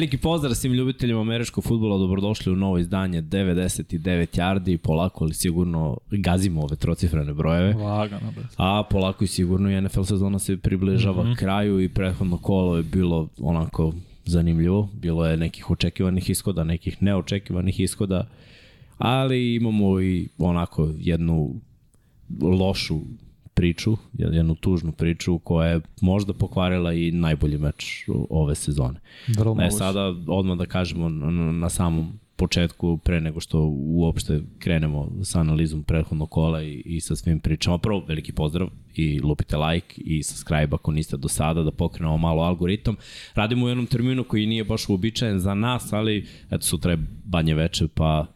Veliki pozdrav svim ljubiteljima američkog futbola, dobrodošli u novo izdanje 99 yardi, polako ali sigurno gazimo ove trocifrene brojeve. Lagano, bre. A polako i sigurno i NFL sezona se približava mm -hmm. kraju i prethodno kolo je bilo onako zanimljivo. Bilo je nekih očekivanih ishoda, nekih neočekivanih ishoda, ali imamo i onako jednu lošu priču, jednu tužnu priču koja je možda pokvarila i najbolji meč ove sezone. Vrlo ne, sada odmah da kažemo na, samom početku, pre nego što uopšte krenemo sa analizom prethodnog kola i, i sa svim pričama. Prvo, veliki pozdrav i lupite like i subscribe ako niste do sada da pokrenemo malo algoritam. Radimo u jednom terminu koji nije baš uobičajen za nas, ali eto sutra je banje veče, pa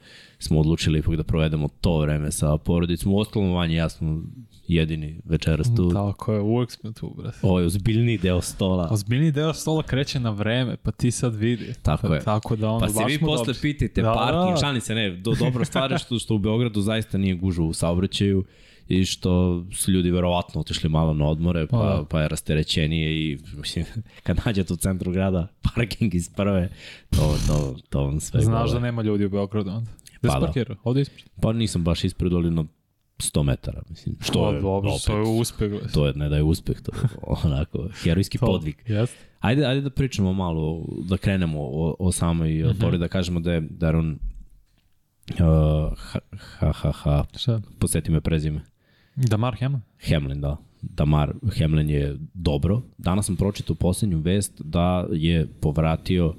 smo odlučili ipak da provedemo to vreme sa porodicom. U ostalom vanje jasno jedini večeras tu. Tako je, uvek smo tu, brate. Ovo je ozbiljni deo stola. Ozbiljni deo stola kreće na vreme, pa ti sad vidi. Tako pa, je. Tako da ono, pa se vi posle dobri. pitajte da, parking, da. šani se ne, do, dobro stvar što, što u Beogradu zaista nije gužu u saobraćaju i što su ljudi verovatno otišli malo na odmore, pa, da. pa je rasterećenije i mislim, kad nađete u centru grada parking iz prve, to, to, to vam sve Znaš da nema ljudi u Beogradu onda? Gde pa, da. Ovde ispred? Pa nisam baš ispred, ali na 100 metara, mislim. Što je, dobro, opet, to je uspeh. To je, ne da je uspeh, to je onako, herojski to, podvig. Yes. Ajde, ajde da pričamo malo, da krenemo o, o samoj mm -hmm. pori, da kažemo da je Daron uh, ha, ha, ha, ha, Šta? posjeti me prezime. Damar Hamlin? Hamlin, da. Damar Hamlin je dobro. Danas sam pročitao poslednju vest da je povratio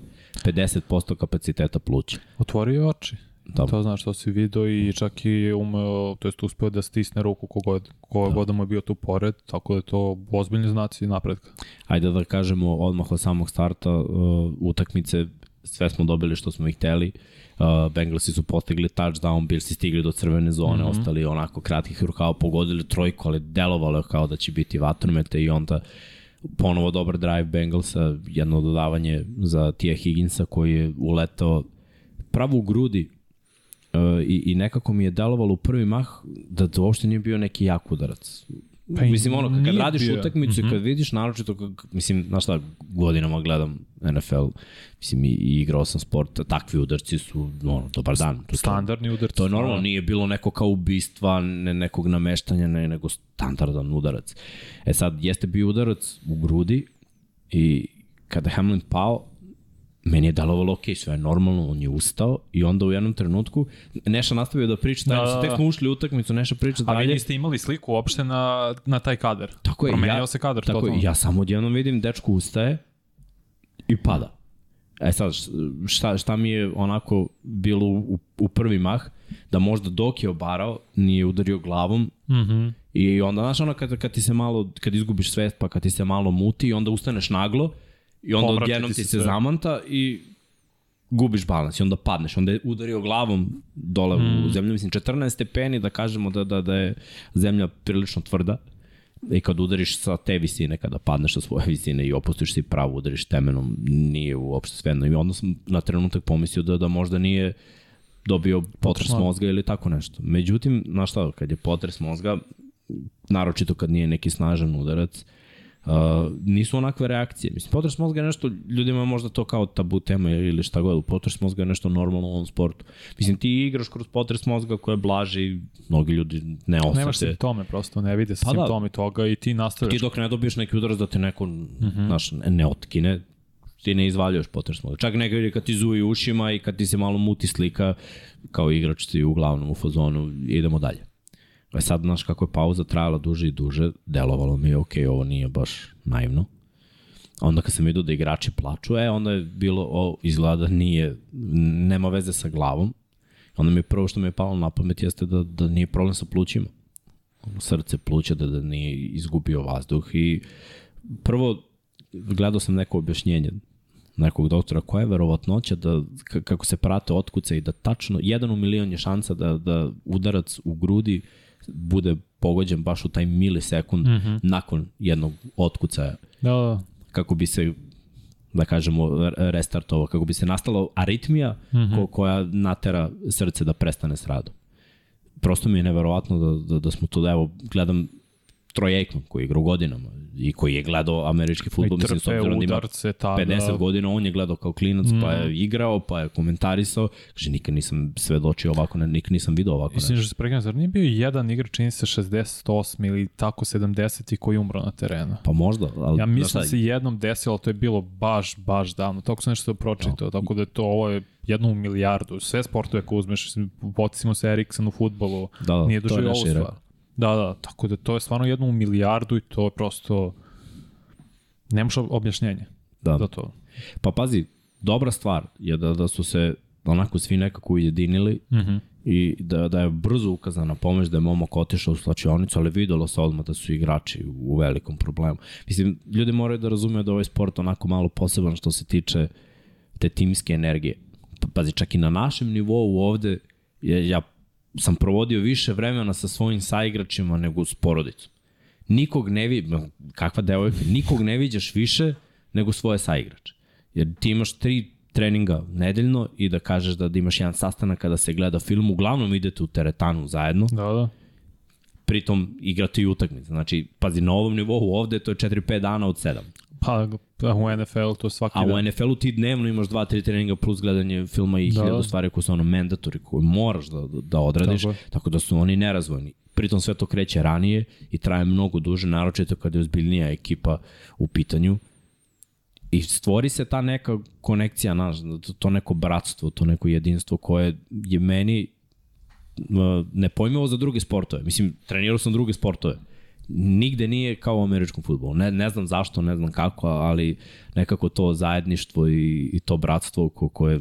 50% kapaciteta pluća. Otvorio oči. Da. To znaš što si video i čak i umeo, to jest uspeo da stisne ruku kogod, koga da. da mu je bio tu pored, tako da je to ozbiljni znaci napredka. Ajde da kažemo odmah od samog starta uh, utakmice, sve smo dobili što smo ih hteli. Uh, Bengalsi su postigli touchdown, Billsi stigli do crvene zone, mm -hmm. ostali onako kratkih rukava, pogodili trojku, ali delovalo je kao da će biti vatromete i onda ponovo dobar drive Bengalsa, jedno dodavanje za Tija Higginsa koji je uletao pravo u grudi i, i nekako mi je delovalo u prvi mah da to uopšte nije bio neki jak udarac. Pa mislim, ono, kad radiš bio. utakmicu mm -hmm. i kad mhm. vidiš, naročito, kak, mislim, znaš šta, godinama gledam NFL, mislim, i, i igrao sam sport, takvi udarci su, ono, dobar dan. To, Standardni udarci. To je normalno, da. nije bilo neko kao ubistva, ne, nekog nameštanja, ne, nego standardan udarac. E sad, jeste bio udarac u grudi i kada Hamlin pao, meni je dalovalo ok, sve je normalno, on je ustao i onda u jednom trenutku Neša nastavio da priča, da, da, da. tek smo ušli u utakmicu, Neša priča dalje. A vi niste imali sliku uopšte na, na taj kadar. Tako je. Promenio ja, se kadar. Tako totalno. je, ja samo odjednom vidim, dečko ustaje i pada. E sad, šta, šta mi je onako bilo u, u prvi mah, da možda dok je obarao, nije udario glavom, mm -hmm. I onda, znaš, ono, kad, kad ti se malo, kad izgubiš svest, pa kad ti se malo muti, onda ustaneš naglo, I onda Pomrati odjednom ti se sve. zamanta i gubiš balans i onda padneš. Onda je udario glavom dole mm. u zemlju. Mislim, 14 stepeni da kažemo da, da, da je zemlja prilično tvrda. I kad udariš sa te visine, kada padneš sa svoje visine i opustiš se i pravo udariš temenom, nije uopšte svejedno. I onda sam na trenutak pomislio da, da možda nije dobio potres mozga ili tako nešto. Međutim, znaš šta, kad je potres mozga, naročito kad nije neki snažan udarac, Uh, nisu onakve reakcije. Mislim, potres mozga je nešto, ljudima možda to kao tabu tema ili šta god, potres mozga je nešto normalno u ovom sportu. Mislim, ti igraš kroz potres mozga koje je blaži, mnogi ljudi ne osete. Nemaš simptome, prosto ne vide se pa da. simptomi da. toga i ti nastaviš. Ti dok ne dobiješ neki udarac da te neko, mm -hmm. naš, ne otkine, ti ne izvaljuješ potres mozga. Čak nekad kad ti zuji ušima i kad ti se malo muti slika, kao igrač ti uglavnom u fazonu, idemo dalje. E sad, znaš, kako je pauza trajala duže i duže, delovalo mi je, ok, ovo nije baš naivno. Onda kad sam vidio da igrači plaču, e, onda je bilo, o, izgleda nije, nema veze sa glavom. Onda mi prvo što mi je palo na pamet jeste da, da nije problem sa plućima. Srce, pluća, da, da nije izgubio vazduh i prvo gledao sam neko objašnjenje nekog doktora, koja je verovatnoća da, kako se prate otkuce i da tačno, jedan u milion je šansa da, da udarac u grudi uh, bude pogođen baš u taj milisekund mm -hmm. nakon jednog otkucaja. Da, da. Kako bi se da kažemo restartovao, kako bi se nastala aritmija mm -hmm. ko, koja natera srce da prestane s radom. Prosto mi je neverovatno da, da, da smo to, da evo, gledam Troy Aikman koji je igrao godinama i koji je gledao američki futbol, mislim, s obzirom da ima udarce, tada, 50 godina, on je gledao kao klinac, mm. pa je igrao, pa je komentarisao, kaže, nikad nisam svedočio ovako, ne, nikad nisam video ovako. Mislim, že se prekrenam, zar nije bio jedan igrač, čini se 68 ili tako 70 koji umro na terenu? Pa možda. Ali, ja mislim da se jednom desilo, to je bilo baš, baš davno. Tako sam nešto pročitao, no. tako da je to, ovo je jednu milijardu. Sve sportove ako uzmeš, potisimo se Eriksen u futbolu, da, da, nije doživio ovu stvar. Da, da, tako da to je stvarno jednu milijardu i to je prosto nemaš objašnjenje da. za to. Pa pazi, dobra stvar je da, da su se onako svi nekako ujedinili uh mhm. -huh. i da, da je brzo ukazana pomoć da je momak otišao u slačionicu, ali videlo se odmah da su igrači u velikom problemu. Mislim, ljudi moraju da razumeju da ovaj sport onako malo poseban što se tiče te timske energije. Pa, pazi, čak i na našem nivou ovde je, ja sam provodio više vremena sa svojim saigračima nego s porodicom. Nikog ne vi, kakva devojka, nikog ne viđaš više nego svoje saigrače. Jer ti imaš tri treninga nedeljno i da kažeš da, da imaš jedan sastanak kada se gleda film, uglavnom idete u teretanu zajedno. Da, da. Pritom igrate i utakmice. Znači, pazi, na ovom nivou ovde to je 4-5 dana od 7. Pa, pa u NFL to svaki A u NFL-u ti dnevno imaš 2-3 treninga plus gledanje filma i da. hiljadu stvari koje su ono mandatori, koje moraš da, da odradiš, tako, tako da su oni nerazvojni. Pritom sve to kreće ranije i traje mnogo duže, naročito kada je ozbiljnija ekipa u pitanju. I stvori se ta neka konekcija, naš, to neko bratstvo, to neko jedinstvo koje je meni nepojmivo za druge sportove. Mislim, trenirao sam druge sportove nigde nije kao u američkom futbolu. Ne, ne znam zašto, ne znam kako, ali nekako to zajedništvo i, i to bratstvo ko, koje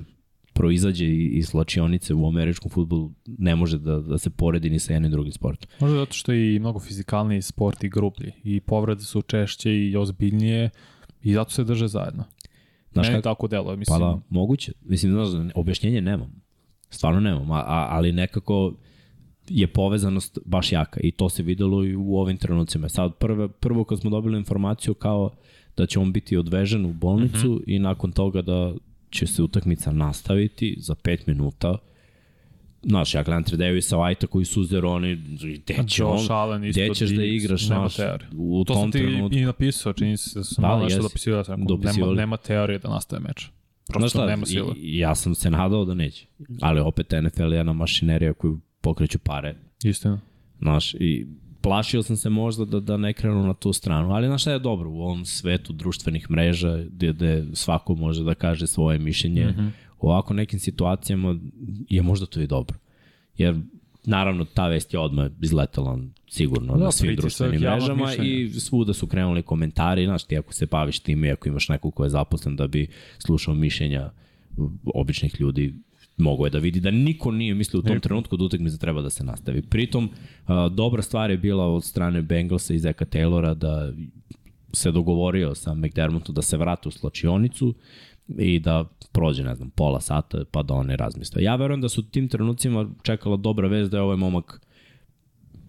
proizađe iz slačionice u američkom futbolu ne može da, da se poredi ni sa jednim drugim sportom. Možda zato što je i mnogo fizikalniji sport i grublji i povrede su češće i ozbiljnije i zato se drže zajedno. Znaš Meni tako deluje, mislim. Pa da, moguće. Mislim, znaš, objašnjenje nemam. Stvarno nemam, a, a, ali nekako je povezanost baš jaka i to se videlo i u ovim trenucima. Sad prve, prvo kad smo dobili informaciju kao da će on biti odvežen u bolnicu mm -hmm. i nakon toga da će se utakmica nastaviti za 5 minuta. Znaš, ja gledam Tredevisa, Vajta koji su zeroni, gde će on, gde ćeš da igraš, naš, u to tom trenutku. To sam ti i napisao, čini se da sam da, nešto dopisivao, da sam nema, nema teorije da nastaje meč. Prosto šta, nema sila. Ja sam se nadao da neće, ali opet NFL je jedna mašinerija koju pokreću pare. Istina. Znaš, i plašio sam se možda da, da ne krenu na tu stranu, ali znaš šta je dobro u ovom svetu društvenih mreža gde, gde svako može da kaže svoje mišljenje, mm -hmm. u ovako nekim situacijama je možda to i dobro. Jer naravno ta vest je odmah izletala sigurno da, na svim društvenim mrežama i svuda su krenuli komentari, znaš ti ako se baviš time, ako imaš nekog ko je zaposlen da bi slušao mišljenja običnih ljudi, mogo je da vidi da niko nije mislio u tom trenutku da utakmica treba da se nastavi. Pritom, dobra stvar je bila od strane Bengalsa i Zeka Taylora da se dogovorio sa McDermottu da se vrate u slačionicu i da prođe, ne znam, pola sata pa da one razmisle. Ja verujem da su u tim trenucima čekala dobra vez da je ovaj momak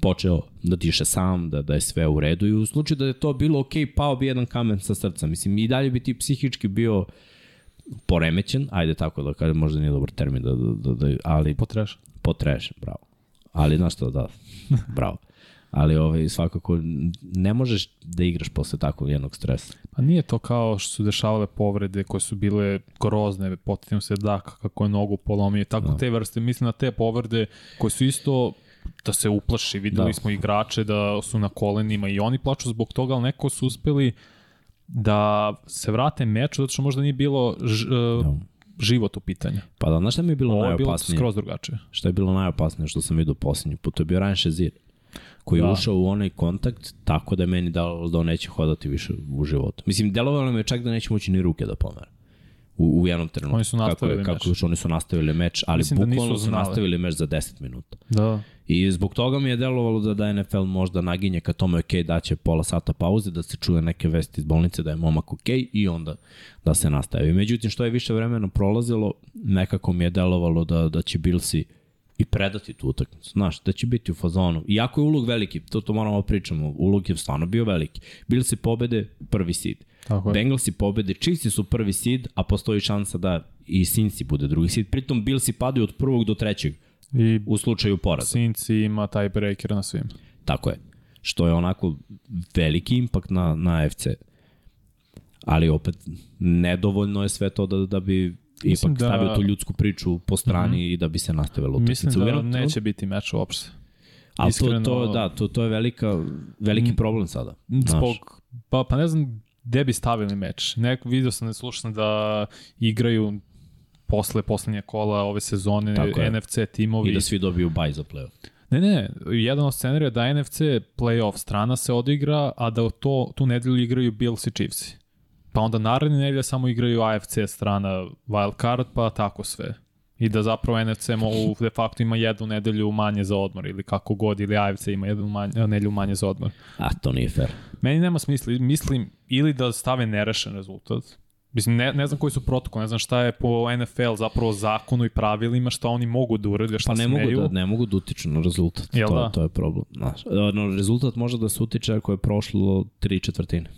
počeo da diše sam, da, da je sve u redu i u slučaju da je to bilo ok, pao bi jedan kamen sa srca. Mislim, i dalje bi ti psihički bio uh, poremećen, ajde tako da kažem, možda nije dobar termin, da, da, da, da ali... Potrešen. Potrešen, bravo. Ali znaš što, da, bravo. Ali ovaj, svakako ne možeš da igraš posle takvog jednog stresa. Pa nije to kao što su dešavale povrede koje su bile grozne, potetimo se da kako je nogu polomio, tako da. te vrste, mislim na te povrede koje su isto da se uplaši, videli da. smo igrače da su na kolenima i oni plaču zbog toga, ali neko su uspeli uh, da se vrate meču zato što možda nije bilo ž, uh, život u pitanju. Pa da, znaš šta mi je bilo Ovo najopasnije? Ovo je bilo skroz drugačije. Šta je bilo najopasnije što sam vidio posljednji put? To je bio Ryan Shazir koji da. je ušao u onaj kontakt tako da je meni dalo da on neće hodati više u životu. Mislim, delovalo mi je čak da neće moći ni ruke da pomera u, u jednom trenutku. Oni su nastavili kako, meč. Kako još oni su nastavili meč, ali Mislim da bukvalno da su nastavili meč za 10 minuta. Da. I zbog toga mi je delovalo da, da NFL možda naginje ka tome, ok, daće pola sata pauze, da se čuje neke vesti iz bolnice, da je momak ok i onda da se nastavi. Međutim, što je više vremena prolazilo, nekako mi je delovalo da, da će Billsi i predati tu utakmicu. Znaš, da će biti u fazonu. Iako je ulog veliki, to, to moramo da pričamo, ulog je stvarno bio veliki. Billsi pobede prvi seed. Tako je. Bengalsi pobede, Chiefs su prvi seed, a postoji šansa da i Cincy bude drugi seed. Pritom Billsi padaju od prvog do trećeg I u slučaju poraza. Cincy ima taj breaker na svim. Tako je. što je onako veliki impakt na, na AFC. Ali opet, nedovoljno je sve to da, da bi Mislim ipak da... stavio tu ljudsku priču po strani mm -hmm. i da bi se nastavila utakmica. Mislim da neće biti meč uopšte. Ali Iskreno... to, to, da, to, to je velika, veliki mm. problem sada. Zbog, pa, pa ne znam gde bi stavili meč. Nek, vidio sam, ne slušam da igraju posle poslednje kola ove sezone NFC timovi. I da svi dobiju baj za playoff. Ne, ne, jedan od scenarija da NFC playoff strana se odigra, a da to, tu nedelju igraju Bills i Chiefs. Pa onda naredne nedelje samo igraju AFC strana wild card, pa tako sve. I da zapravo NFC u de facto ima jednu nedelju manje za odmor ili kako god, ili AFC ima jednu manje, nedelju manje za odmor. A, to nije fair. Meni nema smisla, mislim ili da stave nerešen rezultat, Mislim, ne, ne znam koji su protokol, ne znam šta je po NFL zapravo zakonu i pravilima, šta oni mogu da urede, šta pa ne smeju. Mogu da, ne mogu da utiču na rezultat, Jel to, da? to je problem. Znaš, no, rezultat može da se utiče ako je prošlo tri četvrtine,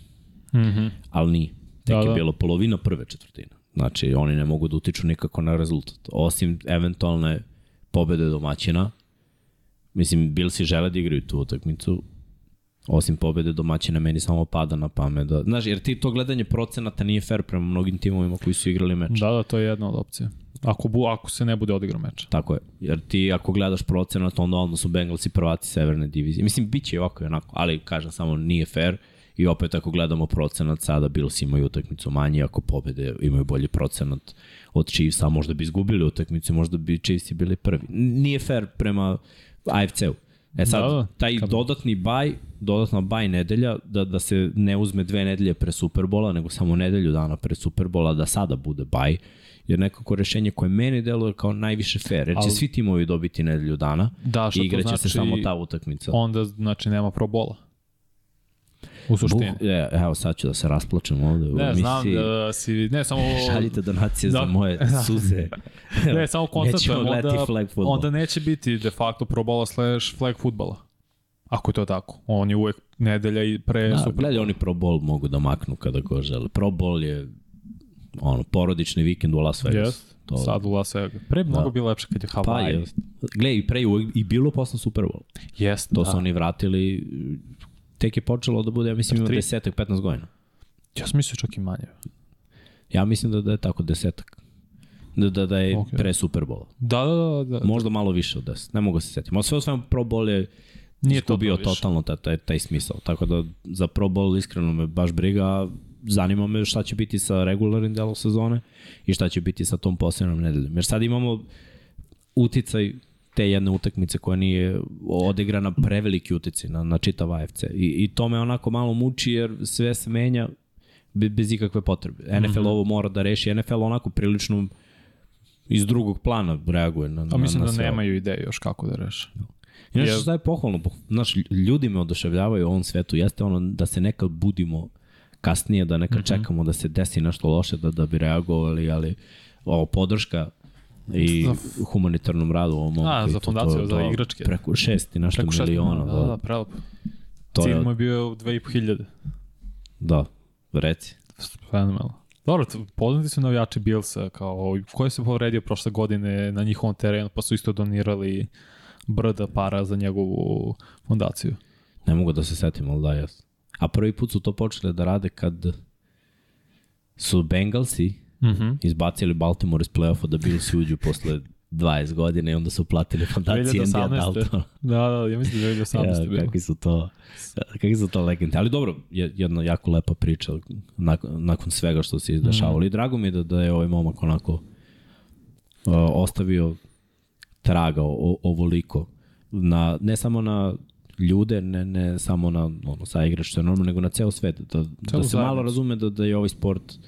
mm -hmm. ali nije. Tek da, da. je bilo polovina prve četvrtine. Znači, oni ne mogu da utiču nikako na rezultat. Osim eventualne pobede domaćina, mislim, Bilsi žele da igraju tu utakmicu, osim pobede domaćina meni samo pada na pamet da znaš jer ti to gledanje procenata nije fair prema mnogim timovima koji su igrali meč. Da, da, to je jedna od opcija. Ako bu, ako se ne bude odigrao meč. Tako je. Jer ti ako gledaš procenat onda odmah su Bengalsi prvaci severne divizije. Mislim biće i ovako i onako, ali kažem samo nije fair. I opet ako gledamo procenat, sada Bills imaju utakmicu manje, ako pobede imaju bolji procenat od Chiefsa, možda bi izgubili utakmicu, možda bi Chiefs bili prvi. Nije fair prema AFC-u. E sad, da, da, taj kad... dodatni baj, dodatna baj nedelja, da, da se ne uzme dve nedelje pre Superbola, nego samo nedelju dana pre Superbola, da sada bude baj, je nekako rešenje koje meni deluje kao najviše fair, jer će Ali... svi timovi dobiti nedelju dana da, i igraće znači, se samo ta utakmica. Onda, znači, nema probola. U suštini. Buk, je, evo sad ću da se rasplačem ovde u ne, emisiji. Znam da si, ne samo... Šaljite donacije da, za moje da. suze. ne, samo konstatujem, onda, flag onda neće biti de facto probola slash flag futbala. Ako je to tako. On je uvek nedelja i pre da, super. Gledaj, oni pro bol mogu da maknu kada go žele. Pro bol je ono, porodični vikend u Las Vegas. Yes. To... Sad u Las Vegas. Pre da. mnogo bilo lepše kad je Hawaii. Pa je. Gle, i pre i bilo posle Super Bowl. Yes, to da. su oni vratili tek je počelo da bude, ja mislim, ima desetak, 15 godina. Ja sam mislio čak i manje. Ja mislim da, da je tako desetak. Da, da, da je okay. pre Super Bowl. Da, da, da, da. Možda malo više od 10, ne mogu se setiti. Ma sve o svemu Pro Bowl je Nije to bio totalno taj, taj, taj smisao. Tako da za Pro Bowl iskreno me baš briga, zanima me šta će biti sa regularnim delom sezone i šta će biti sa tom posebnom nedeljom. Jer sad imamo uticaj te jedne utakmice koja nije odigrana preveliki utici na, na čitav AFC. I, I to me onako malo muči jer sve se menja bez ikakve potrebe. NFL mm -hmm. ovo mora da reši. NFL onako prilično iz drugog plana reaguje na, na A mislim na da sve. nemaju ideje još kako da reše. Inače, što je pohvalno, znaš, ljudi me oduševljavaju u ovom svetu, jeste ono da se nekad budimo kasnije, da nekad mm -hmm. čekamo da se desi nešto loše, da, da bi reagovali, ali ovo podrška i za... humanitarnom radu ovom A, za fondaciju, za igračke. Preko šest i preko miliona. Da, da, da, prelepo. To Cilj je... mu je bio 2500. Da, reci. Fenomenalno. Dobro, poznati su navijači Billsa, kao, koji se povredio prošle godine na njihovom terenu, pa su isto donirali brda para za njegovu fondaciju. Ne mogu da se setim, ali da, jas. A prvi put su to počeli da rade kad su Bengalsi mm -hmm. izbacili Baltimore iz playoffa da Bills uđu posle 20 godina i onda su platili fondaciji Andy Dalton. Da, da, ja mislim da je 2018. ja, kakvi su to, kakvi su to legende. Ali dobro, jedna jako lepa priča nakon, nakon svega što se izdešavalo. Mm. I drago mi je da, da je ovaj momak onako uh, ostavio traga o, ovoliko. Na, ne samo na ljude, ne, ne samo na ono, sa igrač, što je normalno, nego na ceo svet. Da, da se malo razume da, da je ovaj sport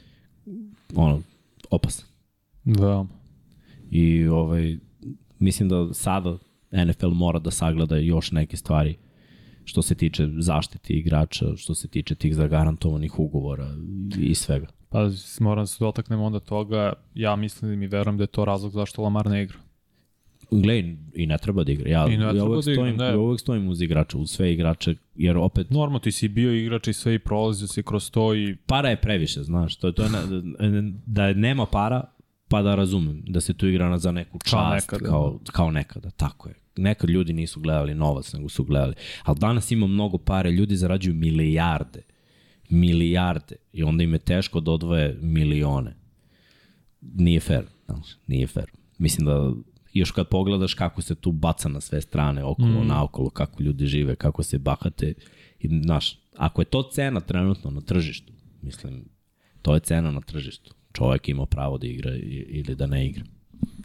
ono, opasan. Da. I ovaj, mislim da sada NFL mora da sagleda još neke stvari što se tiče zaštite igrača, što se tiče tih zagarantovanih ugovora i svega. Pa moram da se dotaknemo onda toga, ja mislim i verujem da je to razlog zašto Lamar ne igra. Gle, i ne treba da igra. Ja, I ne ja uvek, da stojim, ja uvek stojim uz igrača, uz sve igrače, jer opet... Normalno, ti si bio igrač i sve i prolazio si kroz to i... Para je previše, znaš, to je, to je da nema para, pa da razumem, da se tu igra za neku čast, kao nekada, kao, kao nekada tako je. nekad ljudi nisu gledali novac, nego su gledali. Ali danas ima mnogo pare, ljudi zarađuju milijarde. Milijarde. I onda im je teško da odvoje milione. Nije fair. Znaš, nije fair. Mislim da još kad pogledaš kako se tu baca na sve strane, okolo, mm. naokolo, kako ljudi žive, kako se bahate, i, znaš, ako je to cena trenutno na tržištu, mislim, to je cena na tržištu. Čovek ima pravo da igra ili da ne igra.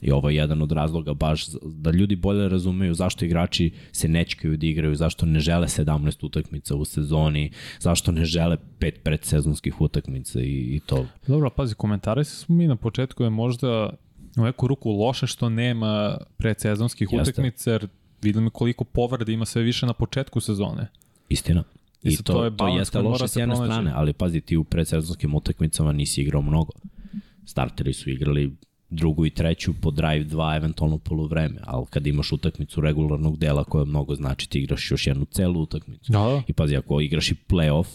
I ovo je jedan od razloga baš da ljudi bolje razumeju zašto igrači se nečkaju da igraju, zašto ne žele 17 utakmica u sezoni, zašto ne žele pet predsezonskih utakmica i, i to. Dobro, pazi, komentari smo mi na početku je možda u neku ruku loše što nema predsezonskih Jeste. utakmica, jer vidimo koliko povreda ima sve više na početku sezone. Istina. I to, to, je to jeste loše s jedne strane, ali pazi, ti u predsezonskim utakmicama nisi igrao mnogo. Starteri su igrali drugu i treću po drive 2, eventualno polovreme, ali kad imaš utakmicu regularnog dela koja mnogo znači ti igraš još jednu celu utakmicu. Da, da. I pazi, ako igraš i playoff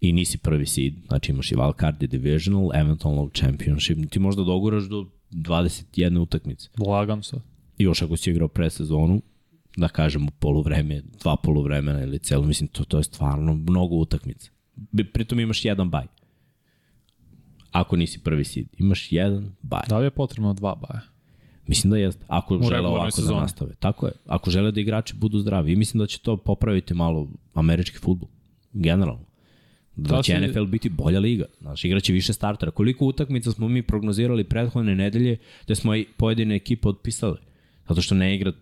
i nisi prvi seed, znači imaš i wildcard i divisional, eventualno championship, ti možda doguraš do 21 utakmice. Lagam se. I još ako si igrao sezonu, da kažemo poluvreme, dva poluvremena ili celo, mislim, to, to je stvarno mnogo utakmica. Pritom imaš jedan baj. Ako nisi prvi seed, imaš jedan baj. Da li je potrebno dva baja? Mislim da jeste. Ako U žele ovako sezoni. da nastave. Tako je. Ako žele da igrači budu zdravi. I mislim da će to popraviti malo američki futbol. Generalno. Da, da će si... NFL biti bolja liga. Znaš, igraće više startera. Koliko utakmica smo mi prognozirali prethodne nedelje da smo i pojedine ekipe otpisali. Zato što ne igra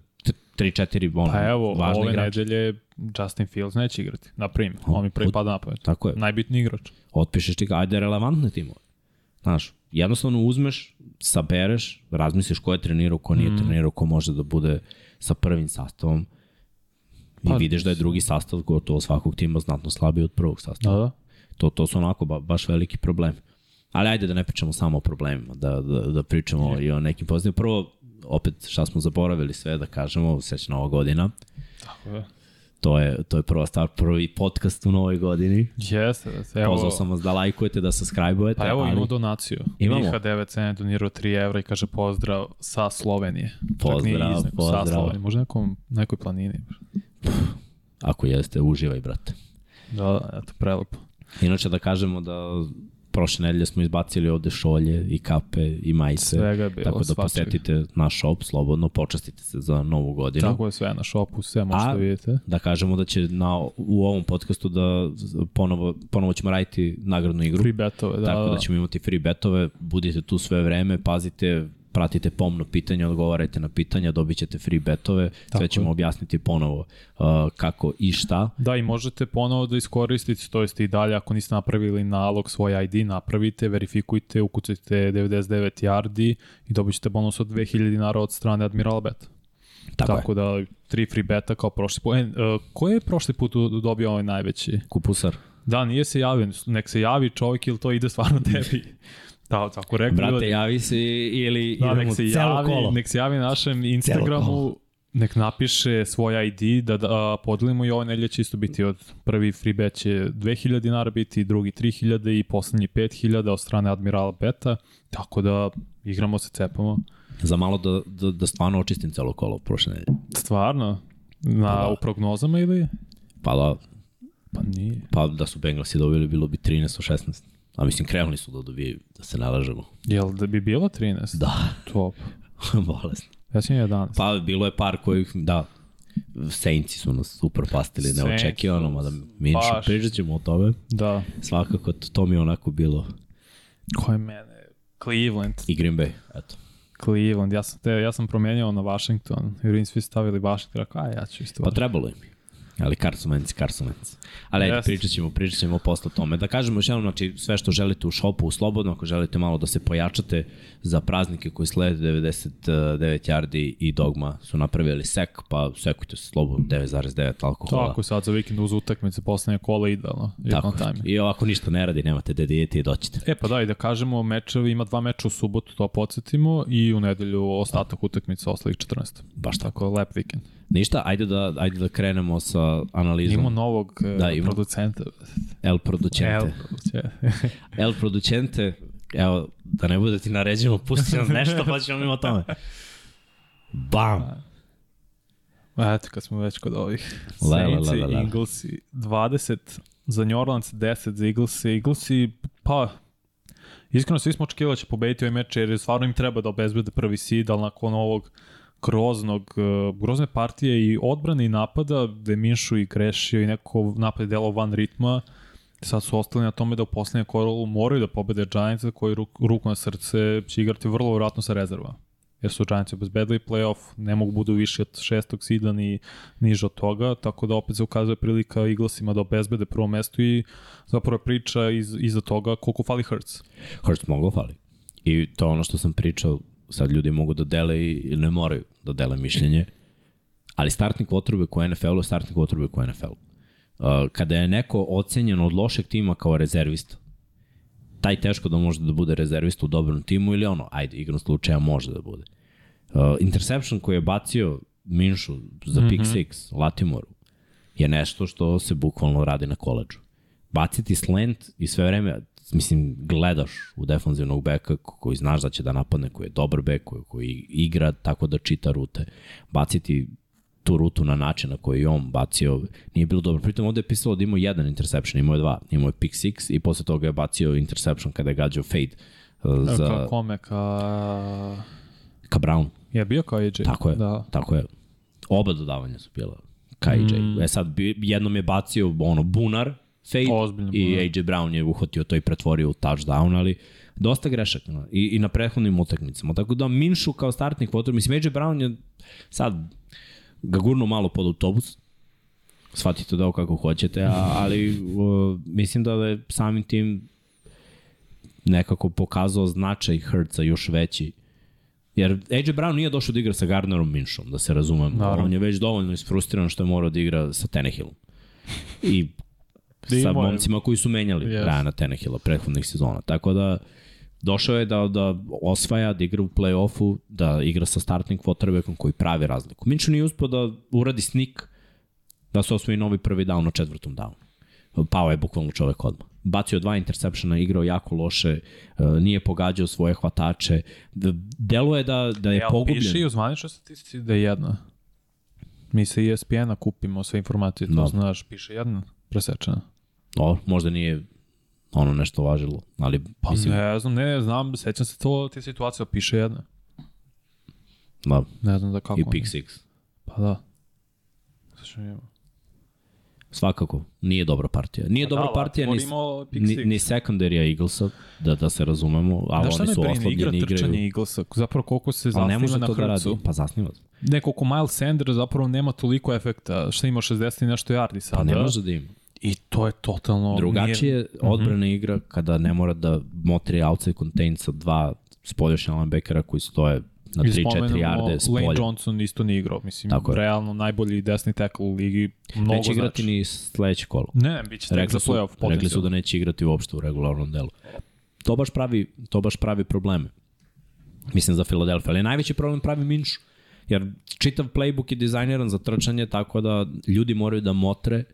3-4 ono, pa evo, važne ove igrače. nedelje Justin Fields neće igrati, na primjer. On mi prvi pada na pamet. Tako je. Najbitniji igrač. Otpišeš ti ga, ajde relevantne timove. Znaš, jednostavno uzmeš, sabereš, razmisliš ko je trenirao, ko nije mm. trenirao, ko može da bude sa prvim sastavom i pa, vidiš da je drugi sastav gotovo svakog tima znatno slabiji od prvog sastava. Da, da. To, to su onako ba, baš veliki problemi. Ali ajde da ne pričamo samo o problemima, da, da, da pričamo ne. i o nekim pozitivima. Prvo, opet šta smo zaboravili sve da kažemo, srećna nova godina. Tako je. To je, to je prva stvar, prvi podcast u novoj godini. Jeste. Evo, Pozvao sam vas da lajkujete, da subscribe-ujete. Pa evo ali... imamo donaciju. Imamo. Miha 9 cena donirao 3 evra i kaže pozdrav sa Slovenije. Pozdrav, Čak pozdrav. Sa Slovenije, možda nekom, nekoj planini. Ako jeste, uživaj, brate. Da, eto, prelepo. Inače da kažemo da prošle nedelje smo izbacili ovde šolje i kape i majice. Svega je bilo, Tako da posetite naš shop slobodno, počastite se za novu godinu. Tako je sve na shopu, sve možete A, vidite. da kažemo da će na, u ovom podcastu da ponovo, ponovo ćemo raditi nagradnu igru. Free betove, da. Tako da, da ćemo imati free betove, budite tu sve vreme, pazite, pratite pomno pitanja, odgovarajte na pitanja, dobit ćete free betove, Tako sve ćemo je. objasniti ponovo uh, kako i šta. Da, i možete ponovo da iskoristite, to jest i dalje ako niste napravili nalog, svoj ID napravite, verifikujte, ukucajte 99 yardi i dobit ćete bonus od 2000 dinara od strane Admiral Bet. Tako, Tako je. da, tri free beta kao prošli put. E, uh, ko je prošli put dobio ovaj najveći? Kupusar. Da, nije se javio, nek se javi čovjek ili to ide stvarno tebi. Da, tako rekli. Brate, ljudi. javi se ili da, idemo nek se celo javi, kolo. Nek se javi našem Instagramu, nek napiše svoj ID da, da podelimo i ovo nedelje će isto biti od prvi free bet će 2000 dinara biti, drugi 3000 i poslednji 5000 od strane Admiral Beta, tako da igramo se, cepamo. Za malo da, da, da stvarno očistim celo kolo prošle nedelje. Stvarno? Na, pa da. U prognozama ili? Pa da. Pa nije. Pa da su Bengalsi dobili bilo bi 13 16. A mislim, krenuli su da dobijaju, da se nalažemo. Jel da bi bilo 13? Da. Top. Bolesno. Ja sam 11. Pa bilo je par kojih, da, Saintsi su nas super pastili neočekivano, mada mi Baš. pričat ćemo o tome. Da. Svakako, to mi je onako bilo... Ko je mene? Cleveland. I Green Bay, eto. Cleveland, ja sam, te, ja sam promenio na Washington, jer im svi stavili Washington, rekao, aj, ja ću isto. Pa trebalo im. Ali Carson Wentz, Carson Wentz. Ali yes. pričat ćemo, pričat ćemo posle tome. Da kažemo još jednom, znači sve što želite u šopu, slobodno, ako želite malo da se pojačate za praznike koji slede 99 yardi i dogma su napravili sek, pa sekujte se slobodno 9,9 alkohola. Tako, sad za vikend uz utakmice, poslednje kola idealno. Tako, time. i ovako ništa ne radi, nemate da dijete i doćete. E pa da, i da kažemo, mečevi, ima dva meča u subotu, to podsjetimo, i u nedelju ostatak utakmica ostalih 14. Baš tako. tako lep vikend. Ništa, ajde da, ajde da krenemo sa analizom. Imamo novog e, da, ima. producenta. El Producente. El Producente. El Producente, evo, da ne bude da ti naređemo, pusti nas nešto pa ćemo mimo tome. Bam! Eto, kad smo već kod ovih. Saints i Eaglesi 20 za New Orleans, 10 za Eaglesi. Eaglesi, pa, iskreno svi smo očekivali da će pobediti ovaj meč, jer stvarno im treba da obezbede prvi seed, ali nakon ovog groznog, uh, grozne partije i odbrane i napada, gde Minšu i grešio i neko napad je delao van ritma, sad su ostali na tome da u poslednjem kolu moraju da pobede Giants koji ruk, ruku na srce će igrati vrlo vjerojatno sa rezerva. Jer su Giants obezbedili playoff, ne mogu budu više od šestog sida ni niže od toga, tako da opet se ukazuje prilika Eaglesima da obezbede prvo mesto i zapravo priča iz, iza toga koliko fali Hurts. Hurts mnogo fali. I to ono što sam pričao, sad ljudi mogu da dele i ne moraju da dele mišljenje, ali startni quarterback u NFL-u je startni quarterback u NFL-u. Uh, kada je neko ocenjen od lošeg tima kao rezervista, taj teško da može da bude rezervista u dobrom timu ili ono, ajde, igrom slučaja može da bude. Uh, interception koji je bacio Minšu za pick Mhm. six Latimoru je nešto što se bukvalno radi na koleđu. Baciti slant i sve vreme, mislim, gledaš u defanzivnog beka koji znaš da će da napadne, koji je dobar bek, koji, koji igra tako da čita rute. Baciti tu rutu na način na koji je on bacio, nije bilo dobro. Pritom ovde je pisalo da imao jedan interception, imao je dva. Imao je pick six i posle toga je bacio interception kada je gađao fade uh, Za... za, Ka kome, ka... ka Brown. Je bio kao AJ? Tako je, Da. tako je. Oba dodavanja su bila ka AJ. Mm. E sad, jednom je bacio ono, bunar, fade, Ozbiljno i. AJ Brown je uhvatio to i pretvorio u touchdown, ali dosta grešaka no. I, i na prethodnim utakmicama. Tako da Minšu kao startni kvotor, mislim, AJ Brown je sad ga gurno malo pod autobus, shvatite da ovo kako hoćete, a, ali uh, mislim da je samim tim nekako pokazao značaj Hurtsa još veći Jer AJ Brown nije došao da igra sa Gardnerom Minšom, da se razumemo. Naravno. On je već dovoljno isfrustriran što je morao da igra sa Tenehillom. I sa imao je- momcima koji su menjali Yes. Rana Tenehilla prethodnih sezona. Tako da došao je da, da osvaja, da igra u play-offu, da igra sa startnim quarterbackom koji pravi razliku. Minšu nije uspio da uradi snik da se osvoji novi prvi down na četvrtom downu. Pao je bukvalno čovek odmah. Bacio dva intersepšena, igrao jako loše, e, nije pogađao svoje hvatače. D- Delo je da, da je Jel pogubljen. piše i u zvaničnoj statistici da je jedna? Mi sa E ESPN-a kupimo sve informacije, to Da. znaš, piše jedna presečena. O, možda nije ono nešto važilo, ali Pa mislim, ne znam, ne znam, sećam se to, te situacije, ali piše jedna. da, Ne znam da kako. i pick six. Pa da. Ima. Svakako, nije dobra partija. Nije Pa dobra da, partija ni, ni, ni secondarya Eaglesa, da, da se razumemo, ali šta oni su brine, igra oslabljeni, trčanje igraju. Eaglesa, zapravo koliko se zasniva može na to da radi. Hrcu. Pa zasniva se. Ne, koliko Miles Sanders zapravo nema toliko efekta, šta ima 60 i nešto yardi sada. Pa ne može da ima. I to je totalno... Drugačije nije- je odbrana igra kada ne mora da motri outside contain sa dva spoljašnja linebackera koji stoje na I 3-4 spomenemo, yarde s Lane. Johnson isto nije igrao. Mislim, Tako je. realno najbolji desni tackle u ligi. Mnogo Neće igrati znači. ni sledeće kolo. Ne, bit će tek za playoff rekli su da neće igrati uopšte u regularnom delu. To baš pravi, to baš pravi probleme. Mislim za Filadelfiju, ali najveći problem pravi Minšu. Jer čitav playbook je dizajniran za trčanje tako da ljudi moraju da motre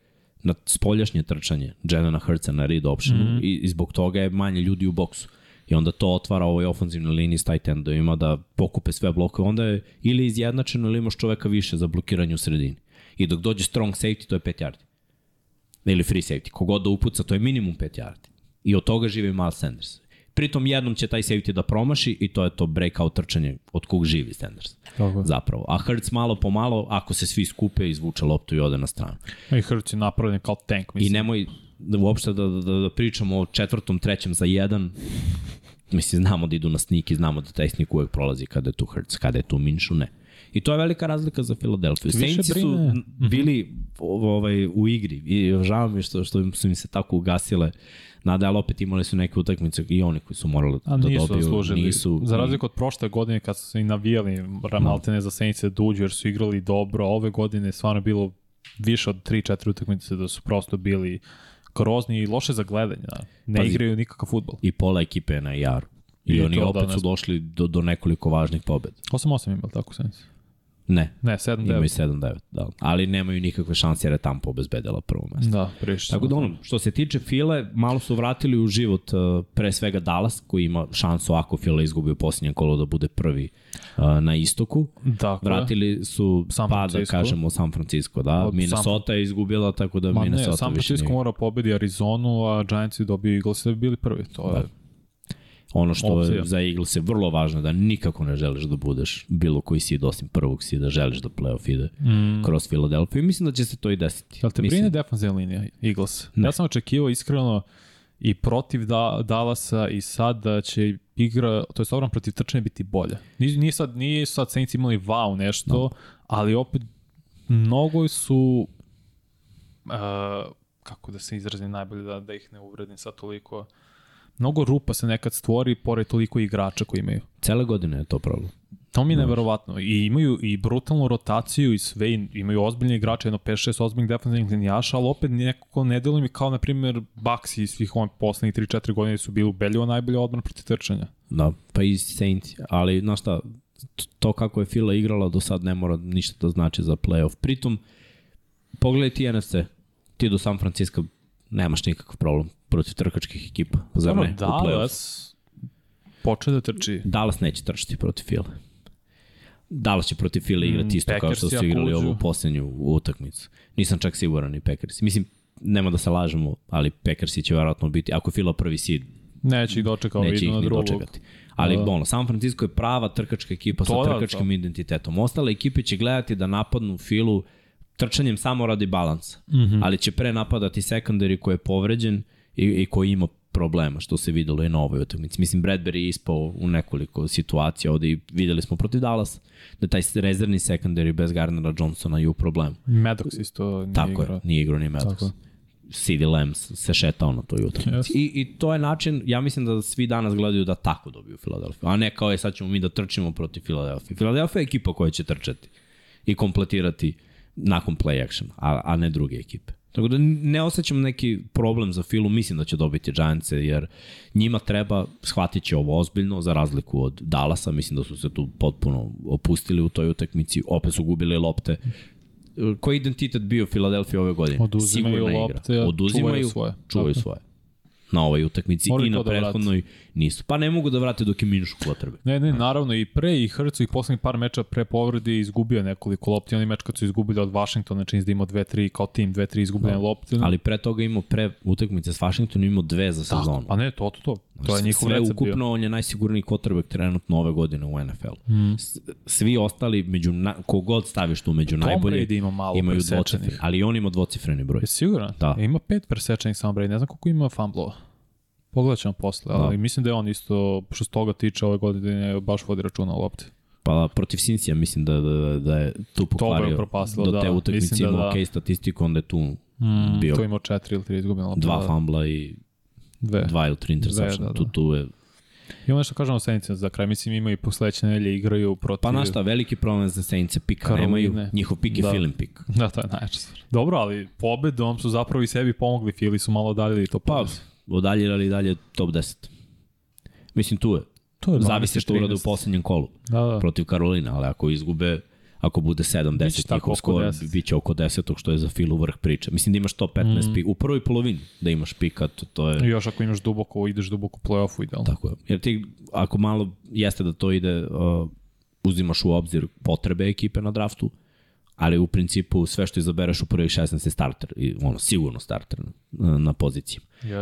na spoljašnje trčanje Jelena Hurtsa na read optionu mm -hmm. i, i zbog toga je manje ljudi u boksu. I onda to otvara ovoj ofenzivnoj liniji s tight endovima da pokupe sve blokove. Onda je ili izjednačeno ili imaš čoveka više za blokiranje u sredini. I dok dođe strong safety, to je 5 yardi ili free safety, kogod da upuca, to je minimum 5 yardi. I od toga živi Miles Sanders. Pritom jednom će taj safety da promaši i to je to breakout trčanje od kog živi Sanders. Tako. Zapravo. A Hurts malo po malo, ako se svi skupe, izvuče loptu i ode na stranu. I Hurts je napravljen kao tank, I mislim. nemoj da uopšte da, da, da pričamo o četvrtom, trećem za jedan. Mislim, znamo da idu na sneak i znamo da taj sneak uvek prolazi kada je tu Hurts, kada je tu Minšu, ne. I to je velika razlika za Filadelfiju. Više Saintsi su bili ovaj, u igri i žao mi što, što su im se tako ugasile ali opet imali su neke utakmice i oni koji su morali A da nisu dobiju. zaslužili. Nisu, Za razliku od prošle godine kad su se i navijali Ramaltene za Senice da uđu jer su igrali dobro, ove godine je stvarno bilo više od 3-4 utakmice da su prosto bili grozni i loše za gledanje. Da. Ne Pazi. igraju nikakav futbol. I pola ekipe je na jaru. I, I oni to, da, opet ne su došli do, do nekoliko važnih pobeda. 8-8 imali tako Senice. Ne. Ne, 7-9. Imaju 7-9, da. Ali nemaju nikakve šanse jer je Tampa obezbedila prvo mesto. Da, prišće. Tako da ono, što se tiče File, malo su vratili u život uh, pre svega Dallas, koji ima šansu ako Fila izgubi u posljednjem kolu da bude prvi uh, na istoku. Dakle, Vratili su San pa da kažemo San Francisco, da. Od Minnesota je izgubila, tako da Ma Minnesota ne, San više Francisco nije. mora pobedi Arizonu, a Giantsi dobiju Eagles da bi bili prvi. To je... Ono što Opcija. je za Eagles je vrlo važno da nikako ne želiš da budeš bilo koji seed osim prvog seeda, želiš da playoff ide mm. kroz Philadelphia i mislim da će se to i desiti. Jel te mislim, brine defanzivna linija Eagles? Ne. Ja sam očekivao iskreno i protiv da, Dallasa i sad da će igra, to je odbrana protiv trčanja biti bolja. Nije, nije sad, nije sad Saints imali wow nešto, no. ali opet mnogo su uh, kako da se izrazim najbolje da, da ih ne uvredim sad toliko mnogo rupa se nekad stvori pored toliko igrača koji imaju. Cele godine je to problem. To mi je neverovatno. I imaju i brutalnu rotaciju i sve, i imaju ozbiljne igrače, jedno 5-6 ozbiljnih defensivnih linijaša, ali opet nekako ne deluje mi kao, na primjer, Bucks i svih ovih poslednjih 3-4 godine su bili ubedljivo najbolja odbrana protiv trčanja. Da, pa i Saints, ali znaš šta, to kako je Fila igrala do sad ne mora ništa da znači za playoff. Pritom, pogledaj ti NFC, ti do San Francisco nemaš nikakav problem protiv trkačkih ekipa. Zar ne? Dallas počeo da trči. Dallas neće trčati protiv Fila. Dallas će protiv Fila igrati Mm, isto kao što su igrali uđu. ovu poslednju utakmicu. Nisam čak siguran i Packers. Mislim, nema da se lažemo, ali Packersi će verovatno biti, ako je Fila prvi seed, Neće ih dočekao, neće ih ni drugog. dočekati. Ali, Da. ono, San Francisco je prava trkačka ekipa To sa trkačkim to. identitetom. Ostale ekipe će gledati da napadnu filu trčanjem samo radi balansa. Mm. -hmm. Ali će pre napadati secondary koji je povređen i, i koji ima problema, što se videlo i na ovoj utakmici. Mislim, Bradbury je ispao u nekoliko situacija ovde i videli smo protiv Dallas da taj rezervni secondary bez Gardnera Johnsona je u problemu. Maddox isto nije Tako igrao. je, nije igrao ni Maddox. Tako. CD Lamb se šetao na toj utakmici. Yes. I, I to je način, ja mislim da svi danas gledaju da tako dobiju Filadelfiju, a ne kao je sad ćemo mi da trčimo protiv Filadelfije. Filadelfija je ekipa koja će trčati i kompletirati nakon play action, a, a ne druge ekipe. Tako da ne osjećam neki problem za Filu, mislim da će dobiti Giantse, jer njima treba, shvatit će ovo ozbiljno, za razliku od Dallasa, mislim da su se tu potpuno opustili u toj utakmici, opet su gubili lopte. Koji identitet bio Filadelfija ove godine? Oduzimaju Sigurna igra. lopte, a Oduzimaju, čuvaju svoje. Čuvaju svoje. Na ovoj utakmici Moraju i na da prethodnoj nisu. Pa ne mogu da vrate dok je minus potrebe. Ne, ne, naravno i pre i Hrcu i poslednjih par meča pre povrede izgubio nekoliko lopti. Oni meč kad su izgubili od Washingtona, čini se da imao 2-3 kao tim, 2-3 izgubljene lopte. Ali pre toga imao pre utakmice s Washingtonom imao dve za sezonu. Pa ne, to, to, to. To je njihov Sve recept bio. ukupno on je najsigurniji quarterback trenutno ove godine u NFL. Mm. Svi ostali, među na, kogod staviš tu među najbolje, Brady ima malo imaju dvocifreni. Ali on ima dvocifreni broj. Je siguran? Da. Ima pet presečenih samo Brady, ne znam koliko ima fumblova. Pogledat ćemo posle, ali mislim da je on isto, što se toga tiče ove godine, baš vodi računa o lopti. Pa protiv Cincija mislim da, da, da je tu pokvario do da. te utakmice Mislim da imao da. ok statistiku, onda je tu Mm, bio To je imao četiri ili tri izgubljene lopte. dva da, fumbla i Dve. dva ili tri interception. da, da. Tu, tu je Imamo nešto kažemo o Senicima za kraj. Mislim, imaju i posledeće nedelje igraju protiv... Pa znaš šta, veliki problem za Saints pika Karoline. nemaju, njihov pik je Da. feeling pik. Da, to je najjača stvar. Dobro, ali pobedom su zapravo i sebi pomogli. Fili su malo daljili to Pa, pobed. odaljirali dalje top 10. Mislim, tu je. To je Zavisi što 12, urade u 13. poslednjem kolu Da, da. protiv Karolina, ali ako izgube, ako bude 7-10 Biće tako njihov oko skor, 10. bit će oko 10 što je za Filu vrh priče. Mislim da imaš to 15 mm. pik, u prvoj polovini da imaš pika, to, to je... I još ako imaš duboko, ideš duboko u play-offu, idealno. Tako je. Jer ti, ako malo jeste da to ide, uh, uzimaš u obzir potrebe ekipe na draftu, ali u principu sve što izabereš u prvih 16 je starter, i ono, sigurno starter na, na poziciji.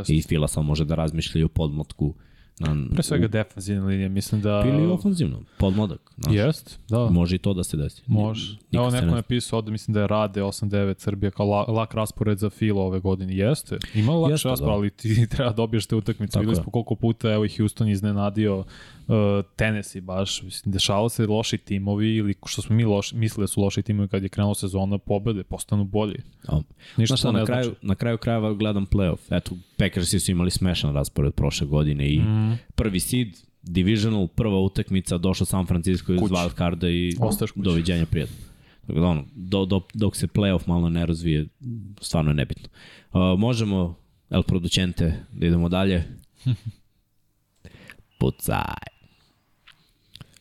I Fila samo može da razmišlja i o podmotku na, Pre svega defensivne linije, mislim da... Ili ofenzivno, podmodak. Znaš, Jest, da. Može i to da se desi. Može. Evo neko ne je napisao ovde, mislim da je Rade 8-9 Srbija kao la, lak raspored za Filo ove godine. Jeste. Ima Jeste, raspored, da. ali ti treba dobiješ te utakmice. Videli je. smo koliko puta, evo i Houston iznenadio uh, Tennessee baš. Mislim, dešava se loši timovi ili što smo mi loš, mislili da su loši timovi kad je krenula sezona, pobede, postanu bolji. A, Ništa Znaš to ne na kraju, znači. na kraju krajeva gledam playoff. Eto, Packersi su imali smešan raspored prošle godine i mm. prvi seed, divisional, prva utakmica, došao San Francisco iz wild carda i doviđenja prijatno. Tako da ono, do, do, dok se playoff malo ne razvije, stvarno je nebitno. Uh, možemo, El Producente, da idemo dalje. Pucaj.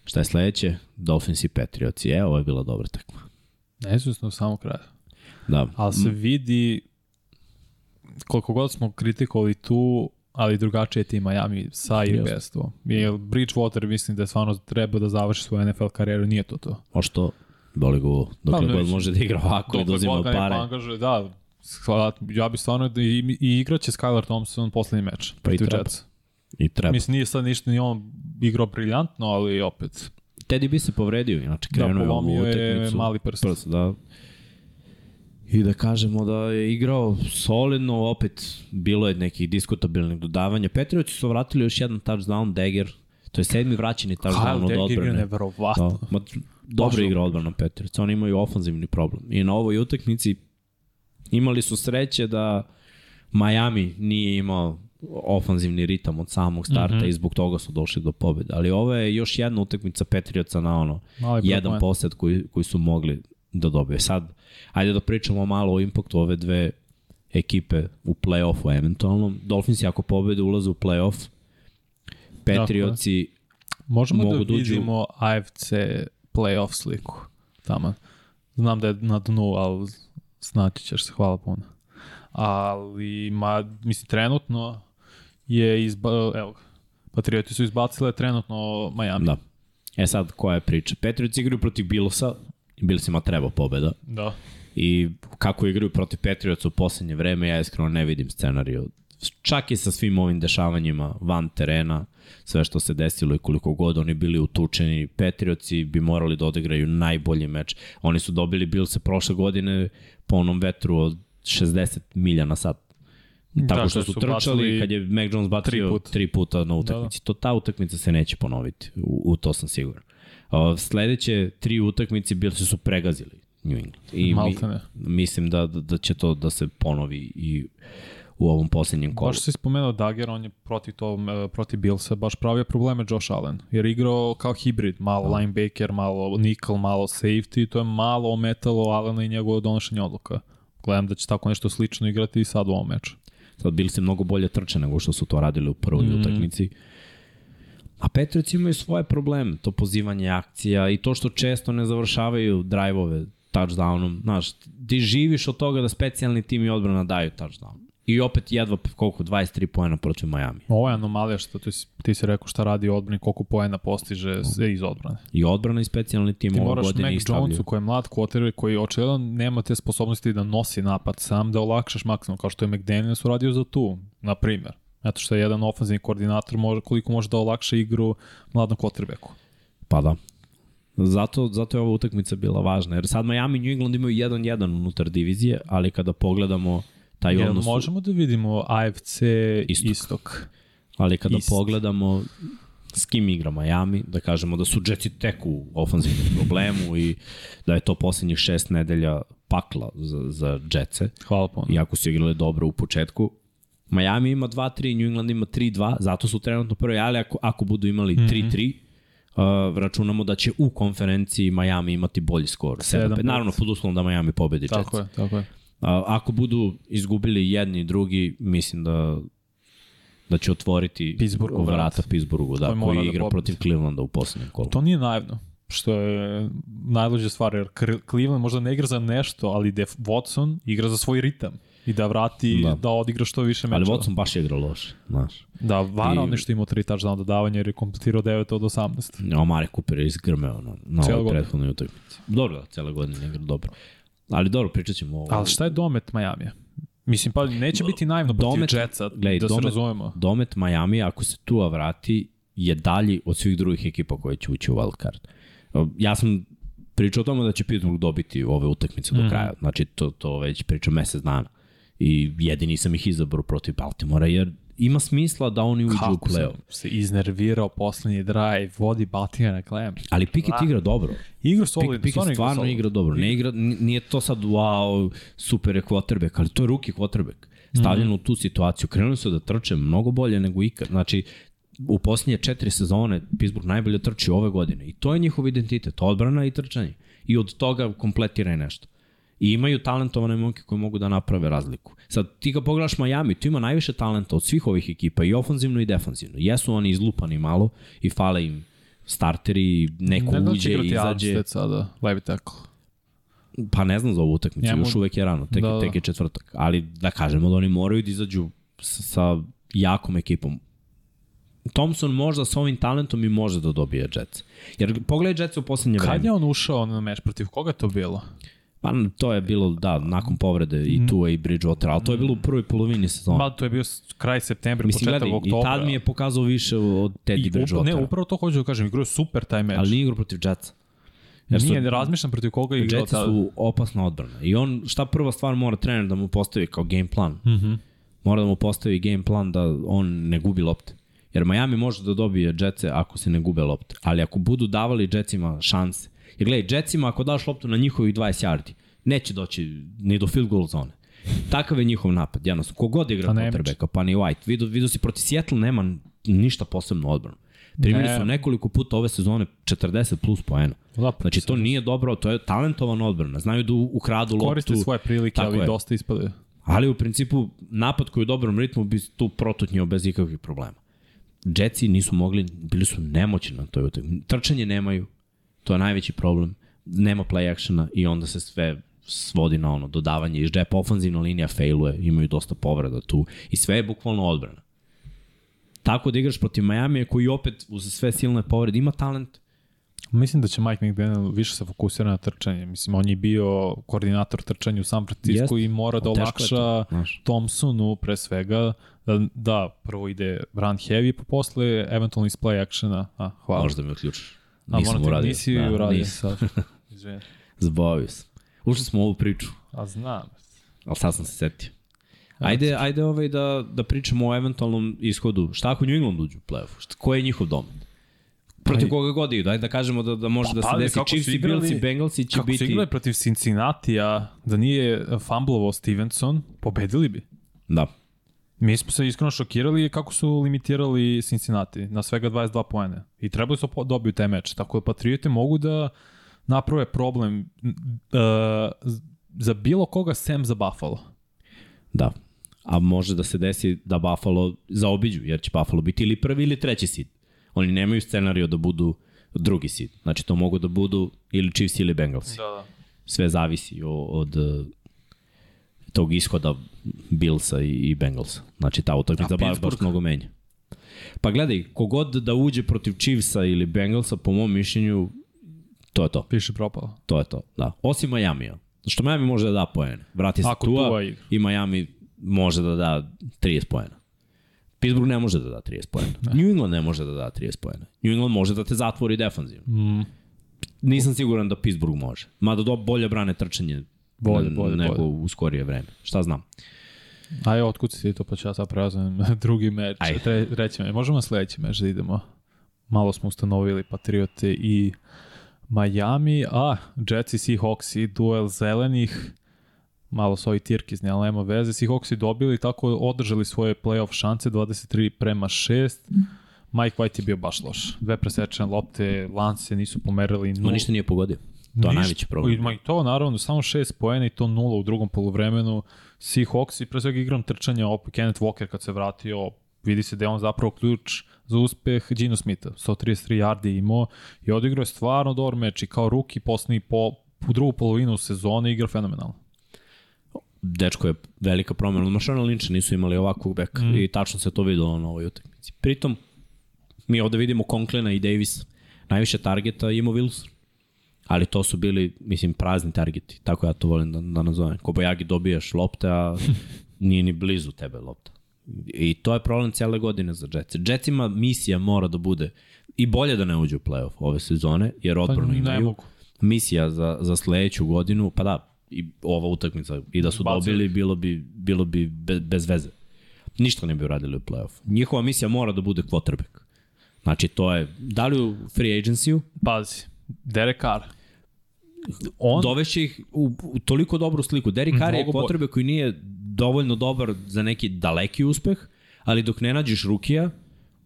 Šta je sledeće? Dolphins i Patriots. E, ovo je bila dobra tekma. Nesusno samo kraj. Da. Ali se vidi koliko god smo kritikovali tu, ali drugačije ti Miami sa i bez to. Jer Bridgewater mislim da je stvarno treba da završi svoju NFL karijeru, nije to to. O što? Boli go, dokle pa, god može da igra ovako i da uzima pare. Angaže, da, ja bi stvarno i, i igraće Skylar Thompson poslednji meč pa protiv Jetsa. I treba. Mislim, nije sad ništa, ni on igrao briljantno, ali opet. Teddy bi se povredio, inače da, krenuo da, je ovu utakmicu. mali prst. prst. da. I da kažemo da je igrao solidno, opet bilo je nekih diskutabilnih dodavanja. Petrovići su vratili još jedan touchdown, Dagger, to je sedmi vraćeni touchdown od odbrane. Kyle je neverovatno. Da, ma, dobro igra odbrana Petrovića, oni imaju ofanzivni problem. I na ovoj utakmici imali su sreće da Miami nije imao ofanzivni ritam od samog starta mm -hmm. i zbog toga su došli do pobjede. Ali ovo je još jedna utakmica Petrioca na ono, Mali jedan posed koji, koji su mogli da dobije. Sad, ajde da pričamo malo o impaktu ove dve ekipe u play-offu eventualno. Dolphins ako pobede ulaze u play-off. Patriotsi Možemo mogu da vidimo duđu... AFC play-off sliku tamo. Znam da je na dnu, ali snaći ćeš se, hvala puno. Ali, ma, mislim, trenutno je izba, evo, Patrioti su izbacile trenutno Miami. Da. E sad, koja je priča? Patriots igraju protiv Bilsa, Bilsima treba pobeda. Da. I kako igraju protiv Patriotsa u poslednje vreme, ja iskreno ne vidim scenariju. Čak i sa svim ovim dešavanjima van terena, sve što se desilo i koliko god oni bili utučeni, Patriotsi bi morali da odigraju najbolji meč. Oni su dobili Bilse prošle godine po onom vetru od 60 milja na sat. Tako da, što su, su trčali kad je Mac Jones bacio tri, put. tri puta na utakmici. Da, da. To ta utakmica se neće ponoviti, u, u to sam siguran. Uh, sledeće tri utakmice bili su pregazili New England. I mi, mislim da, da, da će to da se ponovi i u ovom poslednjem kolu. Baš si spomenuo Dagger, on je protiv, to, e, protiv Billsa baš pravio probleme Josh Allen, jer igrao kao hibrid, malo da. linebacker, malo nickel, malo safety, to je malo ometalo Allena i njegovo donošenje odluka. Gledam da će tako nešto slično igrati i sad u ovom meču. Sad bili se mnogo bolje trče nego što su to radili u prvoj mm. utakmici. A Patriots imaju svoje probleme, to pozivanje akcija i to što često ne završavaju drajvove touchdownom. Znaš, ti živiš od toga da specijalni tim i odbrana daju touchdown. I opet jedva koliko, 23 poena protiv Miami. Ovo je anomalija što ti, ti si rekao šta radi odbrani, koliko poena postiže sve iz odbrane. I odbrana i specijalni tim ove godine istavljaju. Ti moraš Mac Jonesu koji je mlad quarterback, koji očigledno nema te sposobnosti da nosi napad sam, da olakšaš maksimum, kao što je McDaniels uradio za tu, na primer. Eto što je jedan ofenzivni koordinator može, koliko može da olakša igru mladom quarterbacku. Pa da. Zato, zato je ova utakmica bila važna, jer sad Miami i New England imaju 1-1 unutar divizije, ali kada pogledamo taj Jel odnos... možemo da vidimo AFC istok? istok? Ali kada Ist. pogledamo s kim igra Miami, da kažemo da su Jetsi tek u ofenzivnom problemu i da je to poslednjih šest nedelja pakla za, za Jetse. Hvala puno. Iako su igrali dobro u početku. Miami ima 2-3, New England ima 3-2, zato su trenutno prvi, ali ako, ako budu imali 3-3, mm -hmm. uh, računamo da će u konferenciji Miami imati bolji skor. 7-5. Naravno, pod uslovom da Miami pobedi Jets. Tako je, tako je. Ako budu izgubili jedni i drugi, mislim da da će otvoriti Pittsburghu vrata Pittsburghu, da, koji da igra da protiv Clevelanda u poslednjem kolu. To nije naivno, što je najluđa stvar, jer Cleveland možda ne igra za nešto, ali Def Watson igra za svoj ritam i da vrati, da, da odigra što više mečeva. Ali Watson baš igra loše, znaš. Da, Vara I... nešto imao tri touchdown dodavanja jer je kompletirao 9 od 18. Ja, Mare Cooper je izgrmeo na, na ovoj prethodnoj utakmici. Dobro da, cele godine igra dobro. Ali dobro, pričat ćemo ovo. Ali šta je domet Miami? Mislim, pa neće biti naivno protiv domet, Jetsa, gledaj, da domet, se razumemo. Domet Miami, ako se Tua vrati, je dalji od svih drugih ekipa koje će ući u wildcard. Ja sam pričao o tome da će Pittsburgh dobiti ove utakmice do mhm. kraja. Znači, to, to već pričam mesec dana. I jedini sam ih izabrao protiv Baltimora, jer ima smisla da oni uđu u play-off. se iznervirao poslednji drive, vodi Baltimore na klem. Ali Pickett igra dobro. Igra solidno. Pickett stvarno igra dobro. Ne igra, nije to sad wow, super je quarterback, ali to je ruki quarterback. Stavljen mm. u tu situaciju. Krenuli su da trče mnogo bolje nego ikad. Znači, u posljednje četiri sezone Pittsburgh najbolje trči ove godine. I to je njihov identitet, odbrana i trčanje. I od toga kompletira nešto. I imaju talentovane momke koji mogu da naprave razliku. Sad, ti ga pogledaš Miami, tu ima najviše talenta od svih ovih ekipa, i ofanzivno i defanzivno. Jesu oni izlupani malo i fale im starteri, neko ne uđe izađe. Ne sada, levi tackle. Pa ne znam za ovu utakmicu, Njemu... još uvek je rano, tek, Da, da. tek je četvrtak. Ali da kažemo da oni moraju da izađu sa, sa jakom ekipom. Thompson možda sa ovim talentom i može da dobije Jets. Jer pogledaj Jets u poslednje vreme. Kad je on ušao na meč, protiv koga to bilo? Pa to je bilo, da, nakon povrede i Tua i Bridgewater, ali to je bilo u prvoj polovini sezona. Ma, to je bio kraj septembra, Mislim, početak gledaj, oktobra. i tad mi je pokazao više od Teddy I Bridgewatera. ne, upravo to hoću da kažem, igrao je super taj meč. Ali nije igrao protiv Jetsa. Jer Nije, ne razmišljam protiv koga je igrao. Jetsi tad. su opasna odbrana. I on, šta prva stvar mora trener da mu postavi kao game plan? Mm Mhm. -hmm. Mora da mu postavi game plan da on ne gubi lopte. Jer Miami može da dobije Jetse ako se ne gube lopte. Ali ako budu davali Jetsima šanse. Jer gledaj, Jetsima ako daš loptu na njihovih 20 yardi, neće doći ni do field goal zone. Takav je njihov napad, jednostavno. Kogod igra Pa quarterbacka, pa ni White. Vidu, vidu si proti Seattle nema ništa posebno odbranu. Primili Ne. su nekoliko puta ove sezone 40 plus poena. Da, Znači to nije dobro, to je talentovana odbrana. Znaju da ukradu loptu. Koriste svoje prilike, Tako ali je. dosta ispade. Ali u principu napad koji je u dobrom ritmu bi tu protutnjao bez ikakvih problema. Jetsi nisu mogli, bili su nemoćni na toj utakmici. Trčanje nemaju, to je najveći problem. Nema play actiona i onda se sve svodi na ono dodavanje iz džepa. Ofanzivna linija failuje, imaju dosta povreda tu i sve je bukvalno odbrana. Tako da igraš protiv Miami koji opet uz sve silne povrede ima talent, Mislim da će Mike McDaniel više se fokusira na trčanje. Mislim, on je bio koordinator trčanja u San Francisco Jest. i mora da olakša to. Thompsonu pre svega da, da prvo ide run heavy, pa posle eventualno iz play actiona. A, hvala. možda mi uključiš. A, Nisam uradio. Nisi Da, uradio nisam. sad. Izvini. Zbavio sam. Ušli smo u ovu priču, A znam. ali sad sam se setio. Ajde, ajde ovaj da, da pričamo o eventualnom ishodu. Šta ako New England uđu u playoff? Šta, ko je njihov domen? Protiv koga god idu. Ajde da kažemo da, da može da se desi. kako Chiefs i Bills i Bengalsi će Kako biti... su igrali protiv Cincinnati-a, da nije fumblovo Stevenson, pobedili bi. Da. Mi smo se iskreno šokirali kako su limitirali Cincinnati na svega 22 poene. I trebali su po- dobiju taj meč. Tako da Patriote mogu da naprave problem uh, za bilo koga sem za Buffalo. Da. A može da se desi da Buffalo zaobiđu, jer će Buffalo biti ili prvi ili treći seed. Oni nemaju scenariju da budu drugi seed. Znači to mogu da budu ili Chiefs ili Bengalsi. Da, da. sve zavisi od eh, tog ishoda Billsa i, i Bengalsa. Znači ta utakmica baš, baš mnogo menja. Pa gledaj, kogod da uđe protiv Chiefsa ili Bengalsa, po mom mišljenju, to je to. Piše propalo. To je to, da. Osim Majamija. Što Miami može da da poene. Vrati se Ako Tua, Tua igra. i Miami može da da 30 poena. Pittsburgh ne može da da 30 poena. New England ne može da da 30 poena. New England može da te zatvori defanzivno. Mm. Nisam siguran da Pittsburgh može. Mada do bolje brane trčanje Bolje, n- bolje, nego bolje. u skorije vreme. Šta znam? Aj, otkud si ti to, pa ću ja sad prelazim na drugi meč. Ajde. Tre, treći meč. Možemo na sledeći meč da idemo. Malo smo ustanovili Patriote i Miami, a Jets i Seahawks i duel zelenih, malo su ovi tirkizni, ali nema veze. Seahawks i dobili, tako održali svoje playoff šanse, 23 prema 6. Mike White je bio baš loš. Dve presečene lopte, lance nisu pomerili. Nul- ništa nije pogodio. To je najveći problem. Ma i to naravno, samo šest poena i to nula u drugom poluvremenu. Seahawks i pre svega igram trčanja, opet Kenneth Walker kad se vratio, vidi se da je on zapravo ključ za uspeh Gino Smitha. 133 yardi je imao i odigrao je stvarno dobar meč i kao ruki poslednji po, u drugu polovinu sezone igra fenomenalno. Dečko je velika promena. Od Mašana Linča nisu imali ovakvog beka mm. i tačno se to videlo na ovoj utakmici. Pritom, mi ovde vidimo Conklina i Davis. Najviše targeta ima Wilson. Ali to su bili, mislim, prazni targeti. Tako ja to volim da, da nazovem. Kobajagi dobijaš lopte, a nije ni blizu tebe lopta. I to je problem cele godine za Jets. Jetsima misija mora da bude i bolje da ne uđe u playoff ove sezone, jer odbranu Pa imaju. mogu. Misija za, za sledeću godinu, pa da, i ova utakmica, i da su Bacili. dobili, bilo bi, bilo bi be, bez veze. Ništa ne bi uradili u playoff. Njihova misija mora da bude quarterback. Znači, to je, da li u free agency-u, Pazi, Derek Carr. On, dovešće ih u, u toliko dobru sliku. Derek Carr je quarterback koji nije dovoljno dobar za neki daleki uspeh, ali dok ne nađeš rukija,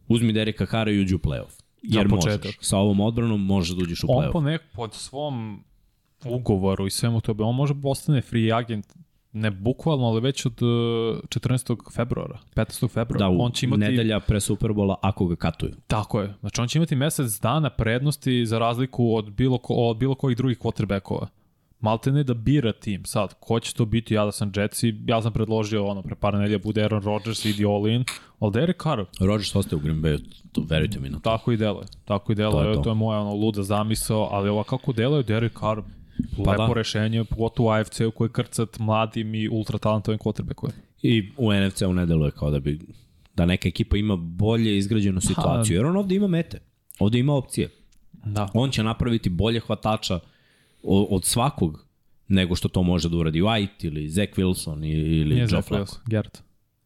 uzmi Dereka Carra i uđi u playoff. Jer Za možeš. početak. Sa ovom odbranom možeš da uđeš u on playoff. po nek, pod svom ugovoru i svemu tobe, on može postane free agent ne bukvalno, ali već od uh, 14. februara, 15. februara. Da, on će imati, nedelja pre Superbola ako ga katuju. Tako je. Znači on će imati mesec dana prednosti za razliku od bilo, ko, od bilo kojih drugih quarterbackova. Malte ne da bira tim sad. Ko će to biti? Ja da sam Jetsi, ja sam predložio ono, pre par nedelja bude Aaron Rodgers, idi all in, ali Derek Carr. Rodgers ostaje u Green Bay, to verujte mi na to. Tako i deluje. Tako i deluje. To je To, to. je moja ono, luda zamisao, ali ovo kako deluje Derek Carr, Pa lepo da. rešenje, pogotovo u AFC-u koji je krcat mladim i ultra talentovim quarterbackovima. I u NFC-u ne deluje kao da bi da neka ekipa ima bolje izgrađenu situaciju. Jer on ovde ima mete. Ovde ima opcije. Da. On će napraviti bolje hvatača od, svakog nego što to može da uradi White ili Zach Wilson ili, Nije Joe Flacco. Wilson, Gert.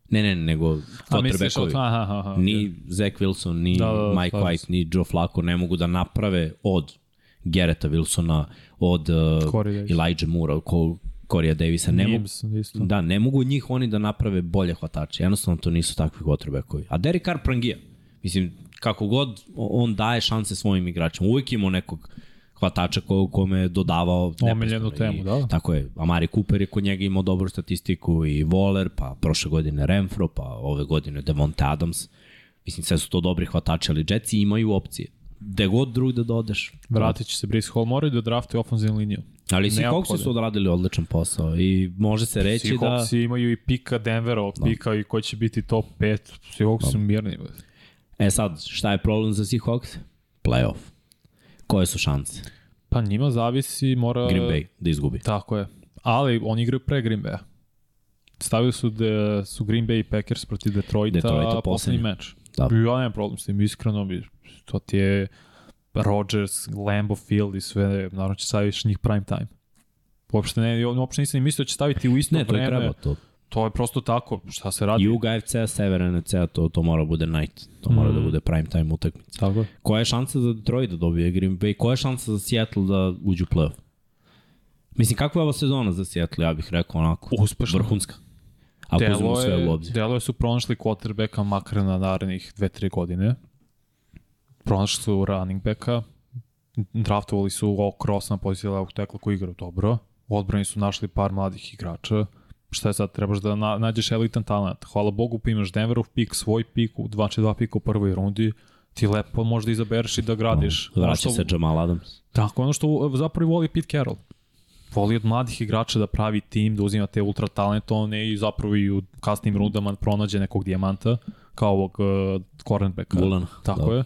Ne, ne, nego quarterbackovi. Aha, aha, aha. Ni Zach Wilson, ni Da, da, da, Mike White, ni Joe Flacco ne mogu da naprave od Gereta Wilsona, od uh. Elijah Moore, ko, Corija Davisa. Ne mogu, isto. da, ne mogu njih oni da naprave bolje hvatače. Jednostavno to nisu takvi quarterbackovi. A Derek Carr prangija. Mislim, kako god on daje šanse svojim igračima. Uvijek imao nekog hvatača ko, kome je dodavao Omiljenu temu, I, da. Tako je. Amari Cooper je kod njega imao dobru statistiku i Waller, pa prošle godine Renfro, pa ove godine Devonte Adams. Mislim, sve su to dobri hvatači, ali Jetsi imaju opcije. Gde god drug da dodeš. Vratit će se Brice Hall, moraju da draftuju ofenzivnu liniju. Ali Seahawksi Neophodan. su odradili odličan posao i može se reći da... Seahawksi imaju i pika Denverovog pika i ko će biti top 5. Seahawksi su mirni. E sad, šta je problem za Seahawks? Playoff. Koje su šanse? Pa njima zavisi, mora... Green Bay da izgubi. Tako je. Ali oni igraju pre Green Bay. Stavili su, de, su Green Bay i Packers protiv Detroita, Detroita poslednji. meč. Da. Ja nemam problem s tim, iskreno bi, to ti je Rodgers, Lambeau Field i sve, naravno će staviš njih prime time. Uopšte, ne, uopšte nisam ni mislio da će staviti u isto Ne, to je vreme. treba. To. To je prosto tako, šta se radi. Jug Sever NFC-a, to, to mora bude night. To mora Mm. da bude prime time utakmica. Tako je. Koja je šansa za Detroit da dobije Green Bay? Koja je šansa za Seattle da uđu u playoff? Mislim, kakva je ova sezona za Seattle? Ja bih rekao onako. Uspešno. Vrhunska. Ako uzmemo Delo sve u obzir. delo je su pronašli quarterbacka makar na narednih 2-3 godine. Pronašli su running backa, draftovali su Wall Cross na poziciji levog tekla koji igra dobro. U odbrani su našli par mladih igrača. Šta je sad, trebaš da na, nađeš elitan talent. Hvala Bogu, pa imaš Denverov pik, svoj pik, u dva će dva pika u prvoj rundi. Ti lepo možda izabereš i da gradiš. Ono Vraća se Jamal Adams. Tako, ono što zapravo voli Pete Carroll. Voli od mladih igrača da pravi tim, da uzima te ultra talentovane i zapravo i u kasnim rundama pronađe nekog dijamanta, kao ovog uh, cornerbacka. Vulana. Tako Da. je.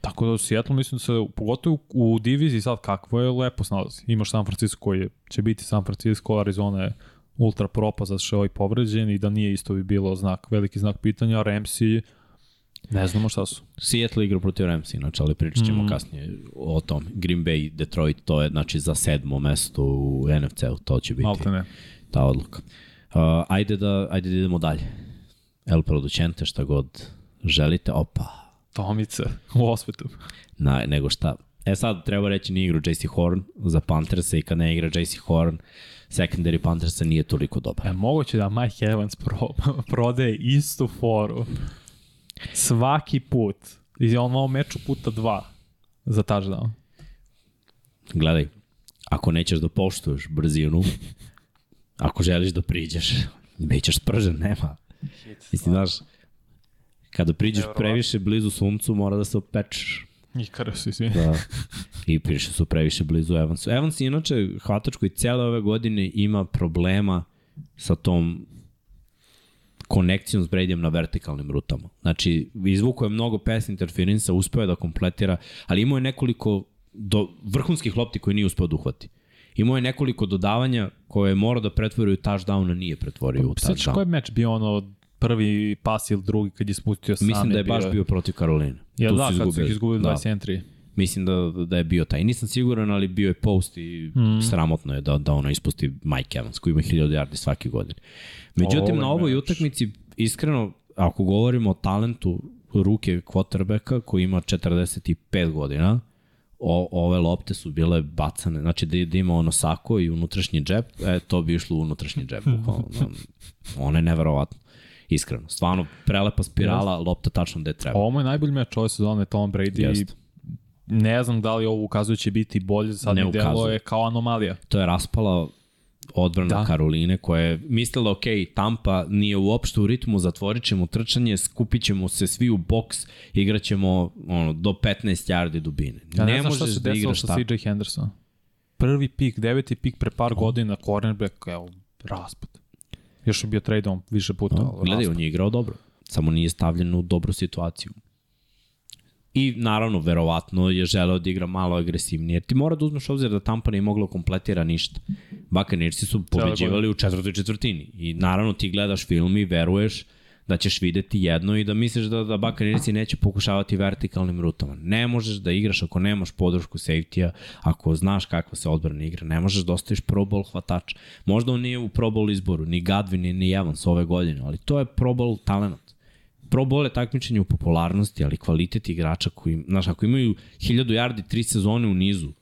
Tako da u Seattle mislim da se, pogotovo u, diviziji sad kakvo je, lepo snalazi. Imaš San Francisco koji je, će biti San Francisco, Arizona je ultra propa zato što je ovaj povređen i da nije isto bi bilo znak, veliki znak pitanja, Ramsey, ne znamo šta su. Seattle igra protiv Ramsa, inače, ali pričat ćemo Mm. mm. kasnije o tom. Green Bay, Detroit, to je znači za sedmo mesto u NFC-u, to će biti Malte ne. ta odluka. Uh, ajde, da, ajde da idemo dalje. El producente, šta god želite, opa, Tomice u osvetu. na, nego šta. E sad, treba reći, nije igrao JC Horn za Panthersa i kad ne igra JC Horn, secondary Panthersa nije toliko dobar. E, moguće da Mike Evans pro, prodaje istu foru svaki put. I on imao meču puta dva za touchdown. Gledaj, ako nećeš da poštuješ brzinu, ako želiš da priđeš, bit ćeš spržen, nema. Mislim, znaš, kada priđeš previše blizu suncu, mora da se opečeš. I kada su svi. Da. I priše su previše blizu Evansu. Evans je inače hvatač koji cijele ove godine ima problema sa tom konekcijom s Bradyjem na vertikalnim rutama. Znači, izvukao je mnogo pass interferensa, uspeo je da kompletira, ali imao je nekoliko do, vrhunskih lopti koje nije uspeo da uhvati. Imao je nekoliko dodavanja koje je morao da pretvori u touchdown, a nije pretvorio u Sveći koji touchdown. meč bio ono prvi pas ili drugi kad je spustio sam? Mislim da je baš bio protiv Karoline. Jel Tu da, su kad su ih izgubili Da. 21-3. Mislim da, da je bio taj. Nisam siguran, ali bio je post i mm. sramotno je da, da ono ispusti Mike Evans, koji ima 1000 yardi svake godine. Međutim, Ovo na ovoj meč. utakmici, iskreno, ako govorimo o talentu ruke quarterbacka koji ima 45 godina, o, ove lopte su bile bacane, znači da, da ima ono sako i unutrašnji džep, e, to bi išlo u unutrašnji džep. bukvalno. ono je neverovatno. Iskreno. Stvarno, prelepa spirala, lopta tačno gde treba. Ovo je najbolji meč ove sezone Tom Brady. Jeste. Ne znam da li ovo ukazuje će biti bolje, sad Ne mi delo je kao anomalija. to je raspala odbrana da. Karoline koja je mislila, ok, Tampa nije uopšte u ritmu, zatvorit ćemo trčanje, skupit ćemo se svi u boks, igraćemo ono, do 15 yardi dubine. Ja ne, ne možeš šta se da igraš sa CJ Henderson. Prvi pik, deveti pik pre par oh. godina, cornerback, evo, raspad. Još je bio tradeom više puta. Oh, gledaj, on je igrao dobro. Samo nije stavljen u dobru situaciju. I naravno, verovatno je želeo da igra malo agresivnije. Jer ti mora da uzmeš obzir da Tampa nije moglo kompletira ništa. Buccaneersi su pobeđivali u četvrtoj četvrtini. I naravno ti gledaš film i veruješ da ćeš videti jedno i da misliš da, da Buccaneersi neće pokušavati vertikalnim rutama. Ne možeš da igraš ako nemaš podršku safety-a, ako znaš kakva se odbrana igra, ne možeš da ostaviš pro bowl hvatača. Možda on nije u pro bowl izboru, ni Gadvin, ni Evans ove godine, ali to je pro bowl talent. Pro Bowl je takmičenje u popularnosti, ali kvalitet igrača koji, znaš, ako imaju 1000 yardi tri sezone u nizu,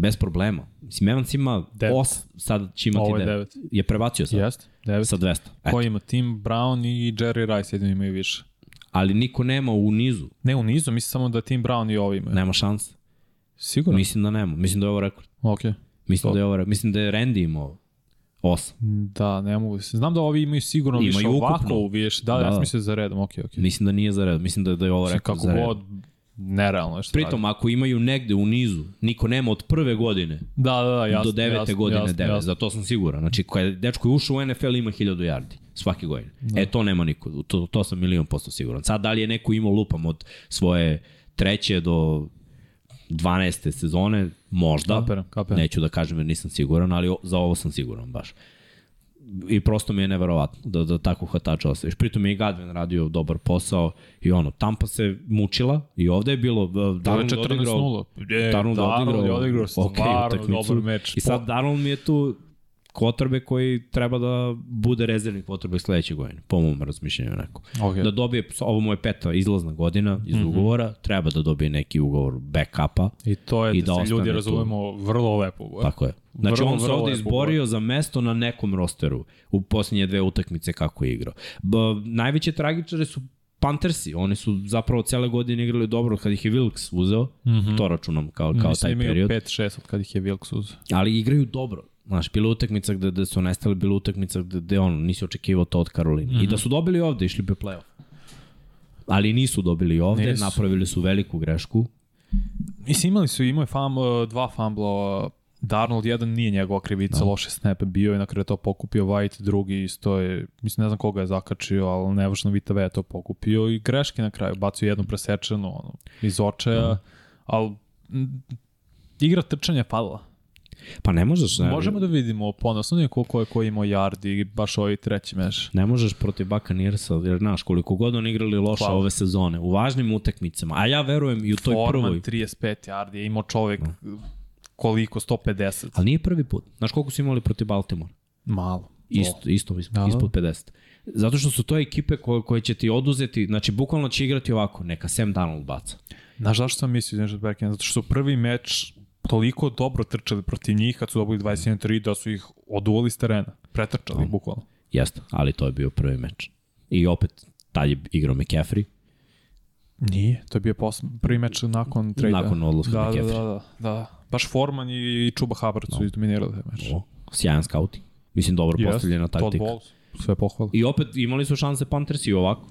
bez problema. Mislim, Evans ima 8, sad će imati 9. Je, je prebacio sad. Jeste, 9. Sa 200. Eto. Ko ima? Tim Brown i Jerry Rice jedino imaju više. Ali niko nema u nizu. Ne u nizu, mislim samo da Tim Brown i ovi imaju. Nema šanse. Sigurno? Mislim da nema. Mislim da je ovo rekord. Ok. Mislim to. da je ovo rekord. Mislim da je Randy imao 8. Da, ne mogu se. Znam da ovi imaju sigurno imaju više ukupno. ovako, više. Da, da, ja sam mislio za redom, ok, ok. Mislim da nije za redom, mislim da, da je ovo rekao za redom. Kako god, nerealno je što Pritom, radi. ako imaju negde u nizu, niko nema od prve godine da, da, da, jasno, do devete jasno, godine jasno, devet, za to sam siguran. Znači, kada je dečko je ušao u NFL ima 1000 yardi svake godine. Da. E, to nema niko, to, to sam milion posto siguran. Sad, da li je neko imao lupam od svoje treće do 12. sezone, možda, kaperam, kaperam. neću da kažem jer nisam siguran, ali za ovo sam siguran baš. I prosto mi je neverovatno da, da tako hvatača ostaviš. Pritom je i Gadvin radio dobar posao i ono, Tampa se mučila i ovde je bilo Darnold odigrao, Darnold odigrao, je odigrao stvarno okay, dobar meč. I sad Darnold mi je tu kvotrbe koji treba da bude rezervni kvotrbe sledeće godine, po mom razmišljanju neko. Okay. Da dobije, ovo mu je peta izlazna godina iz mm -hmm. ugovora, treba da dobije neki ugovor backupa. I to je, i da, da se ljudi razumemo, vrlo lepo. Tako je. Znači vrlo, on se ovde izborio za mesto na nekom rosteru u posljednje dve utakmice kako je igrao. B, najveće tragičare su Panthersi, oni su zapravo cele godine igrali dobro kad ih je Wilkes uzeo, mm -hmm. to računam kao, kao Mislim, taj period. Mislim imaju 5-6 od kad ih je Wilkes uzeo. Ali igraju dobro. Znaš, bila utakmica gde, gde su nestali, bila utakmica gde, gde on, nisi očekivao to od Karoline. Mm -hmm. I da su dobili ovde, išli bi playoff. Ali nisu dobili ovde, nisu. napravili su veliku grešku. Mislim, imali su, imao je fam, dva fambla, Darnold jedan nije njegova krivica, no. Da. loše snap bio i na kraju to pokupio White, drugi isto je, mislim ne znam koga je zakačio, ali nevažno Vita V je to pokupio i greške na kraju, bacio jednu presečenu ono, iz očaja, no. ali igra trčanja falila. Pa ne možeš... Ne, Možemo da vidimo ponosno neko ko je ko imao yardi, baš ovaj treći meš. Ne možeš protiv Buccaneersa, jer znaš, koliko god on igrali loše Hvala. ove sezone, u važnim utakmicama, a ja verujem i u toj Forman, prvoj. 35 yardi je imao čovek no. Koliko, 150. Ali nije prvi put. Znaš koliko su imali protiv Baltimore? Malo. Isto, isto, isto da, ispod 50. Zato što su to ekipe koje, koje će ti oduzeti, znači bukvalno će igrati ovako, neka Sam Donald baca. Znaš zašto sam mislio, nešto Zato što su prvi meč toliko dobro trčali protiv njih kad su dobili 21-3 da su ih oduvali s terena. Pretrčali, mm. bukvalno. Jeste, ali to je bio prvi meč. I opet, taj je igrao McCaffrey. Nije, to je bio posl... prvi meč nakon trade. Nakon odlaska da, McCaffrey. Da, da, da. Baš Forman i Čuba Hubbard su no. izdominirali taj meč. O, sjajan scouting. Mislim, dobro yes, postavljena taktika. Todd Bowles, sve pohvala. I opet imali su šanse Panthers i ovako.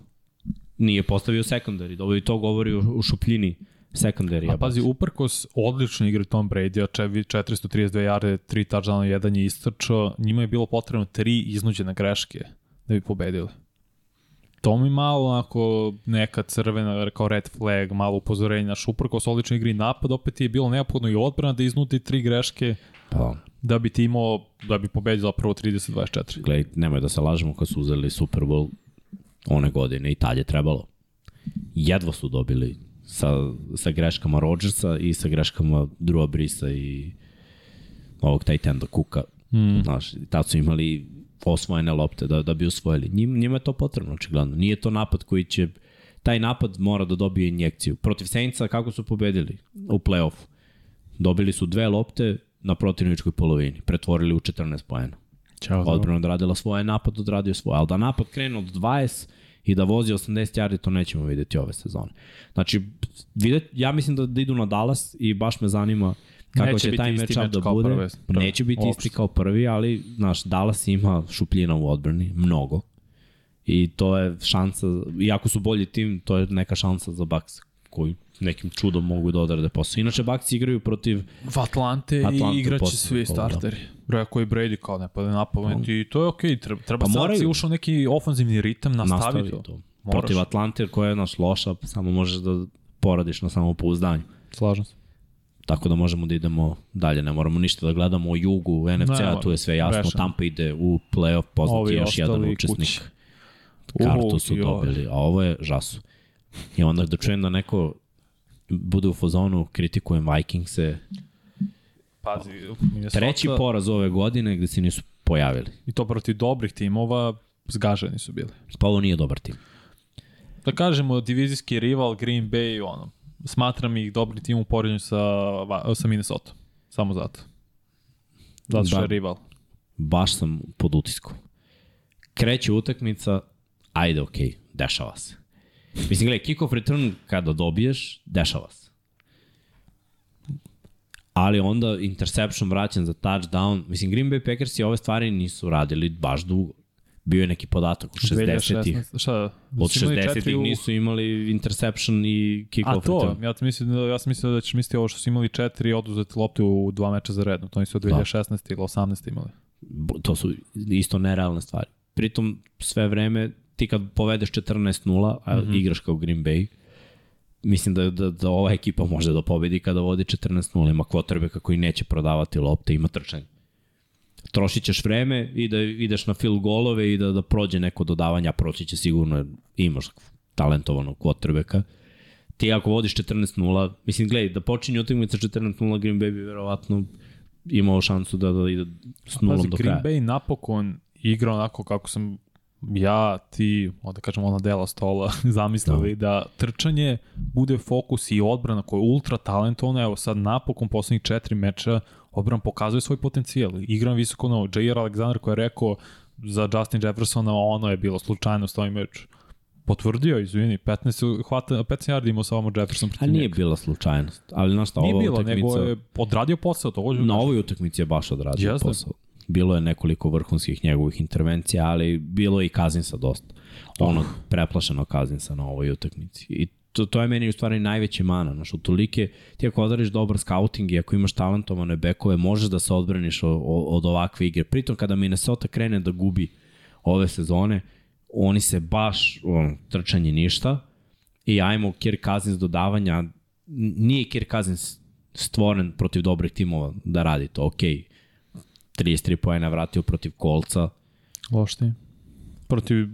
Nije postavio sekundari. Dobro i to govori u, šupljini secondary. A pazi, uprkos odlično igre Tom Brady, 432 yarde, 3 touchdowna, jedan je istrčao, njima je bilo potrebno tri iznuđene greške da bi pobedili. To mi malo onako neka crvena, kao red flag, malo upozorenje, naš uprkos odlično igri napad, opet je bilo neophodno i odbrana da iznuti tri greške pa. da bi ti imao, da bi pobedio zapravo 30-24. Gledaj, nemoj da se lažemo kad su uzeli Super Bowl one godine i tad je trebalo. Jedva su dobili sa, sa greškama Rodgersa i sa greškama Drewa Brisa i ovog Titanda Kuka. Mm. Znaš, tad su imali osvojene lopte da, da bi osvojili. Njim, njima je to potrebno, očigledno. Nije to napad koji će... Taj napad mora da dobije injekciju. Protiv Saintsa kako su pobedili u play-offu? Dobili su dve lopte na protivničkoj polovini. Pretvorili u 14 pojena. Odbrana odradila svoje, napad odradio svoje. Ali da napad krene od 20 i da vozi 80 yardi, to nećemo videti ove sezone. Znači, videt, ja mislim da, da idu na Dallas i baš me zanima kako Neće će biti taj matchup meč da bude. prve- prve. Neće biti Uopšte. isti kao prvi, ali naš Dallas ima šupljina u odbrani, mnogo. I to je šansa, iako su bolji tim, to je neka šansa za Bucks koji nekim čudom mogu da odrade posao. Inače, Bucks igraju protiv V Atlante, Atlante i igraće posle svi da. starteri. Rekao i Brady kao ne pada na pamet i to je okej. Okay. Treba, treba Pa pa sad moraju. si ušao neki ofanzivni ritam, nastavi, nastavi to. to. Moraš. Protiv Atlante koja je naš loša, samo možeš da poradiš na samopouzdanju. Slažem se. Tako da možemo da idemo dalje, ne moramo ništa da gledamo o jugu, NFC-a, Ne, tu je sve jasno, rešeno. Tampa ide u playoff, poznati Ovi je još jedan učesnik. kući. Kartu su dobili, a ovo je žasu. I onda da čujem da neko bude u fazonu, kritikujem Vikingse, Pazi, Minnesota, treći poraz ove godine gde se nisu pojavili. I to protiv dobrih timova, zgaženi su bili. Pa ovo nije dobar tim. Da kažemo, divizijski rival Green Bay, ono, smatram ih dobri tim u poređenju sa, sa Minnesota. Samo zato. Zato što Da. je rival. Baš sam pod utiskom. Kreće utakmica, ajde okej, okay, dešava se. Mislim, gledaj, kick-off return kada dobiješ, dešava se. Ali onda interception vraćan za touchdown. Mislim, Green Bay Packers i ove stvari nisu radili baš dugo. Bio je neki podatak od 60-ih. 2016, Šta? Od su imali četiri 60-ih u- nisu imali interception i A kick-off to, return. ja, sam mislio, da- ja sam mislio da ćeš misliti ovo što su imali četiri oduzete lopte u dva meča za redno. To nisu od 2016 ili 18 imali. To su isto nerealne stvari. Pritom sve vreme ti kad povedeš 14-0, a mm -hmm. igraš kao Green Bay, mislim da, da, da ova ekipa može da pobedi kada vodi 14-0. Ima kvotrbeka koji neće prodavati lopte, ima trčanje. Trošit ćeš vreme i da ideš na field golove i da, da prođe neko dodavanje, a proći će sigurno jer imaš talentovanog kvotrbeka. Ti ako vodiš 14-0, mislim, gledaj, da počinje utakmica 14-0, Green Bay bi verovatno imao šansu da, da ide s nulom Pazi, do Green kraja. Bay napokon igra onako kako sam ja, ti, onda kažem ona dela stola, zamislili da. da trčanje bude fokus i odbrana koja je ultra talentovna, evo sad napokon poslednjih četiri meča odbrana pokazuje svoj potencijal. Igram visoko na J.R. Alexander koji je rekao za Justin Jeffersona ono je bilo slučajno s ovim meču. Potvrdio, izvini, 15, hvata, 15 yardi imao samo Jefferson A protiv nije njega. bila slučajnost, ali znaš šta, Nije ova bilo, utakmica... nego je odradio posao, to hoću Na ovoj utakmici je baš odradio Jeste. posao. Bilo je nekoliko vrhunskih njegovih intervencija, ali bilo je i Kazinsa dosta. Ono, preplašeno Kazinsa na ovoj utakmici. I to, to je meni u stvari najveće mana. Znaš, u tolike, ti ako odariš dobar scouting i ako imaš talentovane bekove, možeš da se odbraniš od, od ovakve igre. Pritom, kada Minnesota krene da gubi ove sezone, oni se baš, on, trčanje ništa, i ajmo Kirk Cousins dodavanja, nije Kirk Cousins stvoren protiv dobrih timova da radi to, okej. 33 poena vratio protiv Kolca Lošti. Protiv,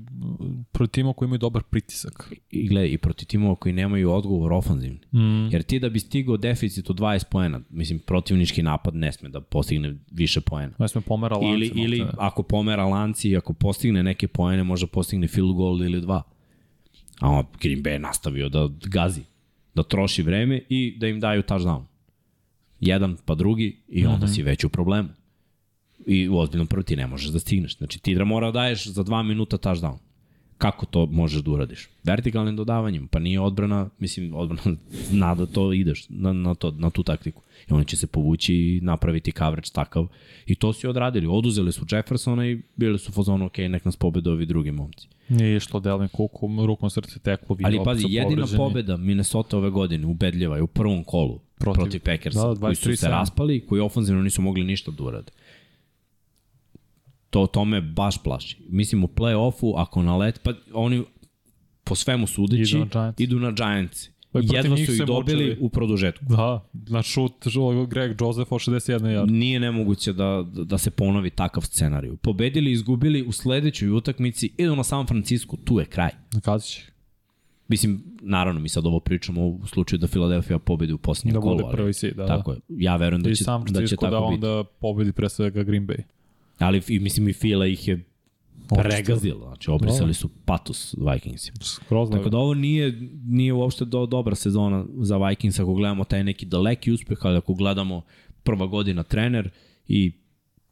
protiv tima koji imaju dobar pritisak. i gledaj, i protiv timova koji nemaju odgovor ofanzivni. Mm. Jer ti da bi stigao deficit od 20 poena, mislim, protivnički napad ne sme da postigne više poena. Ne sme pomera lance. Ili, ili ako pomera lanci i ako postigne neke poene, može postigne field goal ili dva. A on, Green Bay je nastavio da onda da troši vreme i da im daju touchdown. Jedan pa drugi i onda mm -hmm. si već u problemu. I u ozbiljnom prvi ti ne možeš da stigneš. Znači ti da mora da daješ za dva minuta touchdown. Kako to možeš da uradiš? Vertikalnim dodavanjem, pa nije odbrana, mislim, odbrana zna da to ideš na, na, to, na tu taktiku. I oni će se povući i napraviti coverage takav. I to su odradili. Oduzeli su Jeffersona i bili su fazonu, ok, nek nas pobede ovi drugi momci. Nije išlo Delvin Cooku, rukom srce teklo. Ali pazi, jedina povređeni. pobeda Minnesota ove godine ubedljiva je u prvom kolu protiv, Protiv- Packersa, da, da, koji su se 23-7. raspali, koji ofenzivno nisu mogli ništa da urade. To, to me baš plaši. Mislim, u play-offu, ako na let, pa oni po svemu sudeći Idu na Giants. idu na Giants. Pa Jedva su ih dobili mučili. u produžetku. Da, na šut Greg Joseph o 61 yard. Nije nemoguće da, da se ponovi takav scenariju. Pobedili, izgubili u sledećoj utakmici, idu na San Francisco, tu je kraj. Kazi će. Mislim, naravno, mi sad ovo pričamo u slučaju da Philadelphia pobedi u posljednjem Da kolu. bude ali- prvi seed, da, Tako je. Ja verujem da I će, sam da će tako da biti. onda pobedi pre svega Green Bay. Ali i, mislim i Fila ih je pregazilo. Znači, obrisali su patos Vikingsima. Skroz Tako da ovo nije, nije uopšte do, dobra sezona za Vikings ako gledamo taj neki daleki uspeh, ali ako gledamo prva godina trener i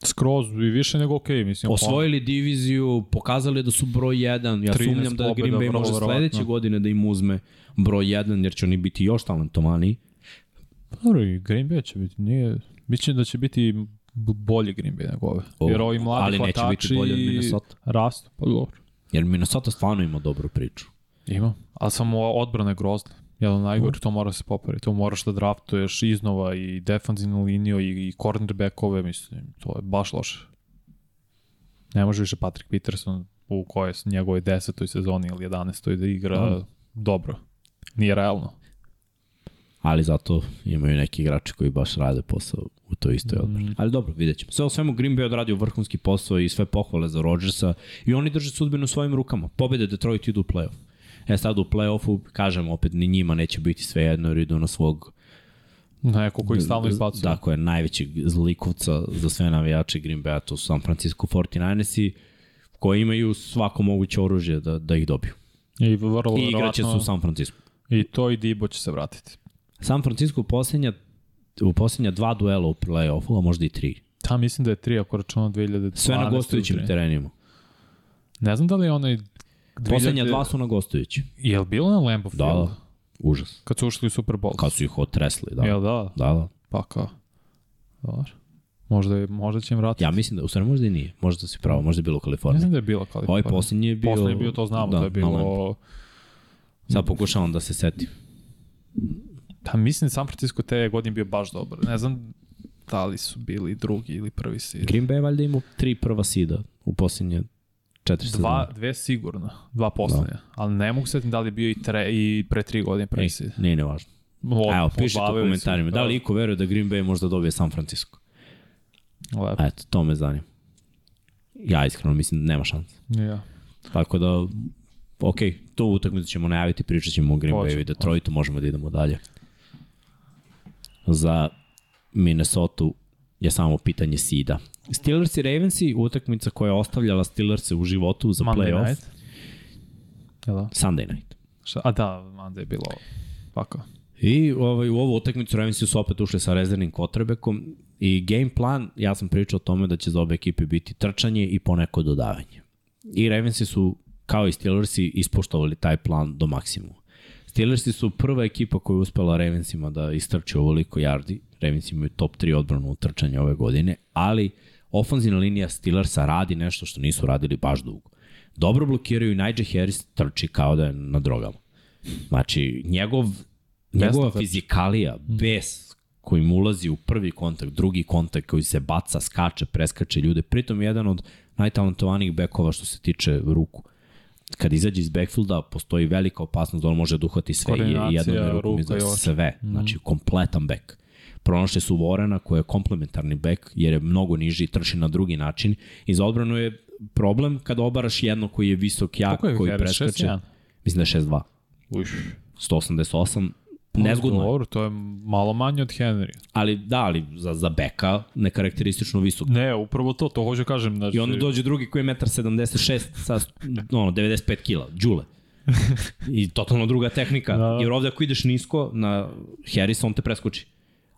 Skroz i više nego okej, okay, mislim. osvojili diviziju, pokazali da su broj 1. Ja 13 sumnjam da Green Bay može sledeće godine da im uzme broj 1, jer će oni biti još talentovaniji. Dobro, i Green Bay će biti, nije, Biće da će biti bolji Green Bay nego ove. O, Jer ovi mladi ali neće biti bolji od Minnesota. Rastu, pa dobro. Jer Minnesota stvarno ima dobru priču. Ima, ali samo odbrana je grozna. Jedan najgori, to mora se popraviti. To moraš da draftuješ iznova i defanzivnu liniju i, i cornerbackove, mislim, to je baš loše. Ne može više Patrick Peterson u kojoj njegovoj desetoj sezoni ili 11. da igra no. dobro. Nije realno. Ali zato imaju neki igrači koji baš rade posao u toj istoj mm. odbrani. Ali dobro, vidjet ćemo. Sve o svemu Green Bay odradio vrhunski posao i sve pohvale za Rodgersa i oni drže sudbinu svojim rukama. Pobede Detroit idu u playoff. E sad u play-offu, kažem opet, ni njima neće biti sve jedno jer idu na svog Neko koji stalno izbacuje. Dakle, najvećeg zlikovca za sve navijače Green Bay, to su San Francisco 49ers i koji imaju svako moguće oružje da, da ih dobiju. I, vrlo, I igraće su u San Francisco. I to i Dibo će se vratiti. San Francisco u poslednja, u poslednja dva duela u play-offu, a možda i tri. Ta mislim da je tri, ako računamo 2012. Sve na gostujućim terenima. Ne znam da li je onaj... 2000... Poslednja dva su na gostujući. Je li bilo na Lambeau Field? Da, da. Užas. Kad su ušli u Super Bowl? Kad su ih otresli, da. Jel da? Da, da. Pa kao. Dobar. Možda, možda će im vratiti. Ja mislim da, u stvari možda i nije. Možda da si pravo, možda je bilo u Kaliforniji. Mislim da je bilo Kalifornija. Ovaj posljednji je bio... Posljednji je bio, to znamo, da, to je bilo... Sad pokušavam da se setim. Pa mislim San Francisco te godine bio baš dobar. Ne znam da li su bili drugi ili prvi seed. Green Bay valjda imao tri prva sida u posljednje četiri Dva, Dve sigurno, dva poslednja. Da. Ali ne mogu setim da li bio i, tre, i pre tri godine prvi seed. Nije nevažno. Od, Evo, pišite u komentarima. Da li da. iko veruje da Green Bay možda dobije San Francisco? Lepo. Eto, to me zanima. Ja iskreno mislim da nema šanse. Ja. Tako da, ok, to utakmicu ćemo najaviti, pričat ćemo o Green Bay i Detroitu, možemo da idemo dalje za Minnesota je samo pitanje sida. Steelers i Ravensi, utakmica koja je ostavljala Steelers u životu za Monday playoff. Night. Jel Sunday night. Šta? A da, Monday je bilo ovako. I ovaj, u ovu utakmicu Ravensi su opet ušli sa rezervnim kotrebekom i game plan, ja sam pričao o tome da će za obe ekipe biti trčanje i poneko dodavanje. I Ravensi su, kao i Steelersi, ispoštovali taj plan do maksimuma. Steelersi su prva ekipa koja je uspela Ravensima da istrči ovoliko yardi. Ravens imaju top 3 odbranu u trčanju ove godine, ali ofanzivna linija Steelersa radi nešto što nisu radili baš dugo. Dobro blokiraju i Nigel Harris trči kao da je na drogama. Znači, njegov, njegova fizikalija, mm. bes kojim ulazi u prvi kontakt, drugi kontakt koji se baca, skače, preskače ljude, pritom jedan od najtalentovanijih bekova što se tiče ruku kad izađe iz backfielda postoji velika opasnost da on može da uhvati sve i jednom rukom i sve, mm. znači kompletan back. Pronašli su Vorena koji je komplementarni back jer je mnogo niži i trši na drugi način i za odbranu je problem kada obaraš jedno koji je visok, jak, je koji preskače. Mislim da je 6-2. Uš. 188, nezgodno. Dobro, to je malo manje od Henry. Ali da, ali za, za beka nekarakteristično visok. Ne, upravo to, to hoću kažem. Znači... I onda dođe drugi koji je 1,76 sa ono, 95 kila, džule. I totalno druga tehnika. Da. Jer ovde ako ideš nisko na Harris, on te preskoči.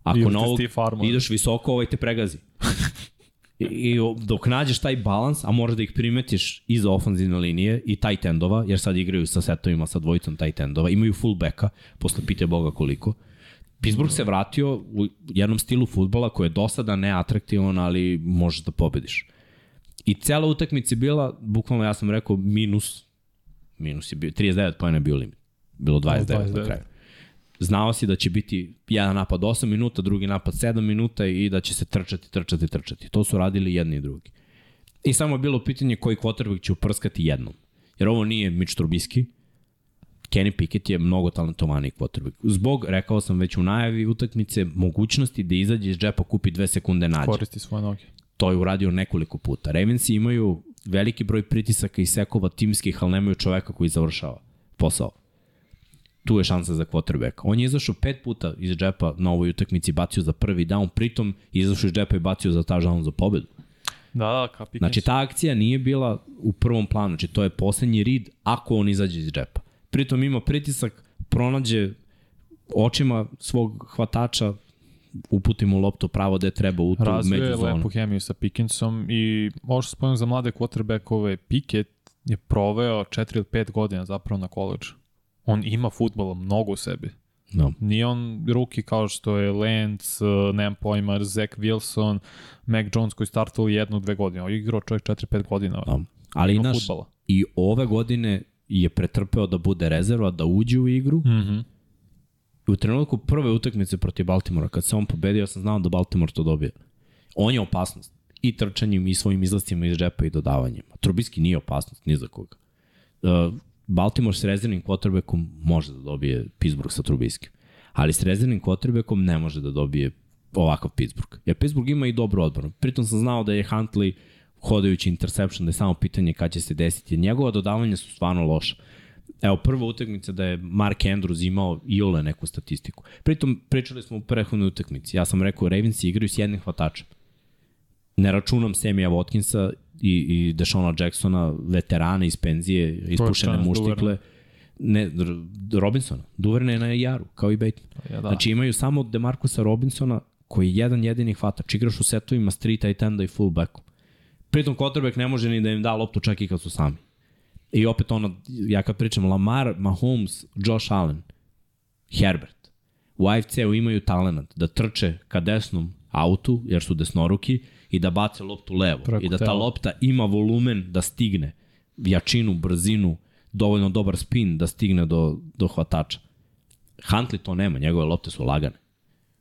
Ako na ovog ideš visoko, ovaj te pregazi. I, dok nađeš taj balans, a možeš da ih primetiš iza ofanzivne linije i tight endova, jer sad igraju sa setovima sa dvojicom tight endova, imaju fullbacka, posle pite Boga koliko. Pittsburgh se vratio u jednom stilu futbola koji je do sada neatraktivan, ali možeš da pobediš. I cela utakmica je bila, bukvalno ja sam rekao, minus, minus je bio, 39 pojena je bio limit. Bilo 29, 29. na kraju znao si da će biti jedan napad 8 minuta, drugi napad 7 minuta i da će se trčati, trčati, trčati. To su radili jedni i drugi. I samo je bilo pitanje koji quarterback će uprskati jednom. Jer ovo nije Mitch Trubisky, Kenny Pickett je mnogo talentovaniji quarterback. Zbog, rekao sam već u najavi utakmice, mogućnosti da izađe iz džepa, kupi dve sekunde nađe. Koristi svoje noge. To je uradio nekoliko puta. Ravensi imaju veliki broj pritisaka i sekova timskih, ali nemaju čoveka koji završava posao tu je šansa za quarterback. On je izašao pet puta iz džepa na ovoj utakmici, bacio za prvi down, pritom izašao iz džepa i bacio za ta žalom za pobedu. Da, da, kapitan. Znači, ta akcija nije bila u prvom planu, znači to je poslednji rid ako on izađe iz džepa. Pritom ima pritisak, pronađe očima svog hvatača, uputi mu loptu pravo gde treba u tu među zonu. lepu hemiju sa Pickensom i ovo što spomenu za mlade quarterbackove, Pickett je proveo 4 ili 5 godina zapravo na koleđu on ima futbola mnogo u sebi. No. Nije on ruki kao što je Lance, uh, nemam pojma, Zach Wilson, Mac Jones koji startovao jednu, dve godine. Je igrao čovjek 4-5 godina. Da. Ali naš, futbala. i ove godine je pretrpeo da bude rezerva, da uđe u igru. Mm -hmm. I u trenutku prve utakmice protiv Baltimora, kad se on pobedio, ja sam znao da Baltimore to dobije. On je opasnost. I trčanjem, i svojim izlascima iz džepa i dodavanjem. Trubiski nije opasnost, ni za koga. Uh, Baltimore s rezervnim quarterbackom može da dobije Pittsburgh sa Trubiskim. Ali s rezervnim quarterbackom ne može da dobije ovakav Pittsburgh. Jer Pittsburgh ima i dobru odbranu. Pritom sam znao da je Huntley hodajući interception, da je samo pitanje kada će se desiti. Njegova dodavanja su stvarno loša. Evo, prva utakmica da je Mark Andrews imao i ole neku statistiku. Pritom, pričali smo u prehodnoj utakmici. Ja sam rekao, Ravens igraju s jednim hvatačem. Ne računam Semija Watkinsa i, i Deshona Jacksona, veterana iz penzije, ispušene muštikle. Ne, Robinsona. Duverne je na jaru, kao i Bateman. Ja, da. Znači imaju samo Demarcusa Robinsona, koji je jedan jedini hvatač. Igraš u setovima street tight enda i fullbacku. Pritom quarterback ne može ni da im da loptu čak i kad su sami. I opet ono, ja kad pričam, Lamar, Mahomes, Josh Allen, Herbert, u AFC-u imaju talent da trče ka desnom autu, jer su desnoruki, i da bace loptu levo. Preko I da ta tela. lopta ima volumen da stigne jačinu, brzinu, dovoljno dobar spin da stigne do, do hvatača. Huntley to nema, njegove lopte su lagane.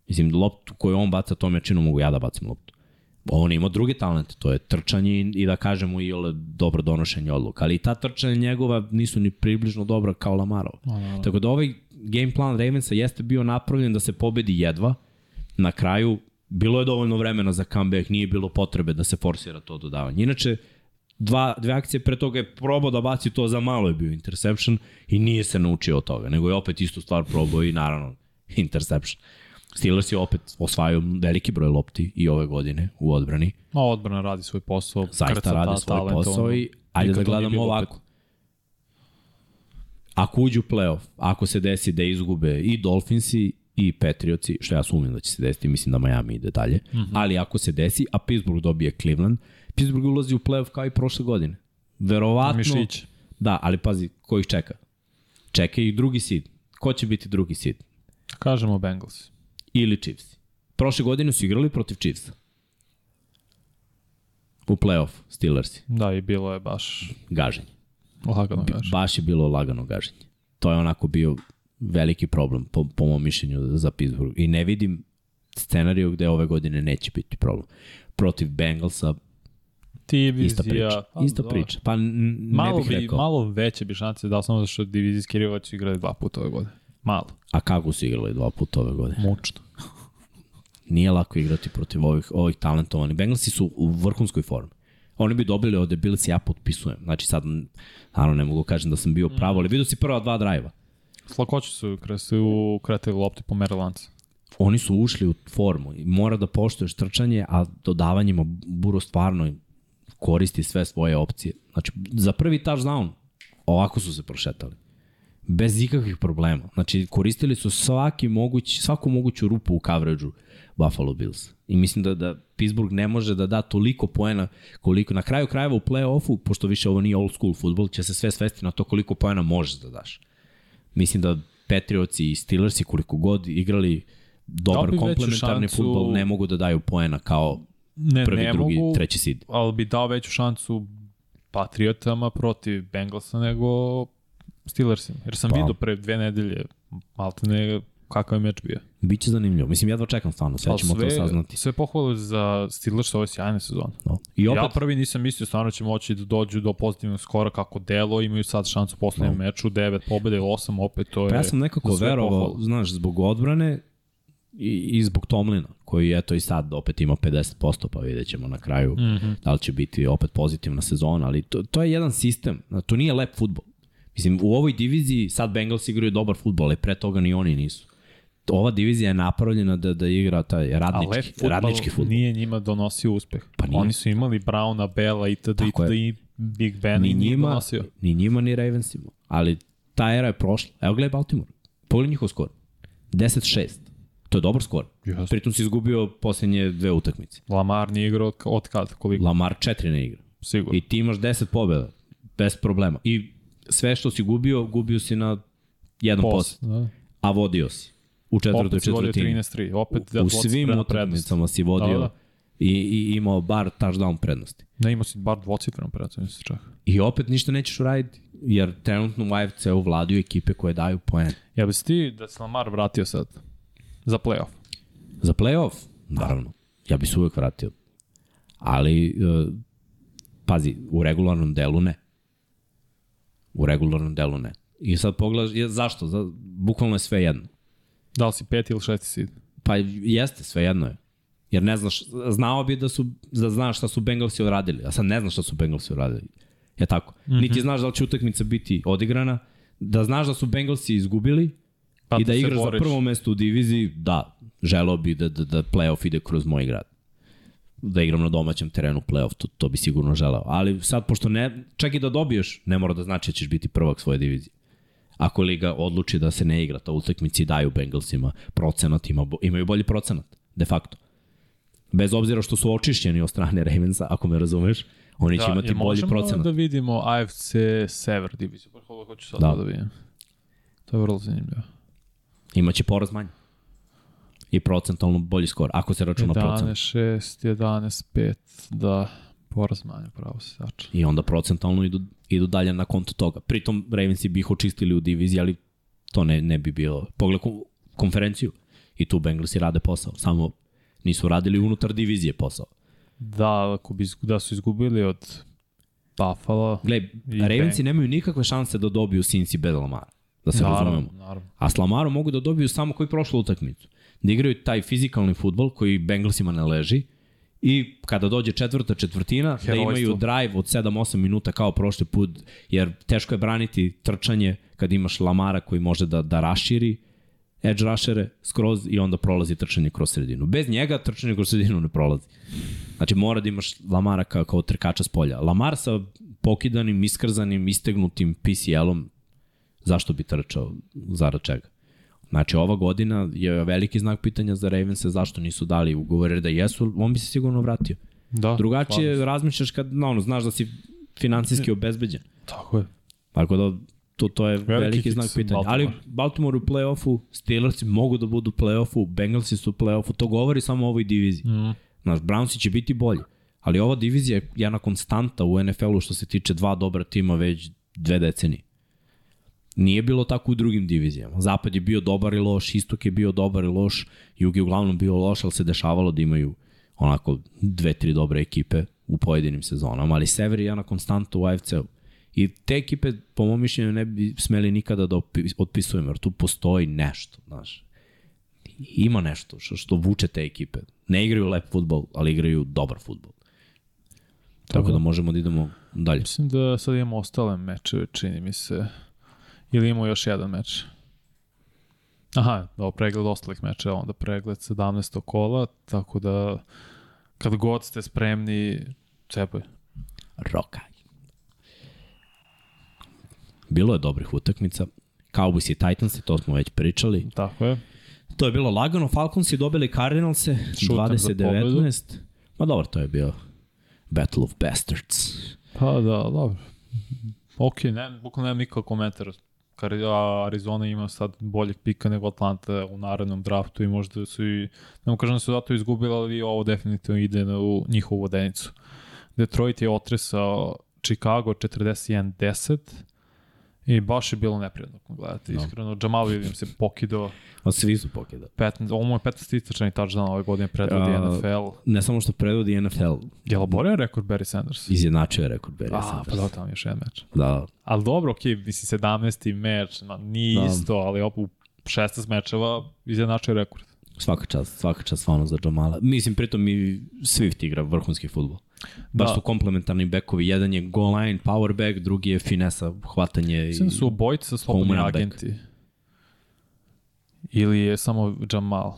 Mislim, loptu koju on baca tom jačinu mogu ja da bacim loptu. On ima druge talente, to je trčanje i da kažemo i ole dobro donošenje odluka, ali ta trčanja njegova nisu ni približno dobra kao Lamarova. No, no, no. Tako da ovaj game plan Ravensa jeste bio napravljen da se pobedi jedva, na kraju bilo je dovoljno vremena za comeback, nije bilo potrebe da se forsira to dodavanje. Inače, dva, dve akcije pre toga je probao da baci to za malo je bio interception i nije se naučio od toga, nego je opet istu stvar probao i naravno interception. Steelers je opet osvajao veliki broj lopti i ove godine u odbrani. Ma odbrana radi svoj posao. Zaista radi svoj talent, posao i ajde da gledamo ovako. Opet. Ako uđu u playoff, ako se desi da izgube i Dolphinsi i Patriotsi, što ja sumim da će se desiti, mislim da Miami ide dalje, mm -hmm. ali ako se desi, a Pittsburgh dobije Cleveland, Pittsburgh ulazi u playoff kao i prošle godine. Verovatno... Mišić. Da, ali pazi, ko ih čeka? Čeka ih drugi seed. Ko će biti drugi seed? Kažemo Bengals. Ili Chiefs. Prošle godine su igrali protiv Chiefsa. U playoff, Steelersi. Da, i bilo je baš... Gaženje. Lagano gaženje. Baš je bilo lagano gaženje. To je onako bio veliki problem, po, po mom mišljenju, za Pittsburgh. I ne vidim scenariju gde ove godine neće biti problem. Protiv Bengalsa Divizija. Ista priča. Pa, Ista priča. Pa ne malo bih rekao. Malo veće bi šanse dao samo zato što divizijski rival će igrali dva puta ove godine. Malo. A kako su igrali dva puta ove godine? Mučno. Nije lako igrati protiv ovih, ovih talentovanih. Bengalsi su u vrhunskoj formi. Oni bi dobili ovde Bills, ja potpisujem. Znači sad, naravno ne mogu kažem da sam bio pravo, ali vidio si prva dva drajva. Slakoće su u kretili lopti po Marylandcu. Oni su ušli u formu i mora da poštoješ trčanje, a dodavanjima Buro stvarno koristi sve svoje opcije. Znači, za prvi touchdown ovako su se prošetali. Bez ikakvih problema. Znači, koristili su svaki moguć, svaku moguću rupu u coverage-u Buffalo Bills. I mislim da, da Pittsburgh ne može da da toliko poena koliko na kraju krajeva u play-offu, pošto više ovo nije old school futbol, će se sve svesti na to koliko poena možeš da daš. Mislim da Patriots i Steelersi koliko god igrali dobar da komplementarni šansu... futbol ne mogu da daju poena kao ne, prvi, ne drugi, mogu, treći seed. Ali bi dao veću šansu Patriotama protiv Bengalsa nego Steelersima. Jer sam pa. vidio pre dve nedelje malte ne kakav je meč bio. Biće zanimljivo. Mislim, ja čekam stvarno, sve ćemo sve, to saznati. Sve pohvale za Steelers, ovo je sjajna sezona. No. I opet... Ja prvi nisam mislio, stvarno će moći da dođu do pozitivnog skora kako delo, imaju sad šansu u poslednjem no. meču, 9 pobede, 8 opet, to je... Pa ja sam nekako verovao, znaš, zbog odbrane i, i zbog Tomlina, koji eto i sad opet ima 50%, pa vidjet ćemo na kraju mm -hmm. da li će biti opet pozitivna sezona, ali to, to je jedan sistem, to nije lep futbol. Mislim, u ovoj diviziji sad Bengals igraju dobar futbol, ali pre toga ni oni nisu ova divizija je napravljena da, da igra taj radnički, futbol radnički futbol. nije njima donosio uspeh. Pa nije. Oni su imali Browna, Bella i tada i tada i Big Ben ni i njima, donosio. Ni njima, ni Ravensima. Ali ta era je prošla. Evo gledaj Baltimore. Pogledaj njihov skor. 10-6. To je dobar skor. Yes. Pritom si izgubio poslednje dve utakmice. Lamar nije igrao od kad? Koliko? Lamar 4 ne igra. Sigurno. I ti imaš 10 pobjeda. Bez problema. I sve što si gubio, gubio si na 1%. Post, da. A vodio si u četvrtoj opet si vodio četvrtini. 13-3, opet da u svim utakmicama si vodio Da, da. I, i imao bar touchdown prednosti. Ne, imao si bar dvocifrenu prednost, mislim čak. I opet ništa nećeš uraditi, jer trenutno u AFC-u vladaju ekipe koje daju poen. Ja bi si ti da se Lamar vratio sad za playoff? Za playoff, naravno, ja bi se uvek vratio. Ali, e, pazi, u regularnom delu ne. U regularnom delu ne. I sad pogledaš, zašto? Za, bukvalno je sve jedno. Da li si peti ili šesti seed? Pa jeste, sve jedno je. Jer ne znaš, znao bi da su, da znaš šta su Bengalsi odradili, a sad ne znaš šta su Bengalsi odradili. Je tako? Mm -hmm. Niti znaš da li će utakmica biti odigrana, da znaš da su Bengalsi izgubili Pa i da igraš za boriš. prvo mesto u diviziji, da, želeo bi da, da, da playoff ide kroz moj grad. Da igram na domaćem terenu playoff, to, to bi sigurno želeo. Ali sad, pošto ne, čak i da dobiješ, ne mora da znači da ćeš biti prvak svoje divizije. Ako liga odluči da se ne igra ta utakmica i daju Bengalsima procenat, ima, imaju bolji procenat, de facto. Bez obzira što su očišćeni od strane Ravensa, ako me razumeš, oni će imati bolji procenat. da vidimo AFC Sever diviziju? Pa ovo hoću sad Da. da. da vidim. To je vrlo zanimljivo. Imaće poraz manje. I procentalno bolji skor, ako se računa procenat. 11, 6, 11, 5, da, poraz manje, pravo se sača. I onda procentalno idu, idu dalje na konto toga. Pritom Ravensi bi ih očistili u diviziji, ali to ne, ne bi bilo. Pogled ko- konferenciju i tu Bengalsi rade posao. Samo nisu radili unutar divizije posao. Da, ako bi, da su izgubili od Buffalo, Gle, I Ravensi Bang. nemaju nikakve šanse da dobiju Cincy bez Lamara. Da se naravno, razumemo. naravno. A s Lamarom mogu da dobiju samo koji prošlu utakmicu. Da igraju taj fizikalni futbol koji Bengalsima ne leži i kada dođe četvrta četvrtina, da Herojstvo. imaju drive od 7-8 minuta kao prošli put, jer teško je braniti trčanje kad imaš Lamara koji može da, da raširi edge rushera skroz i onda prolazi trčanje kroz sredinu. Bez njega trčanje kroz sredinu ne prolazi. Znači mora da imaš Lamara kao, kao trkača s polja. Lamar sa pokidanim, iskrzanim, istegnutim PCL-om, zašto bi trčao, zarad čega? Znači, ova godina je veliki znak pitanja za Ravense zašto nisu dali ugovore, da jesu, on bi se sigurno vratio. Da, Drugačije slažem razmišljaš kad, no, ono, znaš da si finansijski obezbeđen. Tako je. Tako da, to, to je veliki, Veliki znak pitanja. Baltimore. Ali Baltimore u play-offu, Steelersi mogu da budu u play-offu, Bengalsi su u play-offu, to govori samo o ovoj diviziji. Mm. Znaš, Brownsi će biti bolji. Ali ova divizija je jedna konstanta u NFL-u što se tiče dva dobra tima već dve decenije. Nije bilo tako u drugim divizijama. Zapad je bio dobar i loš, istok je bio dobar i loš, jug je uglavnom bio loš, ali se dešavalo da imaju onako dve, tri dobre ekipe u pojedinim sezonama, ali sever je jedna konstanta u AFC-u. I te ekipe, po mom mišljenju, ne bi smeli nikada da otpisujemo, jer tu postoji nešto, znaš. Ima nešto što, što vuče te ekipe. Ne igraju lep futbol, ali igraju dobar futbol. Tako da možemo da idemo dalje. Mislim da sad imamo ostale mečeve, čini mi se. Ili imamo još jedan meč? Aha, da, pregled ostalih mečeva, onda pregled 17. kola, tako da kad god ste spremni, cepaj. Rokaj. Bilo je dobrih utakmica. Cowboys i Titans, to smo već pričali. Tako je. To je bilo lagano. Falcons i dobili Cardinalse Šutem za pobedu. 20-19. Ma dobro, to je bio Battle of Bastards. Pa da, dobro. Ok, ne, bukvalno nemam nikakav komentar. Arizona ima sad boljeg pika nego Atlanta u narednom draftu i možda su i, ne kažem da su zato izgubili, ali ovo definitivno ide u njihovu vodenicu. Detroit je otresao Chicago 41-10 i baš je bilo neprijatno gledati, Da. iskreno. Jamal Williams se pokidao, A svi su pokidali. 15, ovo mu je 15 istračani touchdown ove godine predvodi A, NFL. Ne samo što predvodi NFL, Je li oborio rekord Barry Sanders? izjednačio je rekord Barry A, Sanders. pa da, tamo još jedan meč. Da, Ali dobro, okej, okay, mislim 17. meč, no, nije Da. isto, ali op, u 16 mečeva izjednačio rekord. Svaka čast, svaka čast stvarno za Jamala. Mislim, pritom i Swift igra vrhunski futbol. Baš Da. su komplementarni bekovi. Jedan je goal line, power back, drugi je finesa, hvatanje. Mislim da su obojica slobodni run back. agenti. Ili je samo Jamal?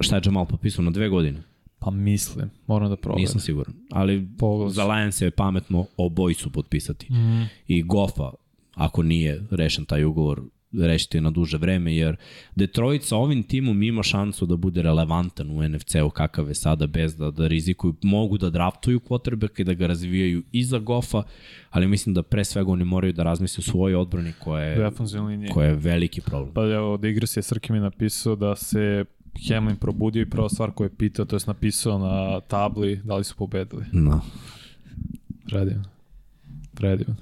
Šta je Jamal potpisao na dve godine? Pa mislim, moram da proverim. Nisam siguran. Ali Pogledaj. za Lions je pametno obojicu potpisati. Mm. I Goffa, ako nije rešen taj ugovor, rešiti na duže vreme, jer Detroit sa ovim timom ima šansu da bude relevantan u NFC-u kakav je sada, bez da, da rizikuju. Mogu da draftuju quarterbacka i da ga razvijaju iza Goffa, ali mislim da pre svega oni moraju da razmisle u svojoj odbrani koja je, koja je veliki problem. Pa evo, da igra se Srki mi napisao da se Hamlin probudio i prva stvar koju je pitao, to je napisao na tabli da li su pobedili. No. Predivno. Predivno.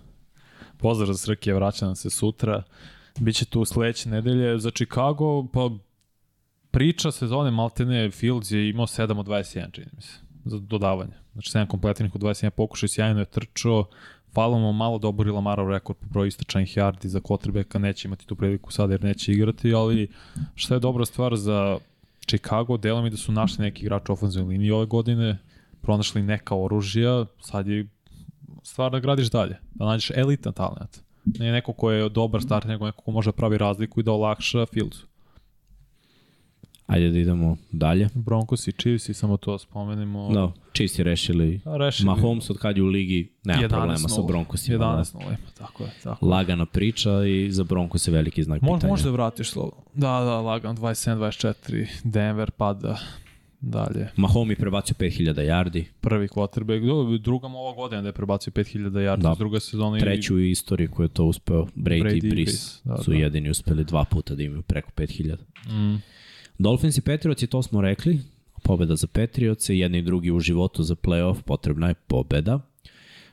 Pozdrav za Srkije, vraća nam se sutra. Biće tu sledeće nedelje za Chicago, pa priča sezone Maltene Fields je imao 7 od 21, čini mi se, za dodavanje. Znači 7 kompletnih od 21 pokušaj, sjajno je trčao, Falo mu malo da obori Lamarov rekord po broju istračanih yardi za quarterbacka, neće imati tu priliku sada jer neće igrati, ali šta je dobra stvar za Chicago, delo mi da su našli neki igrač u ofenzivnoj liniji ove godine, pronašli neka oružja, sad je stvar da gradiš dalje, da nađeš elitan talent. Ne neko ko je dobar start, nego neko ko može da pravi razliku i da olakša Fieldsu. Ajde da idemo dalje. Broncos i Chiefs i samo to spomenimo. No, Chiefs je rešili. rešili. Mahomes od kad je u ligi, nema problema sa Broncosima. 11 0 tako je. Tako. Lagana priča i za Broncos je veliki znak Mo, pitanja. Možda vratiš slovo. Da, da, lagan, 27-24, Denver pada dalje. Mahomes prebacio 5000 yardi. Prvi quarterback, drugom ova godina da je prebacio 5000 yardi, da. druga sezona. Treću i... istoriju koju je to uspeo, Brady, Brady i Brice da, su da. jedini uspeli dva puta da imaju preko 5000. Mm. Dolphins i Patriots, to smo rekli, pobeda za Patriots, jedni i drugi u životu za playoff, potrebna je pobeda.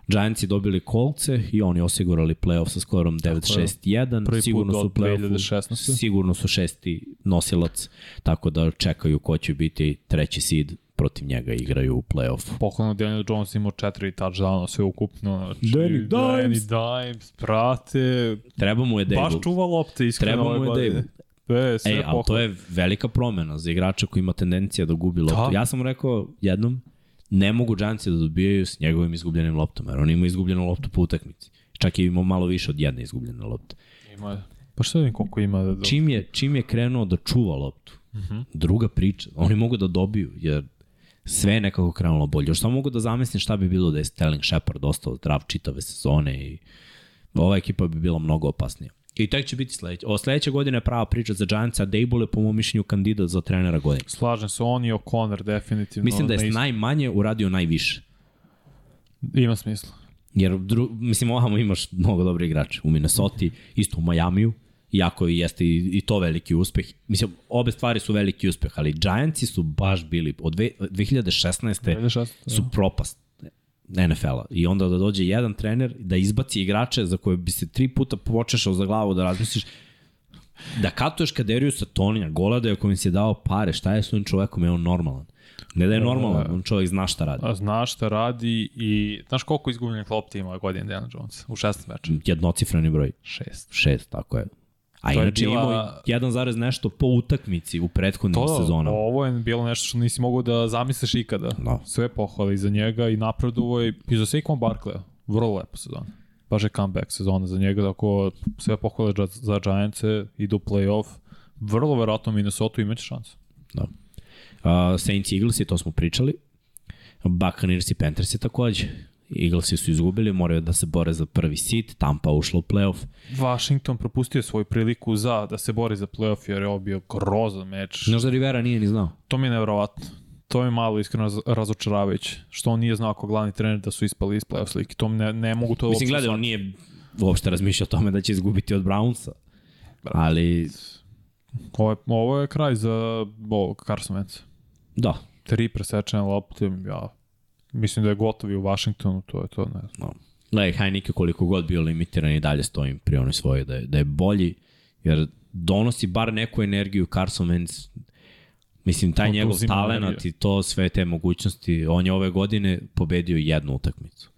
Giantsi dobili kolce i oni osigurali playoff sa skorom 9-6-1. Sigurno su playoffu, sigurno su šesti nosilac, tako da čekaju ko će biti treći seed protiv njega igraju u play-offu. Poklonu Daniel Jones imao četiri touchdowna sve ukupno. Znači, Danny Dimes! Danny Dimes, prate. Treba mu je Dable. Baš čuva lopte iskreno. Treba mu je Dable. E, sve Ej, ali to je velika promena za igrača koji ima tendencija da gubi loptu. Da. Ja sam rekao jednom, ne mogu Giantsi da dobijaju s njegovim izgubljenim loptom, jer on ima izgubljenu loptu po utakmici. Čak je imao malo više od jedne izgubljene lopte. Ima je. Pa što vidim koliko ima da... Čim je, čim je krenuo da čuva loptu, uh mhm. -huh. druga priča. Oni mogu da dobiju, jer sve je nekako krenulo bolje. Još samo mogu da zamislim šta bi bilo da je Sterling Shepard ostao zdrav čitave sezone i ova ekipa bi bila mnogo opasnija. I tek će biti sledeće. O sledeće godine je prava priča za Giantsa, Dable je po mom mišljenju kandidat za trenera godine. Slažem se, on i O'Connor definitivno. Mislim da je nais... najmanje uradio najviše. Ima smisla. Jer, dru, mislim, ovamo imaš mnogo dobri igrače. U Minnesota, isto u Majamiju, iako jeste i, i to veliki uspeh. Mislim, obe stvari su veliki uspeh, ali Giantsi su baš bili, od 2016. 2016 su da. propast NFL-a. I onda da dođe jedan trener da izbaci igrače za koje bi se tri puta počešao za glavu da razmisliš da katuješ kaderiju sa Tonija, Golada je ako mi se dao pare, šta je s ovim čovekom, je on normalan. Ne da je normalan, on čovjek zna šta radi. Zna šta radi i znaš koliko izgubljenih lopti ima godine Daniel Jones u 16 meča? Jednocifreni broj. Šest. Šest, tako je. A to inače bila... imao 1, nešto po utakmici u prethodnim to, sezonama. Ovo je bilo nešto što nisi mogao da zamisliš ikada. No. Sve pohvali za njega i napredovo je i za Saquon Barkley. Vrlo lepa sezona. Baš je comeback sezona za njega, tako sve pohvale za Giants-e, idu u playoff. Vrlo verovatno Minnesota imaće šansu. Da. Uh, Saints Eagles i to smo pričali. Buccaneers i Panthers je takođe. Eaglesi su izgubili, moraju da se bore za prvi sit, Tampa ušla u playoff. Washington propustio svoju priliku za da se bori za playoff jer je ovo bio grozan meč. Znaš da Rivera nije ni znao? To mi je nevrovatno. To je malo iskreno razočaravajuće. Što on nije znao kao glavni trener da su ispali iz playoff slike. To ne, ne mogu to Mislim, gledaj, on nije uopšte razmišljao o tome da će izgubiti od Brownsa. Ali... Ovo je, ovo je kraj za ovo, Carson Wentz. Da. Tri presečene lopte, ja Mislim da je gotovi u Washingtonu, to je to, ne znam. No. Gledaj, Heineke koliko god bio limitiran i dalje stojim pri onoj svojoj da je, da je bolji, jer donosi bar neku energiju Carson Wentz, mislim, taj njegov talent i to, sve te mogućnosti, on je ove godine pobedio jednu utakmicu.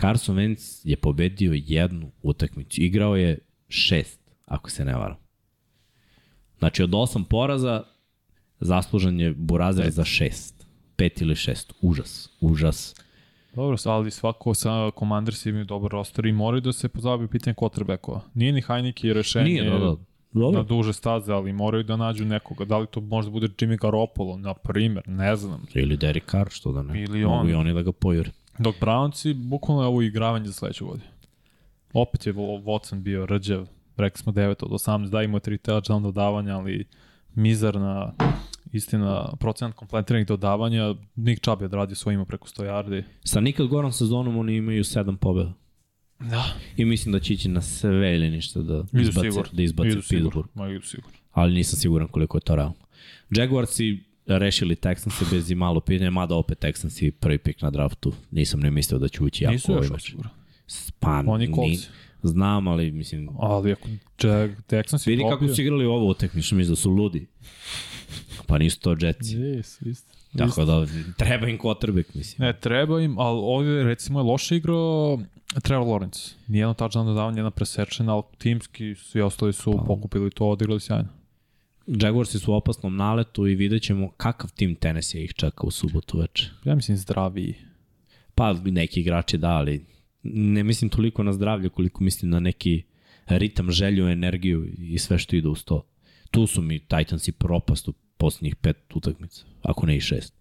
Carson Wentz je pobedio jednu utakmicu. Igrao je šest, ako se ne varam. Znači, od osam poraza, zaslužan je Burazer za šest pet ili šest. Užas, užas. Dobro, ali svako sa Commanders imaju dobar roster i moraju da se pozabavi pitanje quarterbackova. Nije ni Heineke rešenje Nije, da, da. Dobro. na duže staze, ali moraju da nađu nekoga. Da li to možda bude Jimmy Garoppolo, na primer, ne znam. Ili Derek Carr, što da ne. Ili on. Mogu i oni da ga pojure. Dok Brownci, bukvalno je ovo igravanje za sledeću godinu. Opet je Watson bio rđev, rekli smo 9 od 18, da imao 3 touchdown dodavanja, ali mizarna istina, procenat kompletiranih dodavanja, Nick Chubb je odradio svojima preko 100 yardi. Sa nikad gorom sezonom oni imaju 7 pobjeda. Da. I mislim da će ići na sve ili ništa da izbace, sigur. da izbace Pittsburgh. Ma idu sigur. Ali nisam siguran koliko je to realno. Jaguarsi rešili Texanse bez i malo pitanja, mada opet Texansi prvi pik na draftu. Nisam ne mislio da će ući jako Nisu još osigurani. Pa, Oni ni, znam, ali mislim... Ali ako Texans je Vidi kako su igrali ovo utekmiš, mislim da su ludi. Pa nisu to Jetsi. Yes, isto. Tako da treba im quarterback, mislim. Ne, treba im, ali ovdje recimo je loše igrao Trevor Lawrence. Nijedno touchdown dodavanje, jedna presečena, ali timski svi ostali su pa. pokupili to, odigrali sjajno. Jaguarsi su u opasnom naletu i vidjet ćemo kakav tim Tennessee ih čeka u subotu veče. Ja mislim zdraviji. Pa neki igrači da, ali ne mislim toliko na zdravlje koliko mislim na neki ritam, želju, energiju i sve što ide uz to. Tu su mi Titansi propast u posljednjih pet utakmica, ako ne i šest.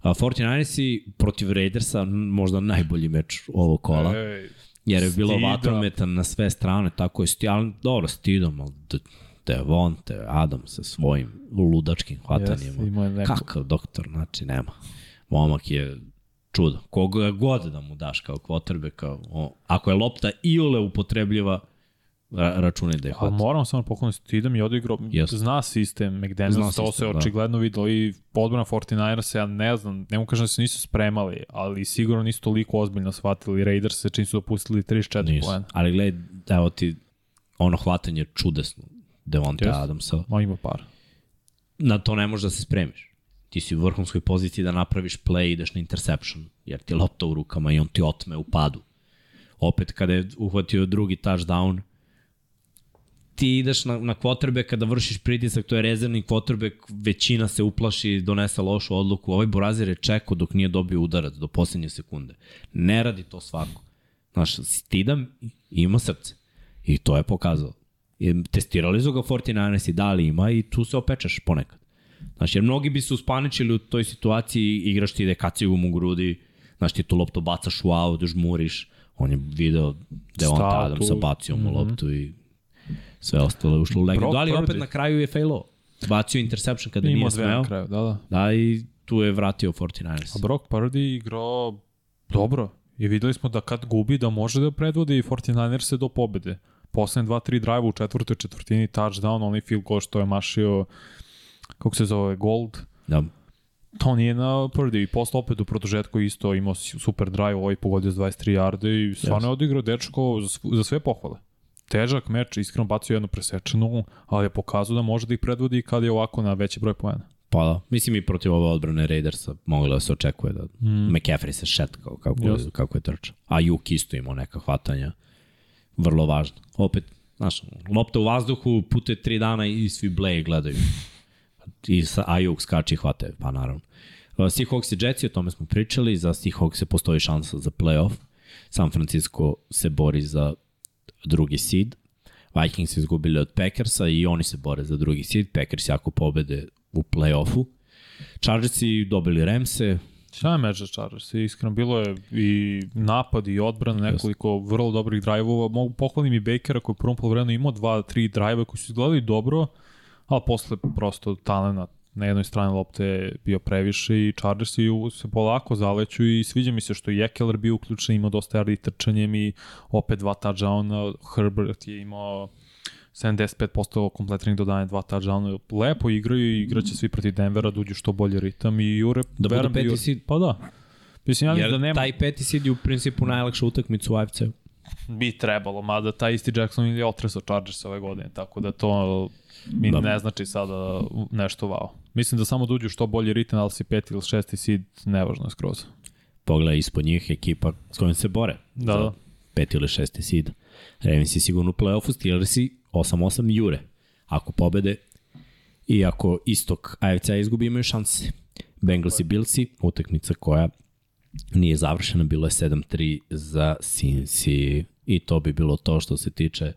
A 49ersi protiv Raidersa možda najbolji meč ovog kola. Ej, jer je bilo vatrometan na sve strane, tako je sti, ali dobro, stidom, ali Devonte, Adam sa svojim ludačkim hvatanjima. Yes, Kakav doktor, znači nema. Momak je čudo. Koga god da mu daš kao quarterback, kao, o, ako je lopta iole upotrebljiva, ra računaj da je hvata. Moram samo pokloniti, ti idem i odigrao, yes. zna sistem McDaniels, zna to sistem, se da. očigledno videlo i podbora 49ers, ja ne znam, ne mu kažem da se nisu spremali, ali sigurno nisu toliko ozbiljno shvatili Raiders se čim su dopustili 34 pojena. Ali gledaj, evo ti, ono hvatanje čudesno, Devonta yes. Adamsa. Ma ima par. Na to ne možeš da se spremiš ti si u vrhunskoj poziciji da napraviš play i ideš na interception, jer ti je lopta u rukama i on ti otme u padu. Opet kada je uhvatio drugi touchdown, ti ideš na, na kvotrbe kada vršiš pritisak, to je rezervni kvotrbe, većina se uplaši, donese lošu odluku. Ovaj Borazir je čekao dok nije dobio udarac do poslednje sekunde. Ne radi to svako. Znaš, stidam ima srce. I to je pokazao. I testirali su ga 49ers i dali ima i tu se opečaš ponekad. Znači, jer mnogi bi se uspaničili u toj situaciji, igraš ti ide kacigum u grudi, znaš ti tu loptu bacaš u aut, žmuriš, on je video da je on Adam sa bacio mu mm -hmm. loptu i sve ostalo je ušlo u legendu, ali opet na kraju je failo. Bacio interception kada nije smeo. Kraju, da, da. Da, i tu je vratio 49ers. A Brock Purdy igrao dobro. I videli smo da kad gubi da može da predvodi i 49ers do pobede. Poslednje 2-3 drive u četvrtoj četvrtini, touchdown, onaj field goal što je mašio kako se zove, Gold. Da. To nije na Purdy i posle opet u produžetku isto imao super drive, ovaj pogodio s 23 yarde i stvarno yes. je odigrao dečko za sve pohvale. Težak meč, iskreno bacio jednu presečenu, ali je pokazao da može da ih predvodi kad je ovako na veći broj poena. Pa da, mislim i protiv ove odbrane Raidersa moglo da se očekuje da mm. McCaffrey se šetkao kako, yes. kako je trčao. A Juk isto imao neka hvatanja. Vrlo važno. Opet, znaš, lopta u vazduhu, pute tri dana i svi bleje gledaju i sa Ayuk skači i hvate, pa naravno. Uh, Seahawks i Jetsi, o tome smo pričali, za Seahawks se postoji šansa za playoff. San Francisco se bori za drugi seed. Vikings izgubili od Packersa i oni se bore za drugi seed. Packers jako pobede u playoffu. Chargersi dobili Ramse, Šta je meč za Chargers? Iskreno, bilo je i napad i odbrana, nekoliko vrlo dobrih drajvova. Mogu pohvalim i Bakera koji u prvom polovremenu imao dva, tri drajva koji su izgledali dobro ali posle prosto talena na jednoj strani lopte bio previše i Chargersi se polako zaleću i sviđa mi se što je Ekeler bio uključen, imao dosta yardi trčanjem i opet dva touchdowna, Herbert je imao 75% kompletnih dodanja, dva touchdowna. Lepo igraju i igraće svi protiv Denvera, da uđu što bolje ritam i Jure... Da budu peti seed? Pa da. Mislim, ja Jer da nema... taj peti seed je u principu najlakša utakmica u AFC-u. Bi trebalo, mada taj isti Jackson je otresao Chargers ove godine, tako da to mi da. ne znači sada nešto wow. Mislim da samo da što bolji ritam, ali si peti ili šesti seed, nevažno je skroz. Pogledaj ispod njih ekipa s kojim se bore. Da, da. Peti ili šesti seed. Ravens je sigurno u play-offu, Steelersi 8-8 jure. Ako pobede i ako istok AFC izgubi, imaju šanse. Bengals i Billsi, utakmica koja nije završena, bilo je 7-3 za Cincy i to bi bilo to što se tiče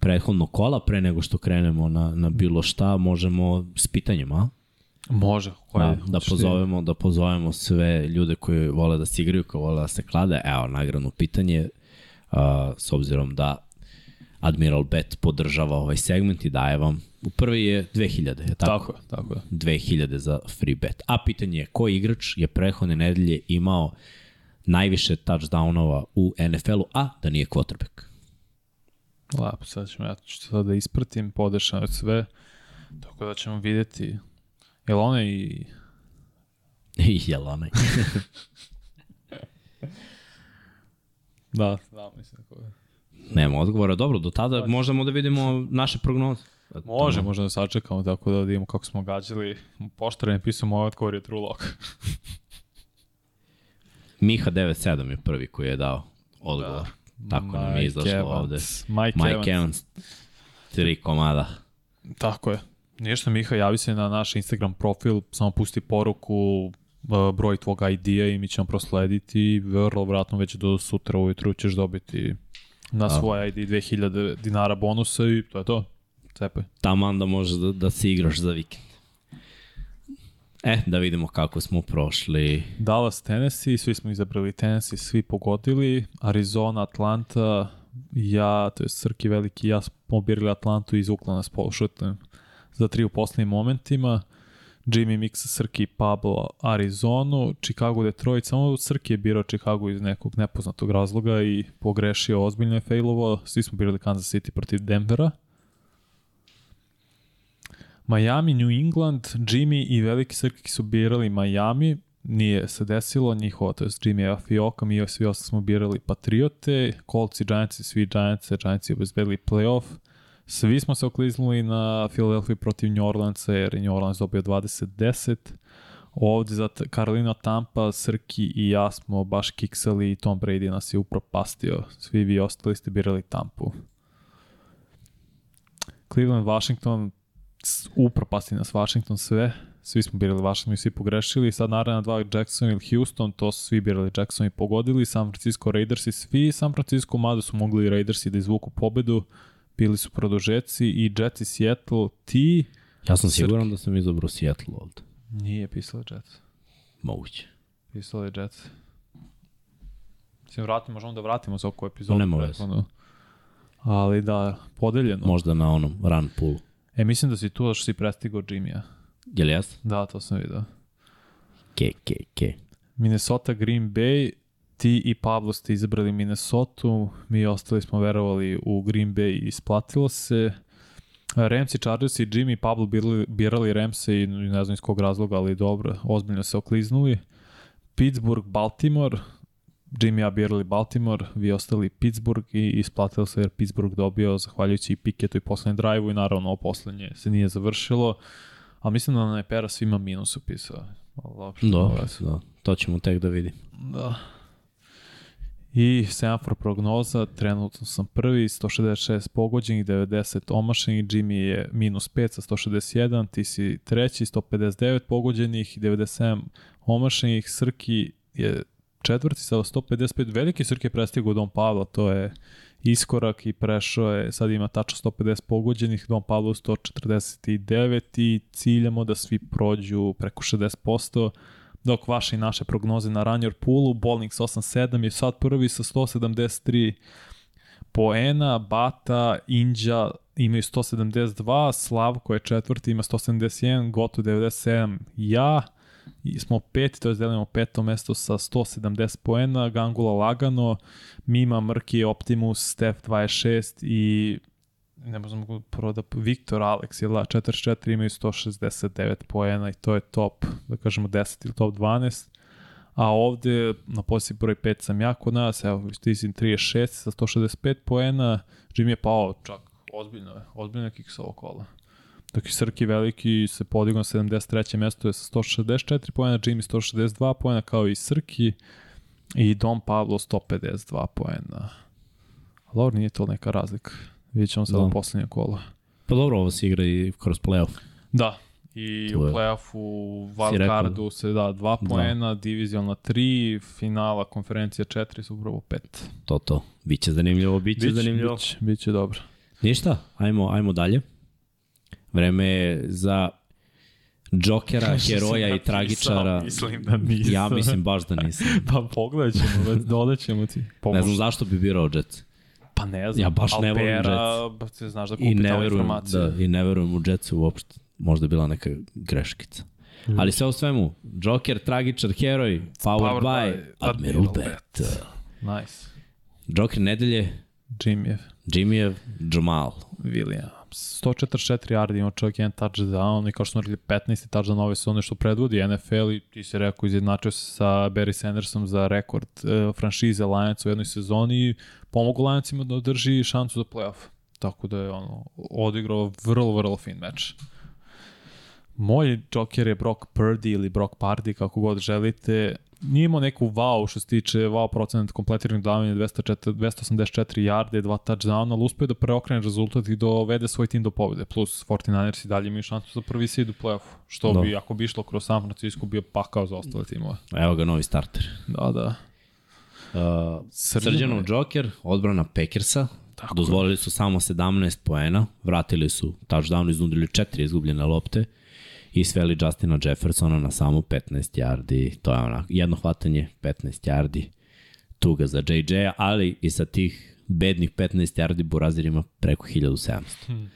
prethodnog kola, pre nego što krenemo na, na bilo šta, možemo s pitanjima, a? Može. Koje, da, da pozovemo, da pozovemo sve ljude koji vole da se igraju, koji vole da se klade. Evo, nagradno pitanje, uh, s obzirom da Admiral Bet podržava ovaj segment i daje vam u prvi je 2000, je tako? Tako, tako je. 2000 za free bet. A pitanje je koji igrač je prehodne nedelje imao najviše touchdownova u NFL-u, a da nije quarterback? Lepo, sad ćemo, ja ću sad da ispratim, podešam sve, tako da ćemo videti. Jel ona i... Jel onaj? da, da, mislim da je. Nema odgovora. Dobro, do tada možemo da vidimo naše prognoze. Može, možda da sačekamo tako da vidimo kako smo gađali. Poštare ne pisao moj odgovor je True Lock. Miha 97 je prvi koji je dao odgovor. Da. Tako Mike nam je izašlo Evans. ovde. Mike, Mike Evans. Tri komada. Tako je. Ništa Miha, javi se na naš Instagram profil, samo pusti poruku, broj tvog ID-a i mi ćemo proslediti i vrlo vratno već do sutra ujutru ćeš dobiti na svoj ID 2000 dinara bonusa i to je to. Cepaj. Tamo da može da, da se igraš za vikend. E, da vidimo kako smo prošli. Dallas, Tennessee, svi smo izabrali Tennessee, svi pogodili. Arizona, Atlanta, ja, to je Srki veliki, ja smo birali Atlantu i izvukla nas polušutem za tri u poslednjim momentima. Jimmy Mix, Srki, Pablo, Arizonu, Chicago, Detroit, samo Srki je birao Chicago iz nekog nepoznatog razloga i pogrešio ozbiljno je failovo. Svi smo birali Kansas City protiv Denvera. Miami, New England, Jimmy i Veliki Srki su birali Miami, nije se desilo, njihovo, to je Jimmy Afioka, mi svi ostali smo birali Patriote, Colts i Giants i svi Giants, Giants i obezbedili playoff, svi smo se okliznuli na Philadelphia protiv New Orleansa, jer je New Orleans dobio 20-10, ovde za Carolina Tampa, Srki i ja smo baš kiksali i Tom Brady nas je upropastio, svi vi ostali ste birali Tampu. Cleveland, Washington, upropasti nas Washington sve, svi smo birali Washington i svi pogrešili, sad naravno dva Jackson ili Houston, to su svi birali Jackson i pogodili, San Francisco Raiders i svi San Francisco, mada su mogli i Raidersi da izvuku pobedu, bili su produžeci i Jets i Seattle, ti... Ja sam siguran da sam izabrao Seattle ovde. Nije pisalo Jets. Moguće. Pisalo je Jets. Mislim, vratimo, možemo da vratimo za oko epizodu. Nema veze. Ali da, podeljeno. Možda na onom run poolu. E, mislim da si tu što si prestigao Jimmy-a. Je li jas? Da, to sam vidio. Ke, ke, ke. Minnesota, Green Bay, ti i Pablo ste izabrali Minnesota, mi ostali smo verovali u Green Bay i isplatilo se. Ramsey, Chargers i Jimmy i Pablo birali, birali Ramsey i ne znam iz kog razloga, ali dobro, ozbiljno se okliznuli. Pittsburgh, Baltimore, Jimmy ja birali Baltimore, vi ostali Pittsburgh i isplatilo se jer Pittsburgh dobio zahvaljujući i Piketu i poslednjem drive-u i naravno ovo poslednje se nije završilo. A mislim da nam je Pera svima minus upisao. Da, da, to ćemo tek da vidim. Da. I semafor prognoza, trenutno sam prvi, 166 pogođenih, 90 omašenih, Jimmy je minus 5 sa 161, ti si treći, 159 pogođenih, 97 omašenih, Srki je četvrti sa 155, veliki Srki je u Dom Pavla, to je iskorak i prešao je, sad ima tačno 150 pogođenih, Dom Pavlo 149 i ciljamo da svi prođu preko 60%, dok vaše i naše prognoze na Ranjor Poolu, Bowling 8-7 je sad prvi sa 173 poena, Bata, Inđa imaju 172, Slavko je četvrti, ima 171, Goto 97, ja, i smo peti, to je delimo peto mesto sa 170 poena, Gangula lagano, Mima, Mrki, Optimus, Steph 26 i ne možemo proda Viktor Alex ili 44 imaju 169 poena i to je top, da kažemo 10 ili top 12. A ovde na posljednji broj 5 sam ja kod nas, evo ti si 36 sa 165 poena, Jim je pao čak ozbiljno je, ozbiljno je kiks ovo kola. Dok je Srki veliki se podigao na 73. mesto je sa 164 poena, Jimmy 162 poena kao i Srki i Dom Pablo 152 poena. Ali nije to neka razlika. Vidjet ćemo sada da. poslednje kola. Pa dobro, ovo se igra i kroz playoff. Da, i u playoffu wildcardu se da dva da. poena, da. divizijalna 3, finala konferencija 4, su upravo 5. To to, biće zanimljivo, biće, biće zanimljivo. Biće, biće dobro. Ništa, ajmo, ajmo dalje. Vreme je za Džokera, heroja i tragičara. Mislim da nisam. Ja mislim baš da nisam. pa pogledat ćemo, dodat ćemo ti. Pomož. Ne znam zašto bi birao Jets. Pa ne znam. Ja baš Alpera, ne volim Jets. Pa ti znaš da kupi I ne verujem, informacije. Da, I ne verujem u Jetsu uopšte. Možda je bila neka greškica. Mm. Ali sve u svemu, Joker, tragičar, heroj, powered, powered by, by Admiral, Admiral Bet. Nice. Joker nedelje. Jimmyev. Jimmyev, Jamal. Williams. 144 yardi ima čovjek jedan touchdown i kao što smo rekli 15. touchdown ove sezone što predvodi NFL i ti se rekao izjednačio se sa Barry Sandersom za rekord e, franšize Lions u jednoj sezoni pomogu Lionsima da održi šansu za playoff. Tako da je ono, odigrao vrlo, vrlo fin meč. Moj Joker je Brock Purdy ili Brock Pardy, kako god želite nije imao neku wow što se tiče wow procenat kompletiranih davanja 284, 284 yarde, dva touchdowna, ali uspio da preokrene rezultat i dovede svoj tim do pobjede. Plus 49ers i dalje imaju šansu za prvi seed u play-offu, što da. bi ako bi išlo kroz San Francisco bio pakao za ostale timove. Evo ga novi starter. Da, da. Uh, Srđanov Joker, odbrana Packersa, Tako dozvolili su samo 17 poena, vratili su touchdown, iznudili četiri izgubljene lopte i sveli Justina Jeffersona na samo 15 yardi. To je onako jedno hvatanje, 15 yardi. Tuga za JJ, ali i sa tih bednih 15 yardi Burazir ima preko 1700. Hmm.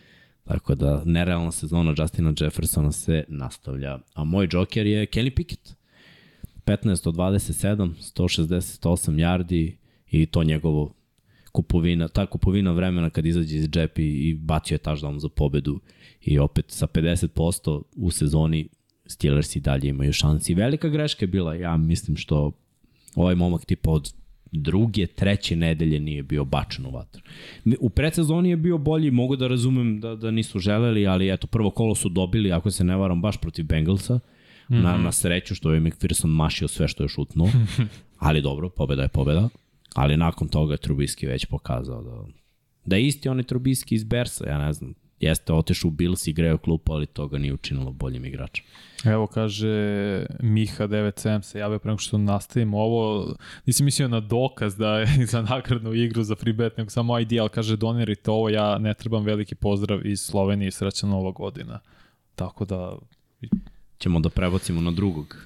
Tako da nerealna sezona Justina Jeffersona se nastavlja. A moj džoker je Kenny Pickett. 15 od 27, 168 yardi i to njegovo kupovina, ta kupovina vremena kad izađe iz džepi i bacio je touchdown za pobedu i opet sa 50% u sezoni Steelers i dalje imaju šansi. Velika greška je bila, ja mislim što ovaj momak tipa od druge, treće nedelje nije bio bačen u vatru. U predsezoni je bio bolji, mogu da razumem da, da nisu želeli, ali eto, prvo kolo su dobili, ako se ne varam, baš protiv Bengalsa, mm -hmm. na, na sreću što je McPherson mašio sve što je šutnuo, ali dobro, pobeda je pobeda, ali nakon toga je Trubiski već pokazao da, da je isti onaj Trubiski iz Bersa, ja ne znam, jeste otišao u Bills i greo klupu, ali to ga nije učinilo boljim igračem. Evo kaže Miha 97 se javio prema što nastavimo ovo. Nisi mislio na dokaz da je za nagradnu igru za free bet, nego samo ID, ali kaže donirite ovo, ja ne trebam veliki pozdrav iz Slovenije i srećna nova godina. Tako da... Ćemo da prebacimo na drugog.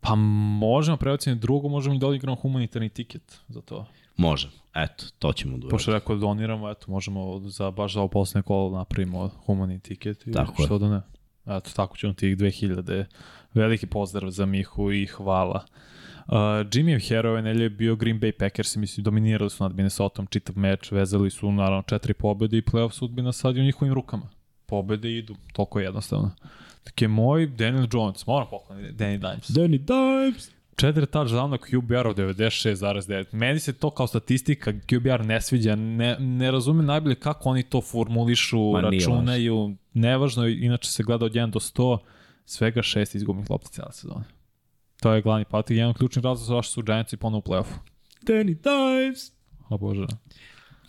Pa možemo prebaciti na drugo, možemo da odigramo humanitarni tiket za to. Možemo. Eto, to ćemo da Pošto rekao da doniramo, eto, možemo za, baš za ovo poslednje kolo napravimo humani tiket i tako što je. da ne. Eto, tako ćemo tih 2000. Veliki pozdrav za Mihu i hvala. Uh, Jimmy hero ove nelje je bio Green Bay Packers, mislim, dominirali su nad Minnesota čitav meč, vezali su naravno četiri pobede i playoff sudbina sad je u njihovim rukama. Pobede idu, toliko jednostavno. Tako je moj Daniel Jones, moram pokloniti Danny Dimes. Danny Dimes! Četiri touchdowna QBR u 96,9. Meni se to kao statistika QBR ne sviđa. Ne, ne razumem najbolje kako oni to formulišu, Ma, računaju. Nevažno, inače se gleda od 1 do 100, svega šest izgubnih lopta cijela sezona. To je glavni patik. Jedan ključni razlog zašto su Giantsi ponovno u play-offu. Danny Dimes! O Bože.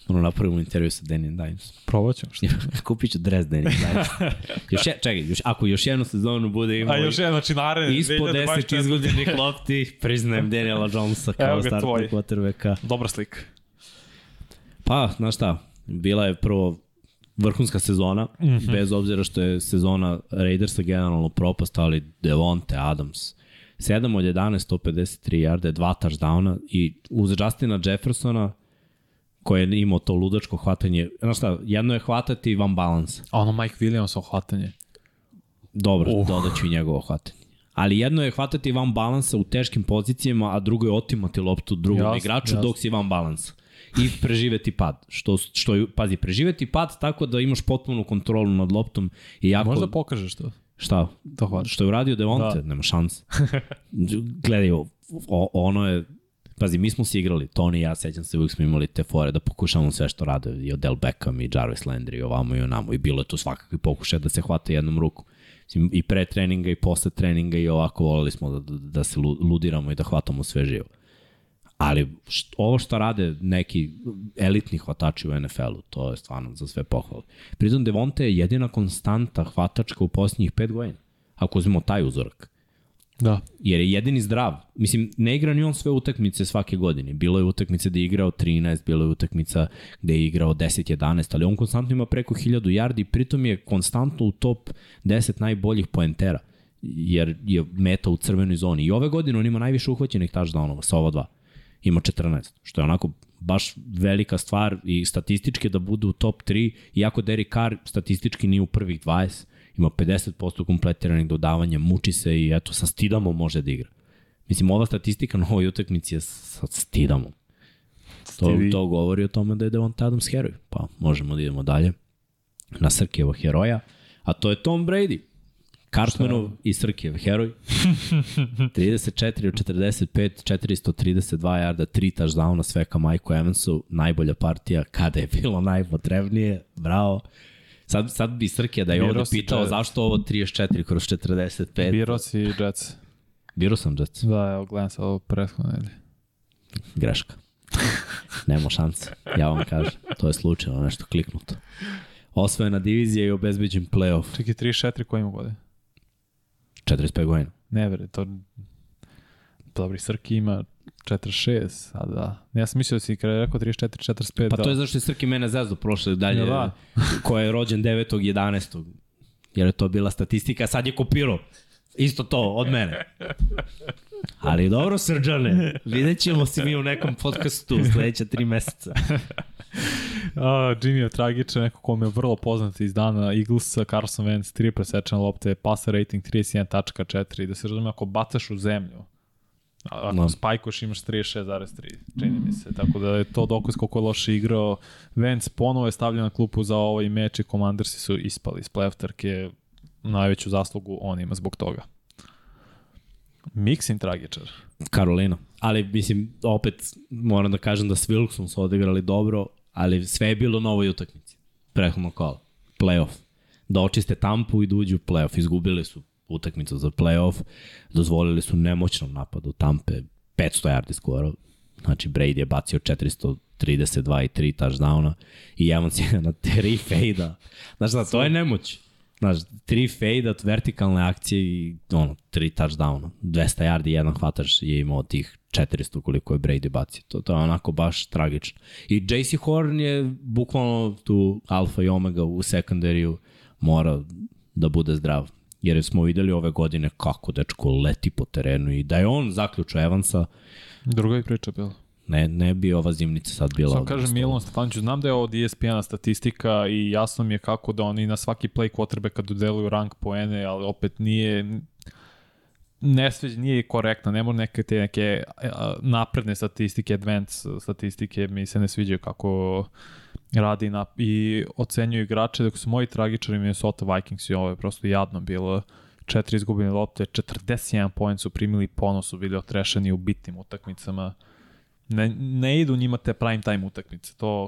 Ono napravimo intervju sa Danny Dimes. Što? Kupit ću dres Danny Dimes. još je, čekaj, još, ako još jednu sezonu bude imao... A još jedno, znači naredne. Ispod 10 izgubljenih lopti, priznajem Daniela Jonesa kao startnog quarterbacka. Dobra slika. Pa, znaš šta, bila je prvo vrhunska sezona, mm -hmm. bez obzira što je sezona Raidersa generalno propast, ali Devonte Adams, 7 od 11, 153 yarde, dva touchdowna i uz Justina Jeffersona koje je imao to ludačko hvatanje. Znaš šta, jedno je hvatati van balans. A ono Mike Williamsov hvatanje. Dobro, uh. dodat ću i njegovo hvatanje. Ali jedno je hvatati van balansa u teškim pozicijama, a drugo je otimati loptu drugom jasne, igraču jasne. dok si van balansa. I preživeti pad. Što, što pazi, preživeti pad tako da imaš potpunu kontrolu nad loptom. I jako... Možda pokažeš to. Šta? To hvata. Što je uradio Devonte? Da. Nema šans. Gledaj, o, ono je Pazi, mi smo se igrali, Tony i ja, sećam se, uvijek smo imali te fore da pokušamo sve što rade, i Odell Beckham i Jarvis Landry i ovamo i onamo, i bilo je to svakakvi pokušaj da se hvata jednom ruku. I pre treninga i posle treninga i ovako volili smo da, da, da se ludiramo i da hvatamo sve živo. Ali št, ovo što rade neki elitni hvatači u NFL-u, to je stvarno za sve pohvale. Pritom Devonte je jedina konstanta hvatačka u posljednjih pet godina. Ako uzmemo taj uzorak. Da. Jer je jedini zdrav. Mislim, ne igra ni on sve utakmice svake godine. Bilo je utakmice gde je igrao 13, bilo je utakmica gde je igrao 10-11, ali on konstantno ima preko 1000 yardi, pritom je konstantno u top 10 najboljih poentera, jer je meta u crvenoj zoni. I ove godine on ima najviše uhvaćenih touchdownova sa ova dva. Ima 14, što je onako baš velika stvar i statistički da budu u top 3, iako Derek Carr statistički nije u prvih 20, ima 50% kompletiranih dodavanja, muči se i eto, sa Stidamo može da igra. Mislim, ova statistika na ovoj utakmici je sa Stidamo. To, to govori o tome da je Devonta Adams heroj. Pa možemo da idemo dalje na Srkijevo heroja, a to je Tom Brady. Cartmanov i Srkijev heroj. 34 od 45, 432 jarda, 3 touchdowna, sve ka Majku Evansu, najbolja partija kada je bilo najpotrebnije. Bravo. Sad, sad bi Srkija da je ovde pitao Jets. zašto ovo 34 kroz 45. Biro si Jets. Biro sam Jets. Da, evo, gledam sa ovo prethodno. Greška. Nemo šanse, ja vam kažem. To je slučajno nešto kliknuto. Osvojena divizija i obezbeđen playoff. Čekaj, 34 koji ima godine? 45 godina. Ne vere, to... Dobri, Srki ima 46, a da. Ja sam mislio da si kada je rekao 34, 45. Pa da. to je zašto je Srki mene zezdo prošle dalje, da. ko je rođen 9. 11. Jer je to bila statistika, sad je kopirao. Isto to, od mene. Ali dobro, Srđane, vidjet ćemo se mi u nekom podcastu sledeća tri meseca. Uh, Jimmy je tragičan, neko ko mi je vrlo poznat iz dana Eaglesa, Carson Wentz, 3 presečene lopte, passer rating 31.4, da se razume, ako bacaš u zemlju, ako no. spajkoš imaš 36.3, čini mi se, tako da je to dokaz koliko je loše igrao. Wentz ponovo je stavljen na klupu za ovaj meč i Commandersi su ispali iz playoff trke, najveću zaslugu on ima zbog toga. Mixin tragičar. Karolina. Ali, mislim, opet moram da kažem da s Wilksom su odigrali dobro, ali sve je bilo na ovoj utakmici. Prehodno kola. Playoff. Da očiste tampu i da uđu u playoff. Izgubili su utakmicu za playoff, dozvolili su nemoćnom napadu Tampe, 500 yardi skoro, znači Brady je bacio 432 i 3 touchdowna i Evans je na 3 fejda. Znaš da, to je nemoć. Znaš, tri fade vertikalne akcije i ono, tri touchdowna. 200 yardi, jedan hvatač je imao tih 400 koliko je Brady bacio. To, to je onako baš tragično. I JC Horn je bukvalno tu alfa i omega u sekundariju mora da bude zdrav. Jer smo videli ove godine kako dečko leti po terenu i da je on zaključio Evansa. Druga je priča bila. Ne, ne bi ova zimnica sad bila... Samo kažem Milon Stefanoviću, znam da je ovo ESPN statistika i jasno mi je kako da oni na svaki play quarterback kad dodeluju rank poene, ali opet nije ne sveđa, nije korektno, ne mora neke te neke napredne statistike, advanced statistike, mi se ne sviđaju kako radi na, i ocenjuju igrače, dok su moji tragičari Minnesota Vikings i ovo je prosto jadno bilo četiri izgubljene lopte, 41 point su primili ponos, su bili otrešeni u bitnim utakmicama ne, ne idu njima te prime time utakmice. To